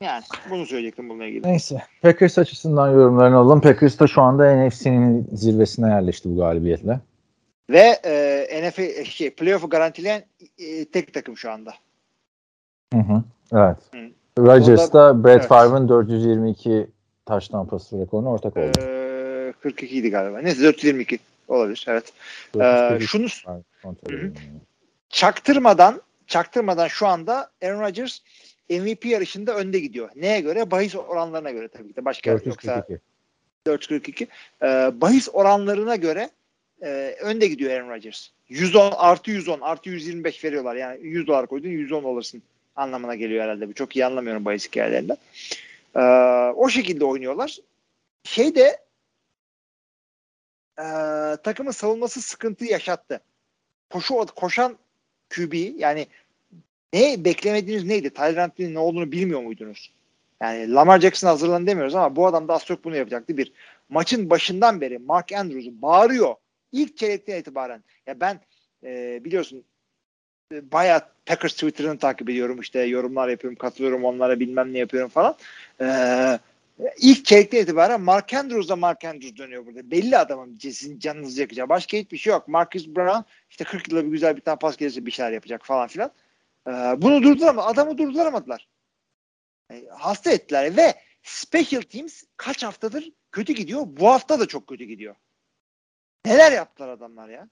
Yani bunu söyleyecektim bununla ilgili. Neyse. Packers açısından yorumlarını alalım. Packers da şu anda NFC'nin zirvesine yerleşti bu galibiyetle. Ve e, NFL şey, playoff'u garantileyen e, tek takım şu anda. Hı hı. Evet. Hı. Rodgers da Brett evet. Favre'ın 422 taştan pası rekoruna ortak oldu. E, 42 idi galiba. Neyse 422 olabilir. Evet. Ee, 442 şunu Hı hı. çaktırmadan çaktırmadan şu anda Aaron Rodgers MVP yarışında önde gidiyor. Neye göre? Bahis oranlarına göre tabii ki de. Başka yoksa 442. 442. Ee, bahis oranlarına göre e, önde gidiyor Aaron Rodgers. 110 artı 110 artı 125 veriyorlar. Yani 100 dolar koydun 110 alırsın anlamına geliyor herhalde. Çok iyi anlamıyorum bahis hikayelerinden. Ee, o şekilde oynuyorlar. Şey de e, takımın savunması sıkıntı yaşattı. Koşu koşan QB yani ne beklemediğiniz neydi? Tyler ne olduğunu bilmiyor muydunuz? Yani Lamar Jackson hazırlan demiyoruz ama bu adam da az çok bunu yapacaktı. Bir, maçın başından beri Mark Andrews bağırıyor. İlk çeyrekten itibaren. Ya ben e, biliyorsun e, bayağı Packers Twitter'ını takip ediyorum. İşte yorumlar yapıyorum, katılıyorum onlara bilmem ne yapıyorum falan. Ee, ilk çeyrekten itibaren Mark Andrews'a Mark Andrews dönüyor burada. Belli adamın sizin canınızı yakacağı. Başka hiçbir şey yok. Marcus Brown işte 40 yılda bir güzel bir tane pas gelirse bir şeyler yapacak falan filan. Ee, bunu durduramadılar. Adamı durduramadılar. Yani hasta ettiler ve Special Teams kaç haftadır kötü gidiyor. Bu hafta da çok kötü gidiyor. Neler yaptılar adamlar ya?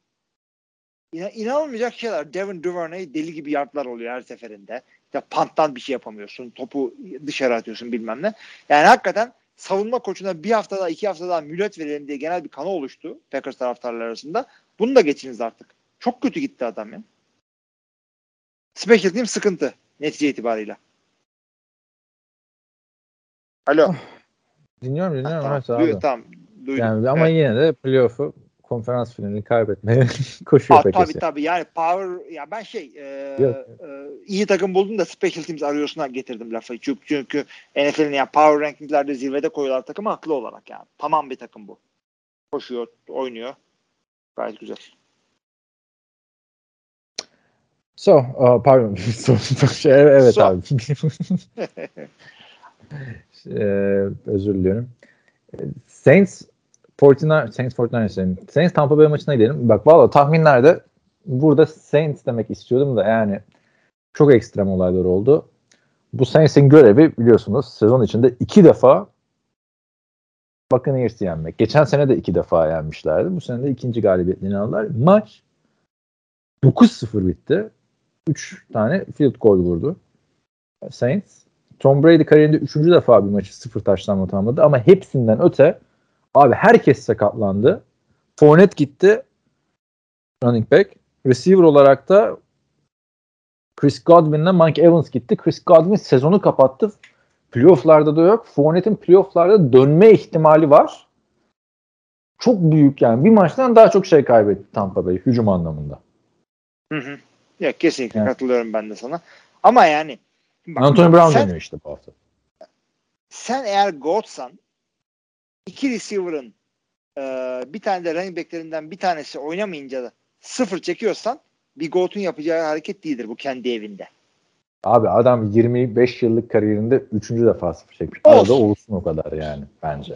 İna, inanılmayacak şeyler. Devin Duvernay deli gibi yardlar oluyor her seferinde. İşte panttan bir şey yapamıyorsun. Topu dışarı atıyorsun bilmem ne. Yani hakikaten savunma koçuna bir haftada iki haftada mület verelim diye genel bir kanı oluştu Packers taraftarları arasında. Bunu da geçiniz artık. Çok kötü gitti adam ya. Special team sıkıntı netice itibarıyla. Alo. Dinliyorum dinliyorum. tamam, evet abi. duy- tamam. Duydum. Yani ama Evet. yine de playoff'u konferans finalini kaybetmeye koşuyor Aa, tabii tabii yani power ya ben şey e, Yok. e, iyi takım buldum da special teams arıyorsuna getirdim lafı. Çünkü, çünkü NFL'in yani power rankinglerde zirvede koyuyorlar takımı haklı olarak yani. Tamam bir takım bu. Koşuyor, oynuyor. Gayet güzel. So, uh, pardon. So, şey, evet So. abi. Ee, özür diliyorum. Saints 49 Saints 49 Saints, Tampa Bay maçına gidelim. Bak valla tahminlerde burada Saints demek istiyordum da yani çok ekstrem olaylar oldu. Bu Saints'in görevi biliyorsunuz sezon içinde iki defa Buccaneers'i yenmek. Geçen sene de iki defa yenmişlerdi. Bu sene de ikinci galibiyetlerini aldılar. Maç 9-0 bitti. 3 tane field goal vurdu. Saints. Tom Brady kariyerinde 3. defa bir maçı sıfır taşlanma tamamladı ama hepsinden öte abi herkes sakatlandı. Fournette gitti running back. Receiver olarak da Chris Godwin'le Mike Evans gitti. Chris Godwin sezonu kapattı. Playoff'larda da yok. Fournette'in playoff'larda dönme ihtimali var. Çok büyük yani. Bir maçtan daha çok şey kaybetti Tampa Bay hücum anlamında. Hı hı. Ya kesinlikle Evet. katılıyorum ben de sana. Ama yani bak, Anthony Brown sen, dönüyor işte bu hafta. sen eğer Goat'san iki receiver'ın e, bir tane de running back'lerinden bir tanesi oynamayınca da sıfır çekiyorsan bir Goat'un yapacağı hareket değildir bu kendi evinde. Abi adam 25 yıllık kariyerinde 3. defa sıfır çekmiş. Olsun. Arada olsun o kadar yani bence.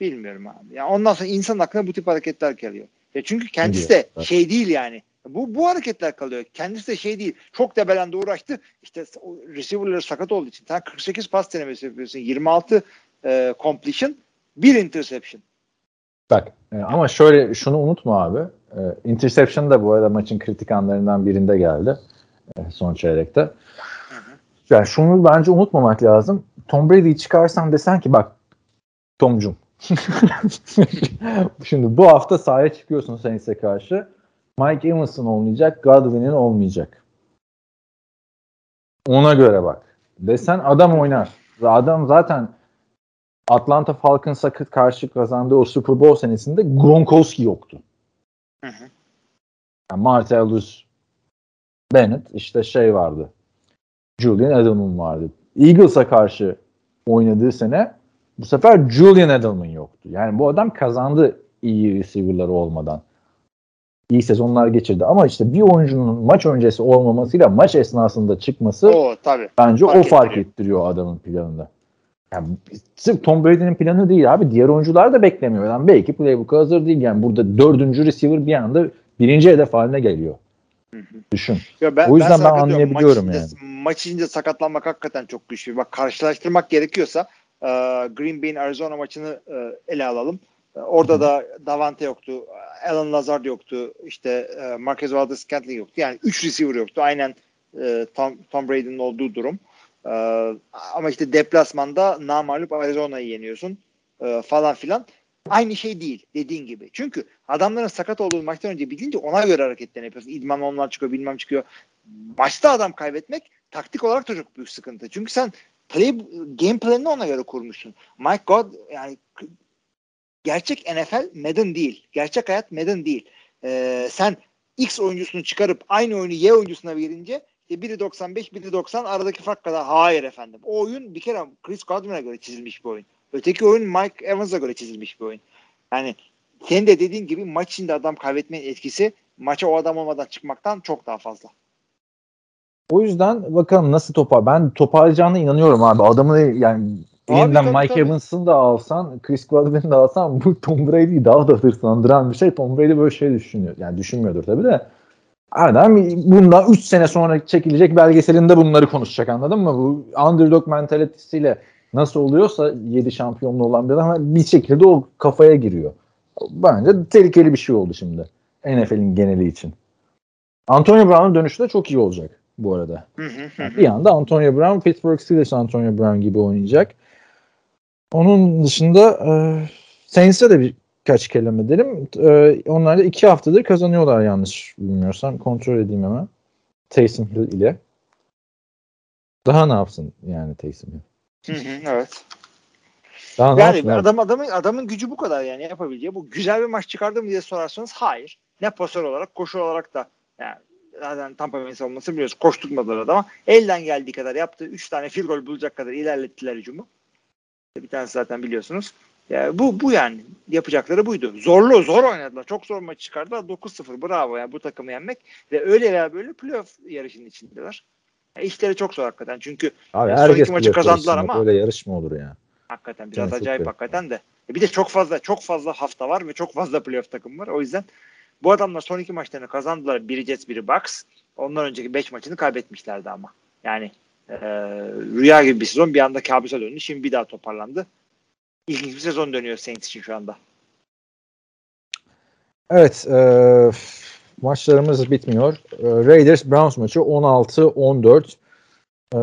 Bilmiyorum abi. Yani ondan sonra insan aklına bu tip hareketler geliyor. Ya çünkü kendisi de evet. şey değil yani. Bu bu hareketler kalıyor. Kendisi de şey değil. Çok debelende uğraştı. İşte receiver'ları sakat olduğu için. Sen 48 pas denemesi yapıyorsun. 26 e, completion, bir interception. Bak e, ama şöyle şunu unutma abi. E, interception da bu arada maçın kritik anlarından birinde geldi. e, son çeyrekte. Yani şunu bence unutmamak lazım. Tom Brady'yi çıkarsan desen ki bak Tomcum. Şimdi bu hafta sahaya çıkıyorsun Saints'e karşı. Mike Evans'ın olmayacak, Godwin'in olmayacak. Ona göre bak. Desen adam oynar. Adam zaten Atlanta Falcons'a karşı kazandığı o Super Bowl senesinde Gronkowski yoktu. Hı hı. Yani Martellus Bennett işte şey vardı. Julian Edelman vardı. Eagles'a karşı oynadığı sene bu sefer Julian Edelman yoktu. Yani bu adam kazandı iyi receiver'ları olmadan. İyi sezonlar geçirdi ama işte bir oyuncunun maç öncesi olmamasıyla maç esnasında çıkması O tabii. Bence Fark o fark ettiriyor. ettiriyor adamın planında. Yani sırf Tom Brady'nin planı değil abi. Diğer oyuncular da beklemiyor. Yani belki playbook'a hazır değil. Yani burada dördüncü receiver bir anda birinci hedef haline geliyor. Düşün. Ya ben, O yüzden ben katılıyorum. anlayabiliyorum maç içinde, Maç içinde sakatlanmak hakikaten çok güçlü. Bak karşılaştırmak gerekiyorsa e, Green Bay'in Arizona maçını e, ele alalım. Orada da Davante yoktu. Alan Lazard yoktu. İşte e, Marquez Valdez-Scantling yoktu. Yani 3 receiver yoktu. Aynen e, Tom, Tom Brady'nin olduğu durum. E, ama işte deplasmanda namalup Arizona'yı yeniyorsun falan filan. Aynı şey değil dediğin gibi. Çünkü adamların sakat olduğu maçtan önce bilince ona göre hareketlerini yapıyorsun. İdman onlar çıkıyor bilmem çıkıyor. Maçta adam kaybetmek taktik olarak da çok büyük sıkıntı. Çünkü sen play, game planını ona göre kurmuşsun. My God yani gerçek NFL Madden değil. Gerçek hayat Madden değil. Ee, sen X oyuncusunu çıkarıp aynı oyunu Y oyuncusuna verince işte biri 95 biri 90 aradaki fark kadar. Hayır efendim. O oyun bir kere Chris Godwin'e göre çizilmiş bir oyun. Öteki oyun Mike Evans'a göre çizilmiş bir oyun. Yani senin de dediğin gibi maç içinde adam kaybetmenin etkisi maça o adam olmadan çıkmaktan çok daha fazla. O yüzden bakalım nasıl topar. Ben toparlayacağına inanıyorum abi. Adamı yani elinden Mike tabii. Evans'ın da alsan, Chris Godwin'i de alsan bu Tom Brady'yi daha da hırslandıran bir şey. Tom Brady böyle şey düşünüyor. Yani düşünmüyordur tabii de. Adam bundan 3 sene sonra çekilecek belgeselinde bunları konuşacak anladın mı? Bu underdog mentalitesiyle nasıl oluyorsa 7 şampiyonlu olan bir adam bir şekilde o kafaya giriyor. Bence tehlikeli bir şey oldu şimdi. NFL'in geneli için. Antonio Brown'un dönüşü de çok iyi olacak bu arada. Yani bir anda Antonio Brown, Pittsburgh Steelers Antonio Brown gibi oynayacak. Onun dışında e, Saints'e de birkaç kelime edelim. E, onlar da iki haftadır kazanıyorlar yanlış bilmiyorsam. Kontrol edeyim hemen. Taysom Hill ile. Daha ne yapsın yani Taysom Hill? Hı hı, evet. Daha yani adam adamın adamın gücü bu kadar yani yapabileceği. Bu güzel bir maç çıkardı mı diye sorarsanız hayır. Ne pasör olarak koşu olarak da yani zaten Tampa Bay savunması biliyoruz koşturmadılar adama. Elden geldiği kadar yaptı. Üç tane field goal bulacak kadar ilerlettiler hücumu. Bir tanesi zaten biliyorsunuz. Yani bu bu yani yapacakları buydu. Zorlu zor oynadılar. Çok zor maç çıkardılar. 9-0 bravo yani bu takımı yenmek ve öyle veya böyle playoff yarışının içindeler. Yani işleri çok zor hakikaten. Çünkü Abi herkes maçı kazandılar ama öyle yarış mı olur ya? Hakikaten biraz yani acayip hakikaten de. E bir de çok fazla çok fazla hafta var ve çok fazla playoff takım var. O yüzden bu adamlar son iki maçlarını kazandılar. Biri Jets, biri Bucks. Ondan önceki beş maçını kaybetmişlerdi ama. Yani rüya gibi bir sezon bir anda kabusa döndü. Şimdi bir daha toparlandı. İlginç bir sezon dönüyor Saints için şu anda. Evet. E, maçlarımız bitmiyor. E, Raiders Browns maçı 16-14. E,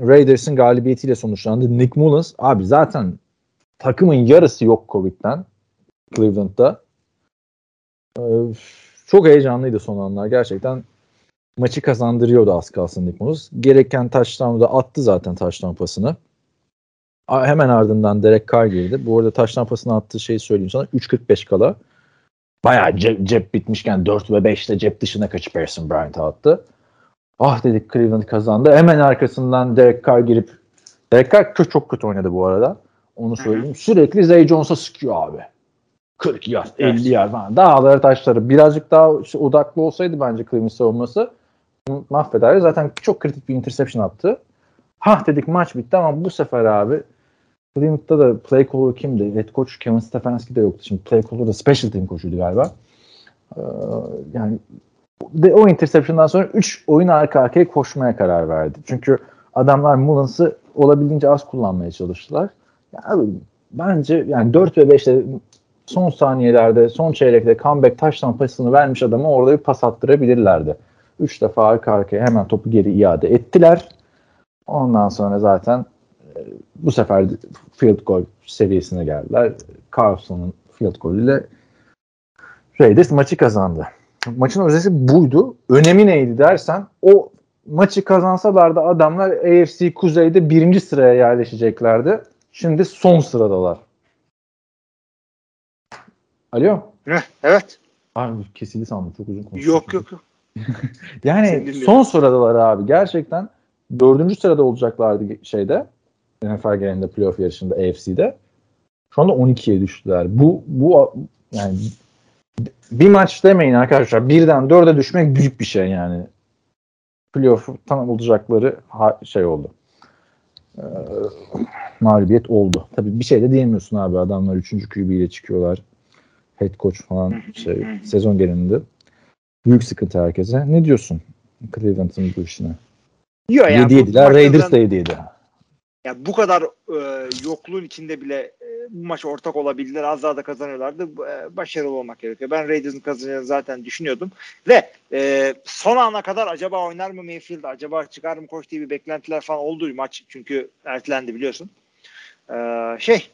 Raiders'ın galibiyetiyle sonuçlandı. Nick Mullins abi zaten takımın yarısı yok Covid'den Cleveland'da. Ee, çok heyecanlıydı son anlar. Gerçekten maçı kazandırıyordu az kalsın Nick Mullins. Gereken touchdown'u da attı zaten touchdown pasını. Hemen ardından Derek Carr girdi. Bu arada touchdown pasını attığı şeyi söyleyeyim sana. 3.45 kala. Bayağı cep, cep bitmişken 4 ve 5'te cep dışına kaçıp Harrison Bryant'a attı. Ah dedik Cleveland kazandı. Hemen arkasından Derek Carr girip Derek Carr çok, kötü oynadı bu arada. Onu söyleyeyim. Sürekli Zay Jones'a sıkıyor abi. 40 yard, 50 yard falan. Dağları taşları. Birazcık daha odaklı olsaydı bence Cleveland savunması mahvederdi. Zaten çok kritik bir interception attı. Hah dedik maç bitti ama bu sefer abi Cleveland'da da play caller kimdi? Head coach Kevin Stefanski de yoktu. Şimdi play caller da special team koçuydu galiba. Ee, yani de o interception'dan sonra 3 oyun arka arkaya koşmaya karar verdi. Çünkü adamlar Mullins'ı olabildiğince az kullanmaya çalıştılar. Yani bence yani 4 ve 5'te son saniyelerde, son çeyrekte comeback taştan pasını vermiş adamı orada bir pas attırabilirlerdi. 3 defa arka arkaya hemen topu geri iade ettiler. Ondan sonra zaten e, bu sefer field goal seviyesine geldiler. Carlson'un field golüyle Raiders maçı kazandı maçın özeti buydu. Önemi neydi dersen o maçı kazansalar da adamlar AFC Kuzey'de birinci sıraya yerleşeceklerdi. Şimdi son sıradalar. Alo. Evet. Abi kesildi sandım. Çok uzun konuştum. Yok yok yok. yani son sıradalar abi. Gerçekten dördüncü sırada olacaklardı şeyde. NFL genelinde playoff yarışında AFC'de. Şu anda 12'ye düştüler. Bu bu yani bir maç demeyin arkadaşlar. Birden dörde düşmek büyük bir şey yani. Playoff'tan olacakları şey oldu. Ee, mağlubiyet oldu. Tabii bir şey de diyemiyorsun abi. Adamlar 3. QB ile çıkıyorlar. Head coach falan şey sezon genelinde. Büyük sıkıntı herkese. Ne diyorsun Cleveland'ın bu işine? Yok yani 7 yediler. Raiders da 7 yedi. Ya bu kadar e, yokluğun içinde bile e, bu maç ortak olabildiler. Az daha da kazanıyorlardı. E, başarılı olmak gerekiyor. Ben Raiders'ın kazanacağını zaten düşünüyordum. Ve e, son ana kadar acaba oynar mı Mayfield? Acaba çıkar mı koç diye bir beklentiler falan oldu maç. Çünkü ertelendi biliyorsun. E, şey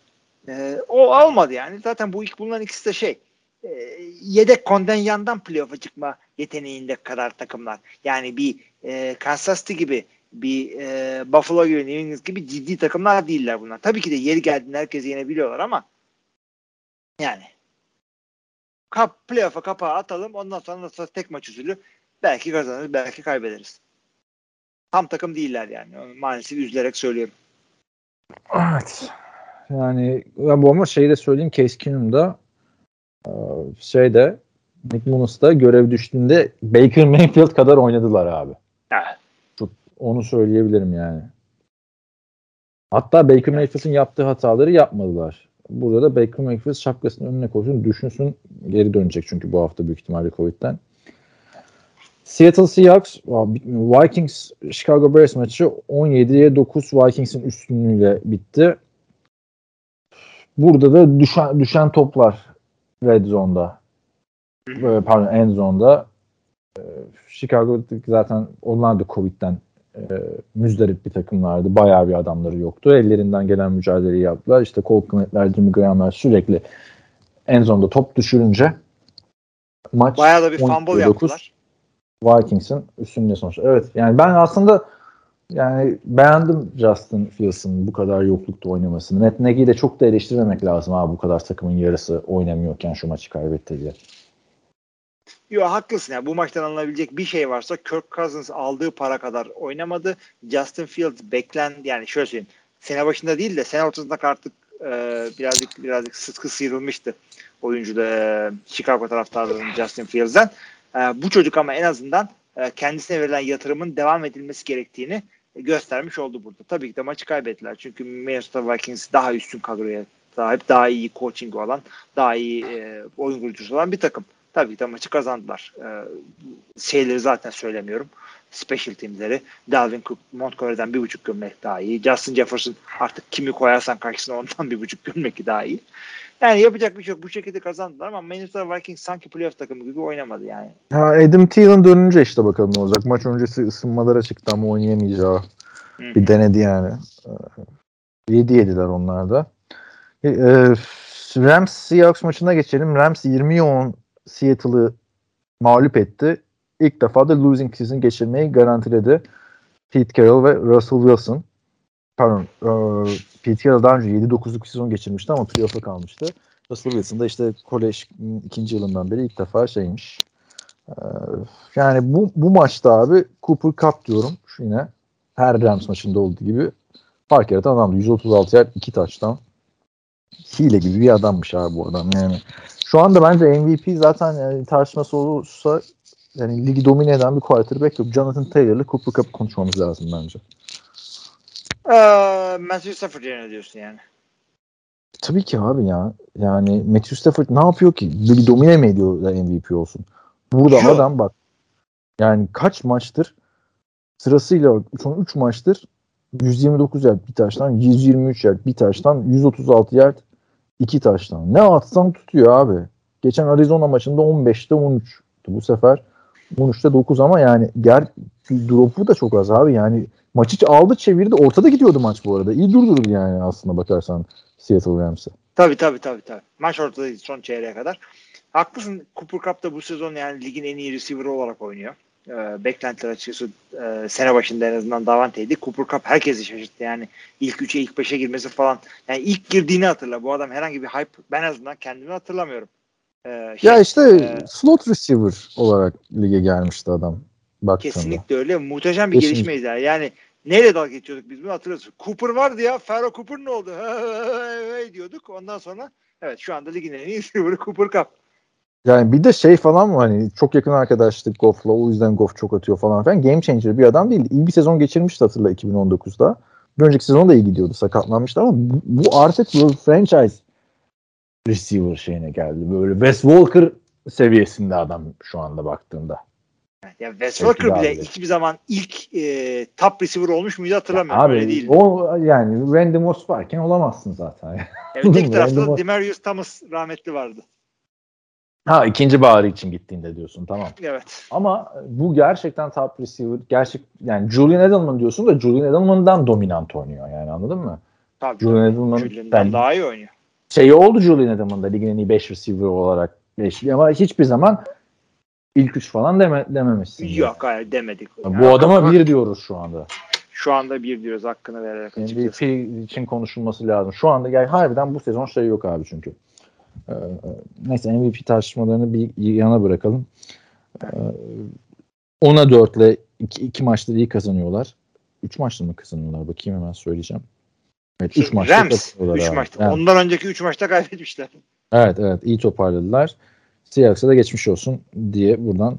e, o almadı yani. Zaten bu ilk bulunan ikisi de şey e, yedek kontenjandan playoff'a çıkma yeteneğinde kadar takımlar. Yani bir e, Kansas City gibi bir e, Buffalo gibi New England gibi ciddi takımlar değiller bunlar. Tabii ki de yeri geldiğinde herkesi yenebiliyorlar ama yani kap, playoff'a kapağı atalım ondan sonra da tek maç usulü belki kazanırız belki kaybederiz. Tam takım değiller yani. Maalesef üzülerek söylüyorum. Evet. Yani ben bu ama şeyi de söyleyeyim Case Keenum'da şeyde Nick Munus'ta görev düştüğünde Baker Mayfield kadar oynadılar abi. Evet. Onu söyleyebilirim yani. Hatta Baker Mayfield'in yaptığı hataları yapmadılar. Burada da Baker Mayfield şapkasının önüne koysun, düşünsün geri dönecek çünkü bu hafta büyük ihtimalle Covid'den. Seattle Seahawks, Vikings Chicago Bears maçı 17'ye 9 Vikings'in üstünlüğüyle bitti. Burada da düşen, düşen toplar Red Zone'da. Pardon End Zone'da. Chicago zaten onlar da Covid'den e, müzdarip bir takımlardı. Bayağı bir adamları yoktu. Ellerinden gelen mücadeleyi yaptılar. İşte Cole Kmet'ler, Jimmy Graham'lar sürekli en zonda top düşürünce maç Bayağı da bir fumble yaptılar. Vikings'in üstünde sonuç. Evet yani ben aslında yani beğendim Justin Fields'ın bu kadar yoklukta oynamasını. Matt Nagy'i de çok da eleştirmemek lazım abi bu kadar takımın yarısı oynamıyorken şu maçı kaybetti diye. Yok haklısın ya. Bu maçtan alınabilecek bir şey varsa Kirk Cousins aldığı para kadar oynamadı. Justin Fields beklen yani şöyle söyleyeyim. Sene başında değil de sene ortasında artık e, birazcık birazcık sıtkı sıyrılmıştı oyuncu da e, Chicago taraftarlarının Justin Fields'den. E, bu çocuk ama en azından e, kendisine verilen yatırımın devam edilmesi gerektiğini göstermiş oldu burada. Tabii ki de maçı kaybettiler. Çünkü Minnesota Vikings daha üstün kadroya sahip, daha iyi coaching olan, daha iyi e, oyun kurucusu olan bir takım. Tabii ki maçı kazandılar. Ee, şeyleri zaten söylemiyorum. Special teamleri. Dalvin Cook Montgomery'den bir buçuk gömlek daha iyi. Justin Jefferson artık kimi koyarsan karşısına ondan bir buçuk gömlek daha iyi. Yani yapacak bir şey yok. Bu şekilde kazandılar ama Minnesota Vikings sanki playoff takımı gibi oynamadı yani. Ha, Adam Thielen dönünce işte bakalım ne olacak. Maç öncesi ısınmalara çıktı ama oynayamayacağı Hı-hı. bir denedi yani. 7 ee, yediler onlar da. Ee, Rams Seahawks maçına geçelim. Rams 20 10 Seattle'ı mağlup etti. İlk defa da losing season geçirmeyi garantiledi. Pete Carroll ve Russell Wilson. Pardon, e, Pete Carroll daha önce 7-9'luk sezon geçirmişti ama playoff'a kalmıştı. Russell Wilson da işte kolej ikinci yılından beri ilk defa şeymiş. E, yani bu, bu maçta abi Cooper Cup diyorum yine her Rams maçında olduğu gibi fark yaratan adamdı. 136 yer 2 taştan. Hile gibi bir adammış abi bu adam yani. Şu anda bence MVP zaten yani tartışması olursa yani ligi domine eden bir quarterback yok. Jonathan Taylor'la Cooper Cup konuşmamız lazım bence. Ee, Matthew Stafford yerine diyorsun yani. Tabii ki abi ya. Yani Matthew Stafford ne yapıyor ki? Ligi domine mi ediyor da MVP olsun? Burada Şu. adam bak yani kaç maçtır sırasıyla son 3 maçtır 129 yard bir taştan, 123 yard bir taştan, 136 yard iki taştan. Ne atsan tutuyor abi. Geçen Arizona maçında 15'te 13. Bu sefer 13'te 9 ama yani ger drop'u da çok az abi. Yani maçı aldı çevirdi. Ortada gidiyordu maç bu arada. İyi durdurdu yani aslında bakarsan Seattle Rams'e. Tabii tabii tabii. tabii. Maç ortadaydı son çeyreğe kadar. Haklısın. Cooper Cup da bu sezon yani ligin en iyi receiver olarak oynuyor. E, beklentiler açıkçası e, sene başında en azından Davante'ydi. Cooper Cup herkesi şaşırttı. Yani ilk 3'e ilk 5'e girmesi falan. Yani ilk girdiğini hatırla. Bu adam herhangi bir hype ben en azından kendimi hatırlamıyorum. Ee, şey, ya işte e, slot receiver olarak lige gelmişti adam. Baktığında. Kesinlikle öyle. Muhteşem bir Kesinlikle. gelişmeydi. Yani. yani neyle dalga geçiyorduk biz bunu hatırlıyoruz. Cooper vardı ya. Ferro Cooper ne oldu? diyorduk. Ondan sonra evet şu anda ligin en iyi receiver'ı Cooper Cup. Yani bir de şey falan mı hani çok yakın arkadaşlık Goff'la o yüzden Goff çok atıyor falan filan. Game changer bir adam değil. İyi bir sezon geçirmişti hatırla 2019'da. Bir önceki sezon da iyi gidiyordu sakatlanmıştı ama bu, bu artık böyle franchise receiver şeyine geldi. Böyle Wes Walker seviyesinde adam şu anda baktığında. Ya Wes Belki bile hiçbir zaman ilk e, top receiver olmuş muydu hatırlamıyorum. Abi Öyle değil. o yani Randy Moss varken olamazsın zaten. Evet, öteki tarafta da Demarius Thomas rahmetli vardı. ha ikinci baharı için gittiğinde diyorsun tamam. Evet. Ama bu gerçekten top receiver. Gerçek yani Julian Edelman diyorsun da Julian Edelman'dan dominant oynuyor yani anladın mı? Tabii. Julian Edelman Julian'dan daha iyi oynuyor. Şey oldu Julian Edelman'da ligin en iyi 5 receiver olarak beşli ama hiçbir zaman ilk üç falan deme, dememişsin. Yok hayır demedik. Bu Yani adama bak- bir diyoruz şu anda. Şu anda bir diyoruz hakkını vererek açıkçası. MVP için konuşulması lazım. Şu anda yani harbiden bu sezon şey yok abi çünkü. Ee, neyse MVP tartışmalarını bir yana bırakalım. Ee, 10'a 4 ile iki, iki maçta iyi kazanıyorlar. 3 maçta mı kazanıyorlar? Bakayım hemen söyleyeceğim. Evet 3 maçta Rams kazanıyorlar 3 abi. maçta. Evet. Ondan önceki 3 maçta kaybetmişler. Evet evet iyi toparladılar. Seahawks'a da geçmiş olsun diye buradan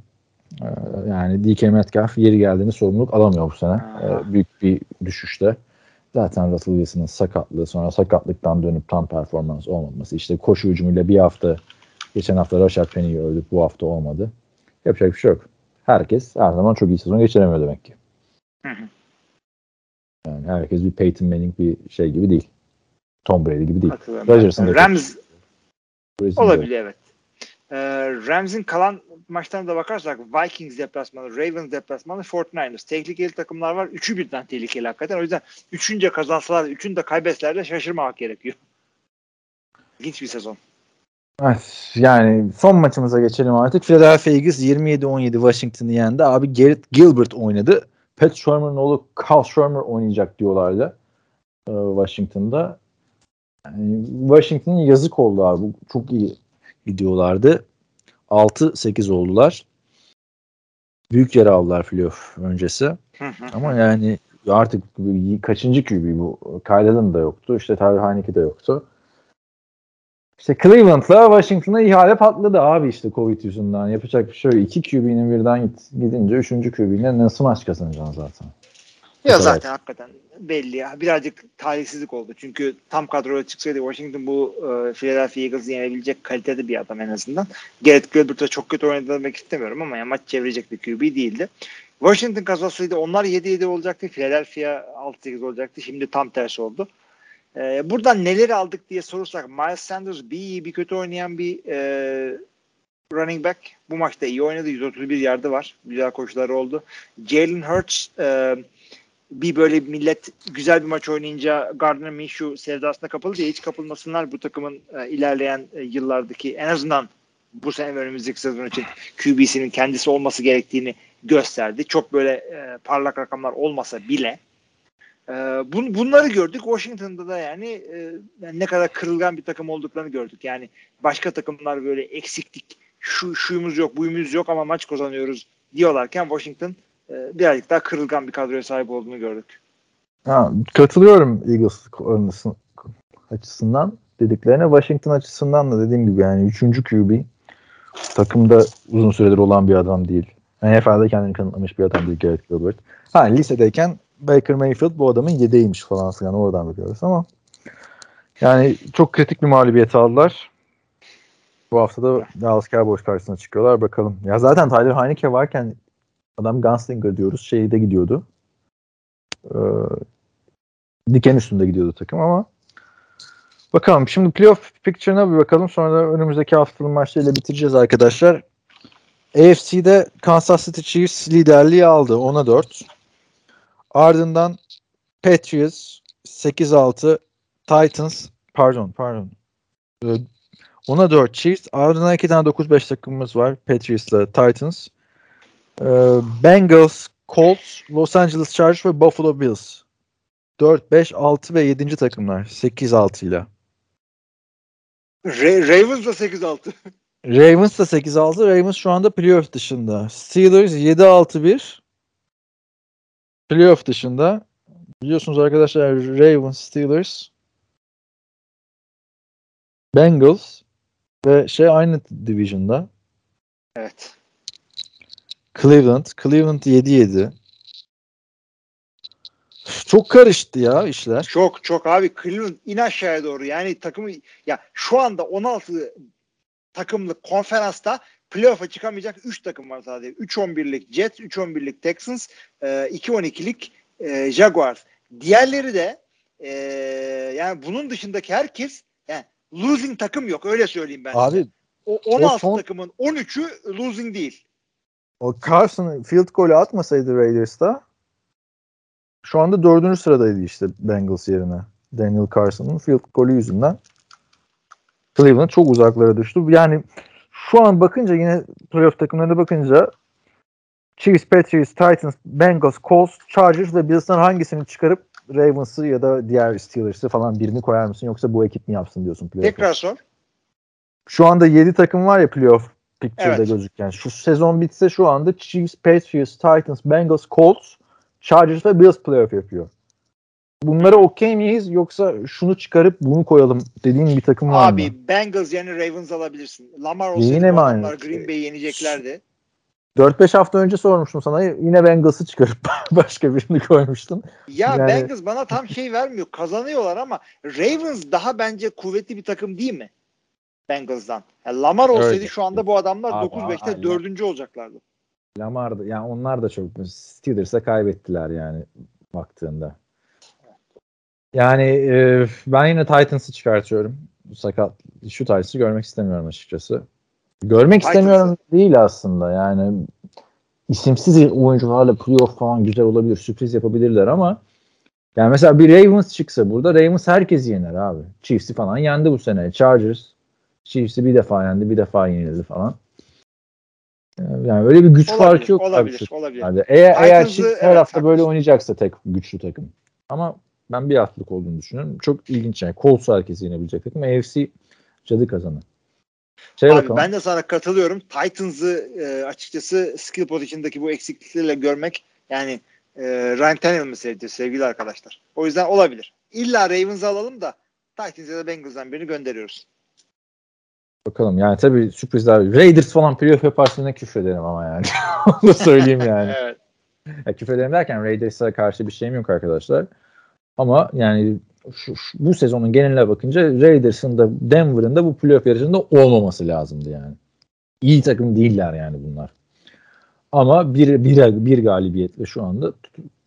e, yani DK Metcalf yeri geldiğinde sorumluluk alamıyor bu sene. E, büyük bir düşüşte. Zaten Russell Wilson'ın sakatlığı sonra sakatlıktan dönüp tam performans olmaması. işte koşu hücumuyla bir hafta geçen hafta Rashad Penny'i öldük bu hafta olmadı. Yapacak bir şey yok. Herkes her zaman çok iyi sezon geçiremiyor demek ki. Hı hı. Yani herkes bir Peyton Manning bir şey gibi değil. Tom Brady gibi değil. Rodgers'ın da Rams olabilir evet. Ee, Rams'in kalan maçlarına da bakarsak Vikings deplasmanı, Ravens deplasmanı, 49ers. Tehlikeli takımlar var. Üçü birden tehlikeli hakikaten. O yüzden üçünce kazansalar, üçünü de kaybetseler de şaşırmamak gerekiyor. İlginç bir sezon. Evet, yani son maçımıza geçelim artık. Philadelphia Eagles 27-17 Washington'ı yendi. Abi Garrett Gilbert oynadı. Pat Shermer'ın oğlu Carl Shermer oynayacak diyorlardı e, Washington'da. Yani Washington'ın yazık oldu abi. Çok iyi gidiyorlardı. 6-8 oldular. Büyük yer aldılar playoff öncesi. Ama yani artık kaçıncı QB bu? Kyle Allen da yoktu. İşte Tyler Heineke de yoktu. İşte Cleveland'la Washington'a ihale patladı abi işte Covid yüzünden. Yapacak bir şey yok. İki QB'nin birden git, gidince üçüncü QB'yle nasıl maç kazanacaksın zaten? Ya Evet. zaten hakikaten belli ya. Birazcık talihsizlik oldu. Çünkü tam kadroya çıksaydı Washington bu e, Philadelphia Eagles'ı yenebilecek kalitede bir adam en azından. Garrett Gilbert'a çok kötü oynadı demek istemiyorum ama ya maç çevirecek bir QB değildi. Washington kazansaydı onlar 7-7 olacaktı. Philadelphia 6-8 olacaktı. Şimdi tam tersi oldu. E, buradan neleri aldık diye sorursak Miles Sanders bir iyi bir kötü oynayan bir e, running back. Bu maçta iyi oynadı. 131 yardı var. Güzel koşuları oldu. Jalen Hurts e, bir böyle millet güzel bir maç oynayınca Gardner Minshew sevdasına kapıldı diye hiç kapılmasınlar bu takımın e, ilerleyen e, yıllardaki en azından bu sene önümüzdeki sezon için QB'sinin kendisi olması gerektiğini gösterdi. Çok böyle e, parlak rakamlar olmasa bile e, bun, bunları gördük. Washington'da da yani, e, yani ne kadar kırılgan bir takım olduklarını gördük. Yani başka takımlar böyle eksiklik şu şuyumuz yok, buyumuz yok ama maç kazanıyoruz diyorlarken Washington e, birazcık daha kırılgan bir kadroya sahip olduğunu gördük. Ha, katılıyorum Eagles açısından dediklerine. Washington açısından da dediğim gibi yani üçüncü QB takımda uzun süredir olan bir adam değil. NFL'de kendini kanıtlamış bir adam değil Garrett Gilbert. Ha lisedeyken Baker Mayfield bu adamın yedeğiymiş falan filan oradan biliyoruz ama yani çok kritik bir mağlubiyet aldılar. Bu hafta da Dallas Cowboys karşısına çıkıyorlar bakalım. Ya zaten Tyler Heineke varken adam Gunslinger diyoruz şeyde gidiyordu. Ee, diken üstünde gidiyordu takım ama bakalım. Şimdi playoff picture'ına bir bakalım. Sonra da önümüzdeki haftanın maçlarıyla bitireceğiz arkadaşlar. AFC'de Kansas City Chiefs liderliği aldı. 10'a 4. Ardından Patriots 8-6 Titans pardon pardon Ee, 10'a 4 Chiefs. Ardından iki tane 9-5 takımımız var. Patriots'la Titans. Ee, Bengals, Colts, Los Angeles Chargers ve Buffalo Bills. 4, 5, 6 ve 7. takımlar. 8-6 ile. Ra- Ravens da 8-6. Ravens da 8-6. Ravens şu anda playoff dışında. Steelers 7-6-1. Playoff dışında. Biliyorsunuz arkadaşlar Ravens, Steelers, Bengals ve şey aynı division'da. Evet. Cleveland. Cleveland 7-7. Çok karıştı ya işler. Çok çok abi Cleveland in aşağıya doğru. Yani takımı ya şu anda 16 takımlık konferansta playoff'a çıkamayacak 3 takım var sadece. 3-11'lik Jets, 3-11'lik Texans, e, 2-12'lik e, Jaguars. Diğerleri de e, yani bunun dışındaki herkes yani losing takım yok öyle söyleyeyim ben. size. Abi o 16 son- takımın 13'ü losing değil. o Carson field golü atmasaydı Raiders'ta şu anda dördüncü sıradaydı işte Bengals yerine. Daniel Carson'ın field golü yüzünden Cleveland çok uzaklara düştü. Yani şu an bakınca yine playoff takımlarına bakınca Chiefs, Patriots, Titans, Bengals, Colts, Chargers ve Bills'tan hangisini çıkarıp Ravens'ı ya da diğer Steelers'ı falan birini koyar mısın yoksa bu ekip mi yapsın diyorsun playoff'a? Tekrar sor. Şu anda 7 takım var ya playoff picture'da Evet. gözüken. Şu sezon bitse şu anda Chiefs, Patriots, Titans, Bengals, Colts, Chargers ve Bills playoff yapıyor. Bunlara okey miyiz yoksa şunu çıkarıp bunu koyalım dediğin bir takım var mı? Abi Bengals yerine Ravens alabilirsin. Lamar olsaydı Yine bu mi adamlar aynı? Green Bay'i yeneceklerdi. 4-5 hafta önce sormuştum sana yine Bengals'ı çıkarıp başka birini koymuştun. Ya Yani- Bengals bana tam şey vermiyor. Kazanıyorlar ama Ravens daha bence kuvvetli bir takım değil mi? Bengals'dan. Yani Lamar olsaydı Öyle. şu anda bu adamlar Abi, 9-5'te aynen. 4. olacaklardı. Lamar da yani onlar da çok Steelers'a kaybettiler yani baktığında. Yani e, ben yine Titans'ı çıkartıyorum. Bu sakat şu Titans'ı görmek istemiyorum açıkçası. Görmek Titans'ı. istemiyorum değil aslında. Yani isimsiz oyuncularla playoff falan güzel olabilir. Sürpriz yapabilirler ama yani mesela bir Ravens çıksa burada Ravens herkesi yener abi. Chiefs'i falan yendi bu sene. Chargers Chiefs'i bir defa yendi, bir defa yenildi falan. Yani öyle bir güç Olabilir, farkı yok. tabii olabilir, olabilir. yani eğer, eğer Chiefs her evet, hafta böyle haklısın. oynayacaksa tek güçlü takım. Ama ben bir haftalık olduğunu düşünüyorum. Çok ilginç yani. Colts herkesi yenebilecek takım. AFC cadı kazanı. Şey Abi bakalım. ben de sana katılıyorum. Titans'ı e, açıkçası skill position'daki bu eksikliklerle görmek yani e, Ryan Tannehill mi sevdi sevgili arkadaşlar. O yüzden olabilir. İlla Ravens'ı alalım da Titans ya da Bengals'dan birini gönderiyoruz. Bakalım yani tabii sürprizler. Raiders falan playoff yaparsa ne küfrederim ama yani. Onu söyleyeyim yani. Evet. Ya küfrederim derken Raiders'a karşı bir şeyim yok arkadaşlar. Ama yani şu, şu- bu sezonun geneline bakınca Raiders'ın da Denver'ın da bu playoff yarışında olmaması lazımdı yani. İyi takım değiller yani bunlar. Ama bir, bir, bir galibiyetle şu anda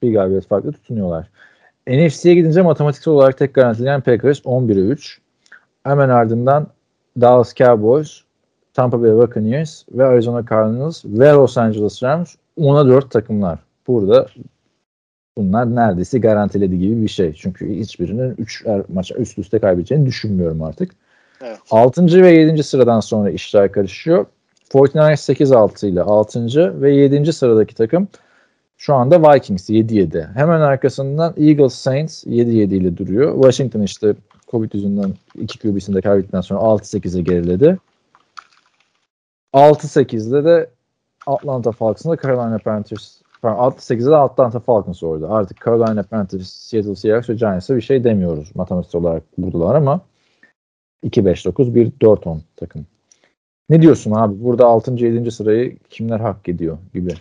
bir galibiyet farklı tutunuyorlar. NFC'ye gidince matematiksel olarak tek garantileyen Packers 11'e 3. Hemen ardından Dallas Cowboys, Tampa Bay Buccaneers ve Arizona Cardinals ve Los Angeles Rams 10'a 4 takımlar. Burada bunlar neredeyse garantiledi gibi bir şey. Çünkü hiçbirinin 3 maça üst üste kaybedeceğini düşünmüyorum artık. Evet. 6. ve 7. sıradan sonra işler karışıyor. 49ers 8-6 ile 6. ve 7. sıradaki takım şu anda Vikings 7-7. Hemen arkasından Eagles Saints 7-7 ile duruyor. Washington işte Covid yüzünden 2 QB'sini de kaybettikten sonra 6-8'e geriledi. 6-8'de de Atlanta Falcons'la Carolina Panthers pardon, 6-8'de de Atlanta Falcons orada. Artık Carolina Panthers, Seattle Seahawks ve Giants'a bir şey demiyoruz. Matematiksel olarak buradalar ama 2-5-9 bir 4-10 takım. Ne diyorsun abi? Burada 6. 7. sırayı kimler hak ediyor gibi.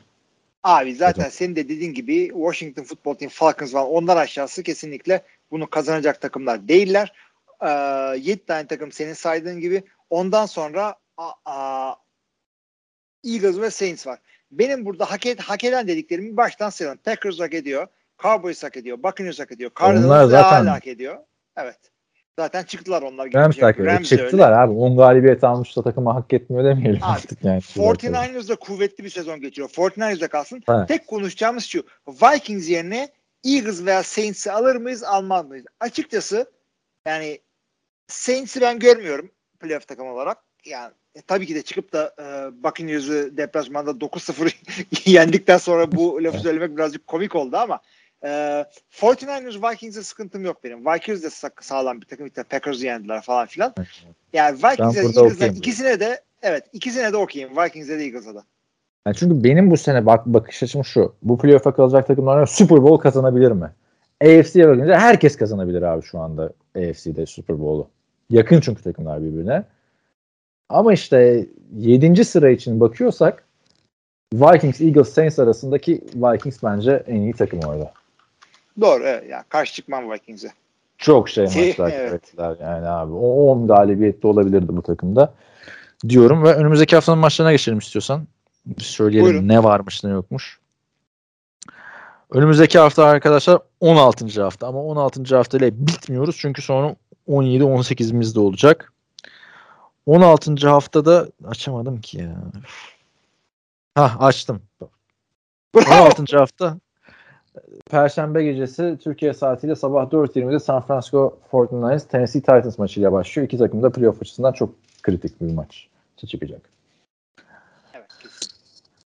Abi zaten senin de dediğin gibi Washington Football Team, Falcons falan onlar aşağısı kesinlikle bunu kazanacak takımlar değiller. Ee, 7 tane takım senin saydığın gibi. Ondan sonra a, a, Eagles ve Saints var. Benim burada hak, ed- hak eden dediklerimi baştan sayalım. Packers hak ediyor. Cowboys hak ediyor. Buccaneers hak ediyor. Cardinals zaten- hak ediyor. Evet. Zaten çıktılar onlar. Rams bir şey. hak ediyor. De öyle. Çıktılar abi. 10 galibiyet almış da takıma hak etmiyor demeyelim Abi, artık yani. 49ers da kuvvetli bir sezon geçiriyor. 49ers kalsın. Evet. Tek konuşacağımız şu. Vikings yerine Eagles veya Saints'i alır mıyız almaz mıyız? Açıkçası yani Saints'i ben görmüyorum playoff takım olarak. Yani e, tabii ki de çıkıp da e, Buccaneers'ı deplasmanda 9-0 yendikten sonra bu lafı söylemek birazcık komik oldu ama e, 49ers Vikings'e sıkıntım yok benim. Vikings de sa- sağlam bir takım. İşte Packers'ı yendiler falan filan. Yani Vikings'e ikisine de evet ikisine de okeyim. Vikings'e de Eagles'a da. Yani çünkü benim bu sene bak bakış açım şu. Bu playoff'a kalacak takımlar Super Bowl kazanabilir mi? AFC'ye bakınca herkes kazanabilir abi şu anda AFC'de Super Bowl'u. Yakın çünkü takımlar birbirine. Ama işte 7. sıra için bakıyorsak Vikings, Eagles, Saints arasındaki Vikings bence en iyi takım orada. Doğru evet. Yani karşı çıkmam Vikings'e. Çok şey maçlar evet. yani abi. O 10 galibiyette olabilirdi bu takımda. diyorum ve önümüzdeki haftanın maçlarına geçelim istiyorsan. Söyleyelim Buyurun. ne varmış ne yokmuş. Önümüzdeki hafta arkadaşlar 16. hafta ama 16. hafta ile bitmiyoruz çünkü sonra 17-18'imiz de olacak. 16. haftada açamadım ki ya. Ha açtım. Bravo. 16. hafta Perşembe gecesi Türkiye saatiyle sabah 4.20'de San Francisco 49ers Tennessee Titans maçıyla başlıyor. İki takım da playoff açısından çok kritik bir maç çıkacak. Evet.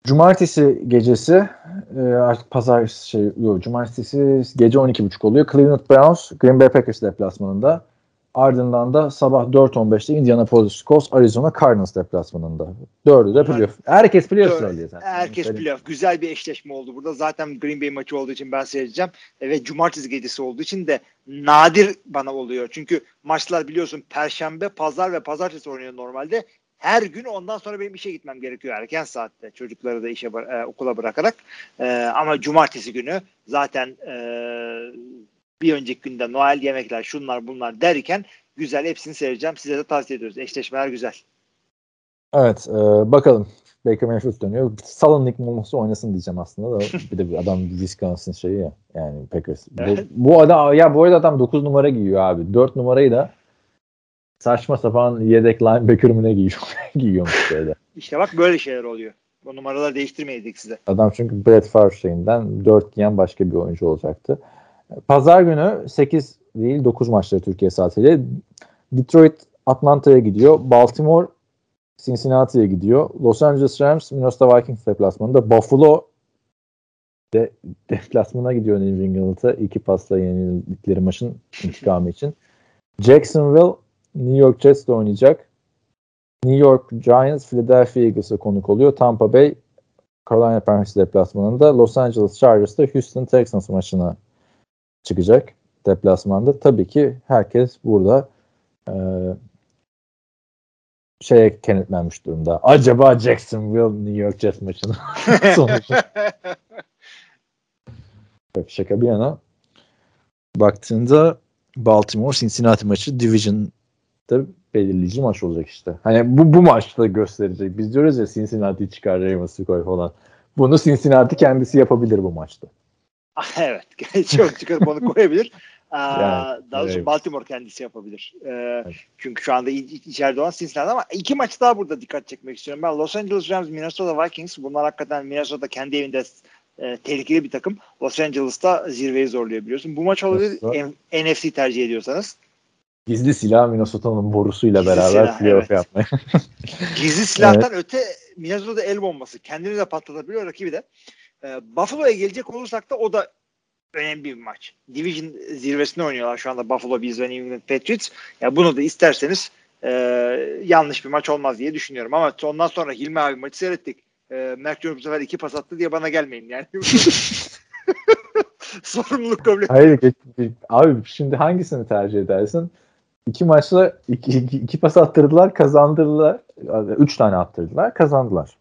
Cumartesi gecesi e, artık pazar şey yok cumartesi gece 12.30 oluyor. Cleveland Browns Green Bay Packers deplasmanında. Ardından da sabah 4.15'te Indianapolis Colts Arizona Cardinals deplasmanında. Dördü de playoff. Herkes playoff söylüyor zaten. Herkes Söyleyeyim. playoff. Güzel bir eşleşme oldu burada. Zaten Green Bay maçı olduğu için ben seyredeceğim. E, Ve cumartesi gecesi olduğu için de nadir bana oluyor. Çünkü maçlar biliyorsun perşembe, pazar ve pazartesi oynuyor normalde. Her gün ondan sonra benim işe gitmem gerekiyor erken saatte. Çocukları da işe e, okula bırakarak. E, ama cumartesi günü zaten e, bir önceki günde Noel yemekler şunlar bunlar derken güzel hepsini seyredeceğim. Size de tavsiye ediyoruz. Eşleşmeler güzel. Evet e, bakalım. Baker Mayfield dönüyor. Salın Nick Mulmus'u oynasın diyeceğim aslında da bir de bir adam Wisconsin şeyi ya yani Packers. Evet. Bu, bu adam ya bu arada adam 9 numara giyiyor abi. 4 numarayı da saçma sapan yedek linebacker mı ne giyiyor, giyiyormuş şeyde. İşte bak böyle şeyler oluyor. Bu numaraları değiştirmeydik size. Adam çünkü Brett Favre şeyinden 4 giyen başka bir oyuncu olacaktı. Pazar günü 8 değil 9 maçları Türkiye saatiyle. Detroit Atlanta'ya gidiyor. Baltimore Cincinnati'ye gidiyor. Los Angeles Rams Minnesota Vikings deplasmanında. Buffalo de, deplasmana gidiyor New England'a. iki pasla yenildikleri maçın intikamı için. Jacksonville New York Jets'te oynayacak. New York Giants Philadelphia Eagles'a konuk oluyor. Tampa Bay Carolina Panthers deplasmanında. Los Angeles Chargers'ta Houston Texans maçına çıkacak deplasmanda. Tabii ki herkes burada e, şeye kenetlenmiş durumda. Acaba Jacksonville New York Jets maçını sonucu. Yok, şaka bir yana baktığında Baltimore Cincinnati maçı Division'da belirleyici maç olacak işte. Hani bu bu maçta gösterecek. Biz diyoruz ya Cincinnati çıkar Ravens'ı koy falan. Bunu Cincinnati kendisi yapabilir bu maçta. evet. Çok çıkarıp onu koyabilir. Yani, daha doğrusu evet. Baltimore kendisi yapabilir. Ee, Çünkü şu anda iç- iç- içeride olan Cincinnati ama iki maç daha burada dikkat çekmek istiyorum. Ben Los Angeles Rams, Minnesota Vikings. Bunlar hakikaten Minnesota kendi evinde e, tehlikeli bir takım. Los Angeles'ta zirveyi zorluyor biliyorsun. Bu maç olabilir N- NFC tercih ediyorsanız. Gizli silah Minnesota'nın borusuyla Gizli beraber silah, playoff evet. yapmaya. Gizli silahtan öte Minnesota el bombası. Kendini de patlatabiliyor rakibi de. Ee, Buffalo'ya gelecek olursak da o da önemli bir maç. Division zirvesinde oynuyorlar şu anda Buffalo Bills ve New England Patriots. Ya bunu da isterseniz e, yanlış bir maç olmaz diye düşünüyorum. Ama ondan sonra Hilmi abi maçı seyrettik. E, Mark Jones bu sefer iki pas attı diye bana gelmeyin yani. Sorumluluk kabul. Hayır abi şimdi hangisini tercih edersin? İki maçta iki, iki, iki pas attırdılar kazandırdılar. Üç tane attırdılar kazandılar.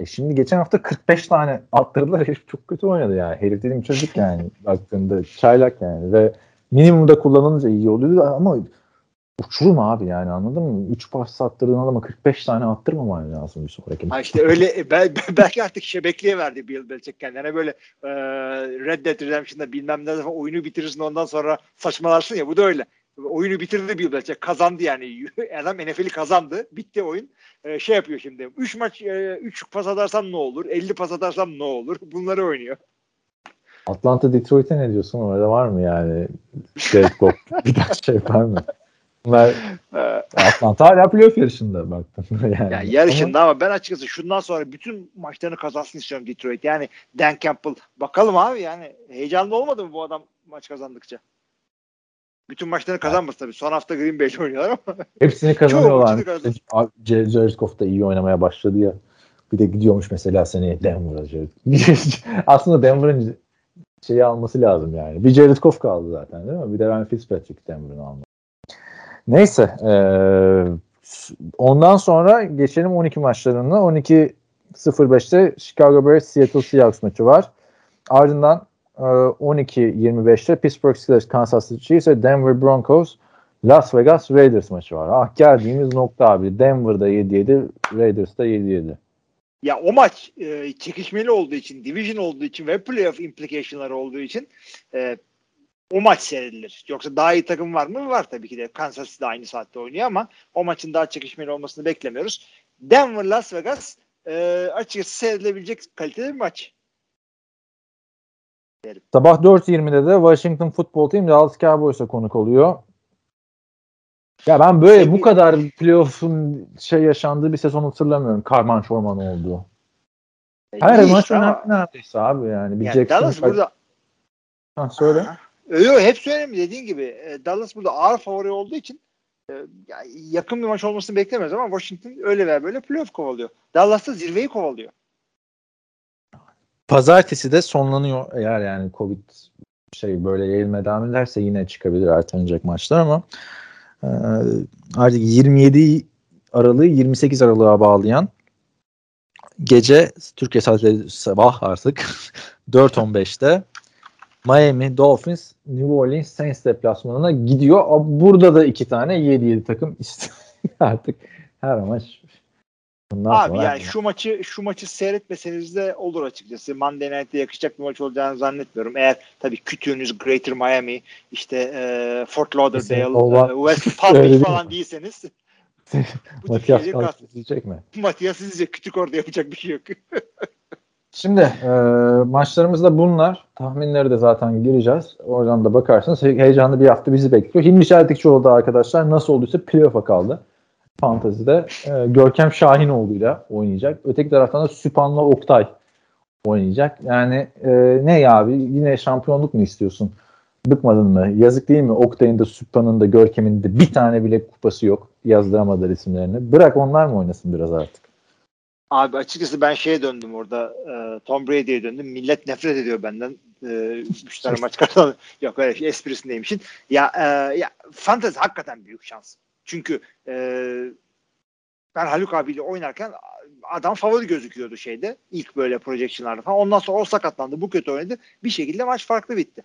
E şimdi geçen hafta 45 tane attırdılar. Herif çok kötü oynadı yani. Herif dediğim çocuk yani baktığında çaylak yani ve minimumda kullanılınca iyi oluyordu ama uçurum abi yani anladın mı? 3 pas attırdığın adama 45 tane attırmaman lazım bir sonraki Ha işte öyle e, bel- belki artık şebekliğe verdi Bill Belichick kendine böyle e, Red Dead Redemption'da bilmem ne zaman oyunu bitirirsin ondan sonra saçmalarsın ya bu da öyle. Oyunu bitirdi Bill Belichick kazandı yani adam NFL'i kazandı bitti oyun E, şey yapıyor şimdi 3 maç 3 pas atarsam ne olur 50 pas atarsam ne olur bunları oynuyor. Atlanta Detroit'e ne diyorsun? Orada var mı yani? Jared Goff bir daha şey var mı? Bunlar E, Atlanta hala playoff yarışında baktığında yani. yani yarışında ama ben açıkçası şundan sonra bütün maçlarını kazansın istiyorum Detroit. Yani Dan Campbell bakalım abi yani heyecanlı olmadı mı bu adam maç kazandıkça? Bütün maçlarını kazanması tabii. Son hafta Green Bay'le oynuyorlar ama Hepsini kazanıyorlar. Abi, Jared Goff da iyi oynamaya başladı ya. Bir de gidiyormuş mesela seneye Denver'a. Jared. Aslında Denver'ın şeyi alması lazım yani. Bir Jared Goff kaldı zaten değil mi? Bir de ben Fitzpatrick Denver'ın almalı. Neyse. eee, ondan sonra geçelim 12 maçlarına. 12.05'te Chicago Bears Seattle Seahawks maçı var. Ardından 12.25'te Pittsburgh Steelers Kansas City Chiefs ve Denver Broncos Las Vegas Raiders maçı var. Ah geldiğimiz nokta abi. Denver'da 7-7, Raiders'da 7-7. Ya o maç e, çekişmeli olduğu için, division olduğu için ve playoff implication'ları olduğu için e, o maç seyredilir. Yoksa daha iyi takım var mı? Var tabii ki de. Kansas City de aynı saatte oynuyor ama o maçın daha çekişmeli olmasını beklemiyoruz. Denver Las Vegas e, açıkçası seyredilebilecek kalitede bir maç. Sabah 4.20'de de Washington Football Team Dallas Cowboys'a konuk oluyor. Ya ben böyle bu kadar playoff'un şey yaşandığı bir sezon hatırlamıyorum. Karman çorman olduğu. E, Her iyi maç önemli neredeyse abi yani. Bir Yani Dallas burada Ha, söyle. Yok hep söyleyeyim dediğin gibi e, Dallas burada ağır favori olduğu için e, ya, yakın bir maç olmasını beklemiyoruz ama Washington öyle veya böyle playoff kovalıyor. Dallas da zirveyi kovalıyor. Pazartesi de sonlanıyor eğer yani Covid şey böyle yayılmaya devam ederse yine çıkabilir ertelenecek maçlar ama e, artık 27 Aralık'ı 28 Aralık'a bağlayan gece Türkiye saatleri sabah artık 4.15'te Miami Dolphins New Orleans Saints deplasmanına gidiyor. Burada da iki tane 7-7 takım artık her maç. Bundan Abi yani şu maçı şu maçı seyretmeseniz de olur açıkçası. Monday Night'te yakışacak bir maç olacağını zannetmiyorum. Eğer tabii kütüğünüz Greater Miami, işte e, Fort Lauderdale, Olan- e, West Palm Beach falan değilseniz Matias izleyecek mi? Matias izleyecek. Kütük orada yapacak bir şey yok. Şimdi e, maçlarımız da bunlar. Tahminleri de zaten gireceğiz. Oradan da bakarsınız. He- Heyecanlı bir hafta bizi bekliyor. Hilmi Çeltikçioğlu da arkadaşlar nasıl olduysa playoff'a kaldı. Fantezide e, Görkem Şahinoğlu'yla oynayacak. Öteki taraftan da Süpan'la Oktay oynayacak. Yani e, ne ya abi yine şampiyonluk mu istiyorsun? Bıkmadın mı? Yazık değil mi? Oktay'ın da Süpan'ın da Görkem'in de bir tane bile kupası yok. Yazdıramadılar isimlerini. Bırak onlar mı oynasın biraz artık? Abi açıkçası ben şeye döndüm orada. e, Tom Brady'ye döndüm. Millet nefret ediyor benden. E, üç tane maç kazandı. Yok öyle şey, esprisindeymişin. Ya, e, ya fantezi hakikaten büyük şans. Çünkü e, ben Haluk abiyle oynarken adam favori gözüküyordu şeyde. İlk böyle projectionlarda falan. Ondan sonra o sakatlandı. Bu kötü oynadı. Bir şekilde maç farklı bitti.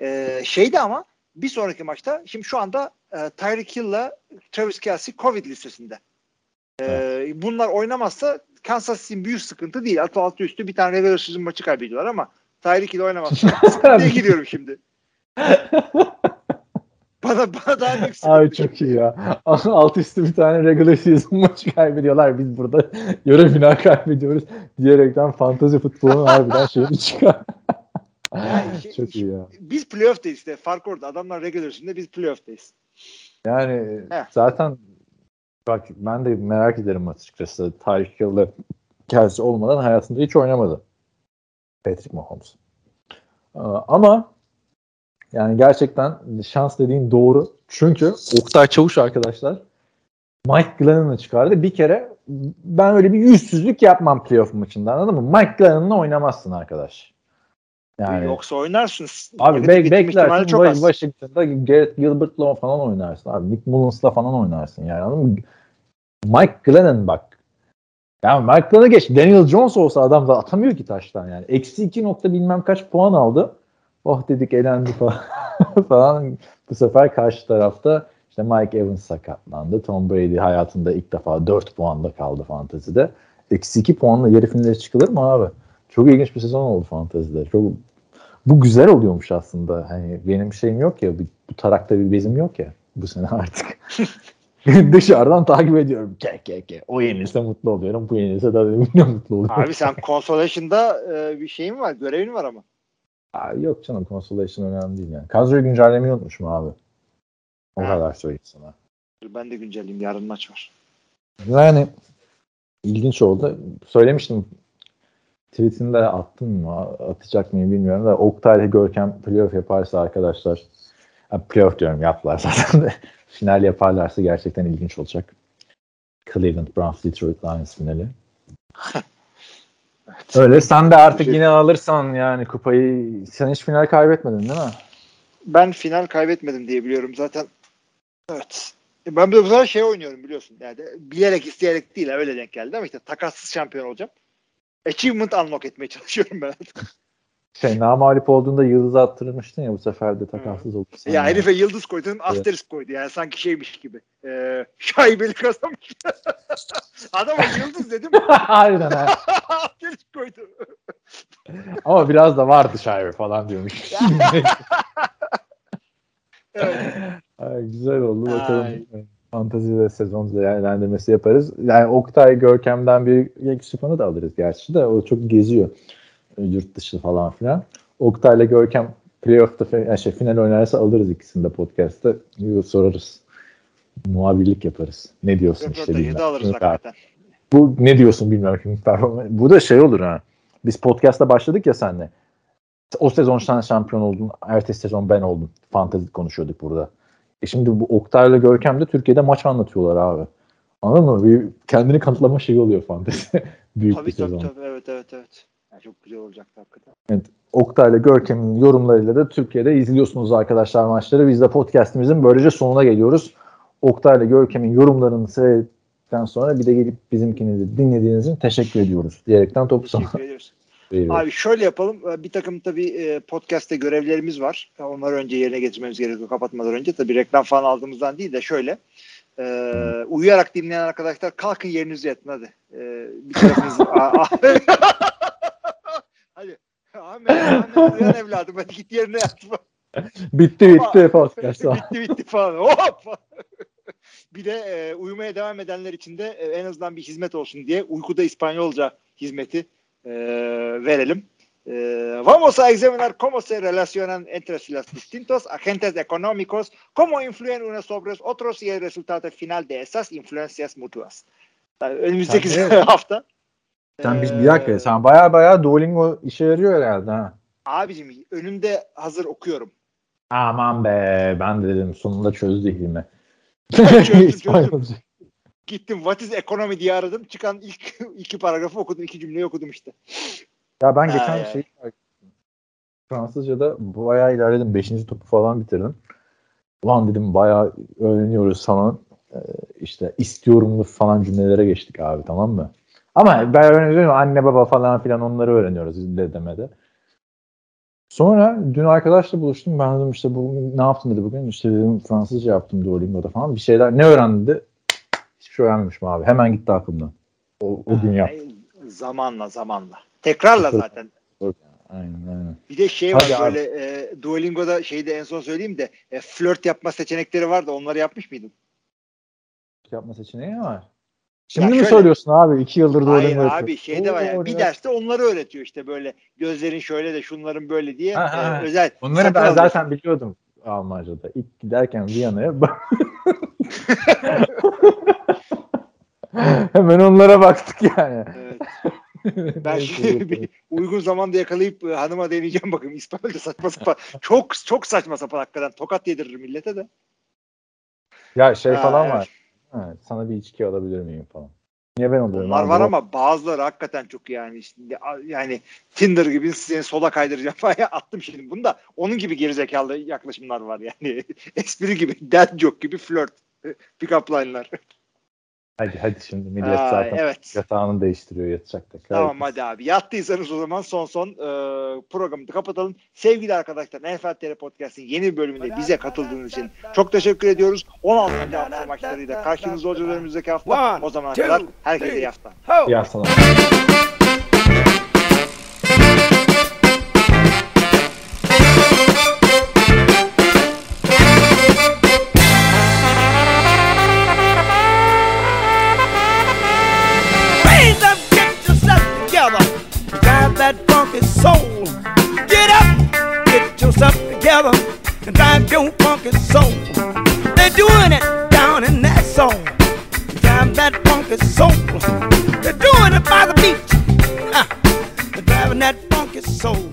E, şeydi ama bir sonraki maçta şimdi şu anda e, Tyreek Hill'la Travis Kelsey Covid listesinde. Ee, bunlar oynamazsa Kansas City'nin büyük sıkıntı değil. Altı altı üstü bir tane season maçı kaybediyorlar ama Tyreek ile oynamazsa sıkıntıya giriyorum şimdi. bana, bana daha büyük. Abi çok iyi ya. Alt üstü bir tane regular season maçı kaybediyorlar. Biz burada yarı final kaybediyoruz diyerekten fantasy futbolun harbiden şeyini çıkar. Yani şey- çok iyi ya. Biz playoff'tayız işte. Fark orada. Adamlar regular season'da biz playoff'tayız. Yani Heh. zaten bak ben de merak ederim açıkçası. Tarih yılı Kelsey olmadan hayatında hiç oynamadı. Patrick Mahomes. Ama yani gerçekten şans dediğin doğru. Çünkü Oktay Çavuş arkadaşlar Mike Glennon'ı çıkardı. Bir kere ben öyle bir yüzsüzlük yapmam playoff maçında anladın mı? Mike Glennon'la oynamazsın arkadaş. Yani Yoksa oynarsınız. Abi be beklersin çok az. Washington'da Garrett Gilbert'la falan oynarsın abi. Nick Mullins'la falan oynarsın yani anladın mı? Mike Glennon bak. Yani Mike Glennon'ı geç. Daniel Jones olsa adam da atamıyor ki taştan yani. Eksi iki nokta bilmem kaç puan aldı. Oh dedik elendi falan. falan. Bu sefer karşı tarafta işte Mike Evans sakatlandı. Tom Brady hayatında ilk defa 4 puanda kaldı fantezide. Eksi 2 puanla yarı finale çıkılır mı abi? Çok ilginç bir sezon oldu fantezide. Çok bu güzel oluyormuş aslında. Hani benim şeyim yok ya, bu, tarakta bir bezim yok ya bu sene artık. Dışarıdan takip ediyorum. Ke ke ke. O yenilse mutlu oluyorum. Bu yenilse yine mutlu oluyorum. Abi sen consolation'da e, bir şeyin var. Görevin var ama. Aa, yok canım consolation önemli değil yani. Kadroyu güncellemeyi unutmuşum abi. O Ha. kadar söyleyeyim sana. Ben de güncelleyeyim. Yarın maç var. Yani ilginç oldu. Söylemiştim tweetinde attım mı atacak mıyım bilmiyorum da Oktay ile Görkem playoff yaparsa arkadaşlar playoff diyorum yaptılar zaten de final yaparlarsa gerçekten ilginç olacak. Cleveland Browns Detroit Lions finali. Öyle sen de artık yine alırsan yani kupayı sen hiç final kaybetmedin değil mi? Ben final kaybetmedim diye biliyorum zaten. Evet. E, Ben bir de bu sefer şey oynuyorum biliyorsun. Yani bilerek isteyerek değil öyle denk geldi ama işte takassız şampiyon olacağım. Achievement unlock etmeye çalışıyorum ben artık. Şey namalip olduğunda yıldız attırmıştın ya bu sefer de takarsız oldu. sana. Ya herife yıldız koydun asterisk koydu yani sanki şeymiş gibi. Ee, şaibeli kazanmış. Adama yıldız dedim Aynen ha. asterisk koydu. Ama biraz da vardı şair falan diyormuş. Evet. Ay, güzel oldu bakalım. Ay. Fantezi ve sezon değerlendirmesi yaparız. Yani Oktay Görkem'den bir fanı da alırız gerçi de o çok geziyor. Yurt dışı falan filan. Oktay'la Görkem playoff'ta yani şey, final oynarsa alırız ikisini de podcast'ta. Sorarız. Muhabirlik yaparız. Ne diyorsun işte Röportajı bilmem. alırız Yok hakikaten. Bu ne diyorsun bilmiyorum şimdi performans. Bu da şey olur ha. Biz podcast'ta başladık ya seninle. O sezon sen şampiyon oldun. Ertesi sezon ben oldum. Fantezi konuşuyorduk burada. E şimdi bu Oktay'la Görkem de Türkiye'de maç anlatıyorlar abi. Anladın mı? Bir kendini kanıtlama şeyi oluyor fantezi. Büyük bir Tabii sezon. tabii tabii evet evet evet. Yani çok güzel olacaktı hakikaten. Oktay'la Görkem'in yorumlarıyla da Türkiye'de izliyorsunuz arkadaşlar maçları. Biz de podcast'imizin böylece sonuna geliyoruz. Oktay'la Görkem'in yorumlarını seyrettikten sonra bir de gelip bizimkini dinlediğiniz için teşekkür ediyoruz. Diyerekten topu sana Teşekkür ediyoruz. Abi şöyle yapalım. Ee, Bir takım tabii e, podcast'te görevlerimiz var. Onları önce yerine getirmemiz gerekiyor kapatmadan önce. Tabii reklam falan aldığımızdan değil de şöyle. e, uyuyarak dinleyen arkadaşlar kalkın yerinize yatın hadi. E, bir tarafınız... Ahmet, Ahmet uyan evladım hadi git yerine yat. Bitti bitti podcast. bitti bitti falan. Hop. bir de e, uyumaya devam edenler için de e, en azından bir hizmet olsun diye uykuda İspanyolca hizmeti e, verelim. E, vamos a examinar cómo se relacionan entre los distintos agentes económicos, cómo influyen unos sobre otros y el resultado final de esas influencias mutuas. Önümüzdeki hafta. Sen biz e, bir dakika sen baya baya Duolingo işe yarıyor herhalde ha. Abicim önümde hazır okuyorum. Aman be ben de dedim sonunda çözdü ilmi. çözdüm. Gittim what is economy diye aradım. Çıkan ilk iki paragrafı okudum. iki cümleyi okudum işte. Ya ben Ha, geçen yani. şey Fransızca'da bayağı ilerledim. Beşinci topu falan bitirdim. Ulan dedim bayağı öğreniyoruz falan. Ee, işte istiyorumlu falan cümlelere geçtik abi tamam mı? Ama ben öğreniyorum anne baba falan filan onları öğreniyoruz de demede. Sonra dün arkadaşla buluştum. Ben dedim işte bu ne yaptın dedi bugün. İşte dedim Fransızca yaptım Duolingo'da falan. Bir şeyler ne öğrendin dedi. Hiçbir şey öğrenmemişim abi. Hemen gitti aklımdan. O, o gün yaptım. Zamanla zamanla. Tekrarla zaten. Aynen aynen. Bir de şey var Hadi abi. böyle e, Duolingo'da şeyde en son söyleyeyim de e, flört yapma seçenekleri vardı. Onları yapmış mıydın? yapma seçeneği var. Şimdi Ya mi şöyle- söylüyorsun abi? İki yıldır da Hayır öğreniyorum. abi şeyde var yani. Bir derste onları öğretiyor işte böyle gözlerin şöyle de şunların böyle diye Ha, ha, e, ha. özel. Bunları ben alıyorsun. zaten biliyordum Almanca'da. İlk giderken Viyana'ya hemen onlara baktık yani. Evet. Ben şimdi bir uygun zamanda yakalayıp e, hanıma deneyeceğim bakayım. İspanyolca saçma sapan. çok çok saçma sapan hakikaten. Tokat yediririm millete de. ya şey Ha, falan evet. var. Ha, sana bir içki alabilir miyim falan. Niye ben alıyorum? Abi? var ama bazıları hakikaten çok yani şimdi yani Tinder gibi seni sola kaydıracağım falan attım şimdi. Bunda onun gibi gerizekalı yaklaşımlar var yani. Espri gibi, dad joke gibi flört. Pick up line'lar. Hadi hadi şimdi millet Ay, zaten evet. yatağını değiştiriyor yatacak tekrar. Tamam hadi abi. Yattıysanız o zaman son son e, programı da kapatalım. Sevgili arkadaşlar NFL TR Podcast'in yeni bir bölümünde bize katıldığınız için çok teşekkür ediyoruz. 16. hafta maçlarıyla karşınızda olacağız önümüzdeki hafta. One, O zamana two, kadar herkese iyi hafta. İyi haftalar. And drive your funky soul. They're doing it down in that song. Drive that funky soul. They're doing it by the beach. Ha. They're driving that funky soul.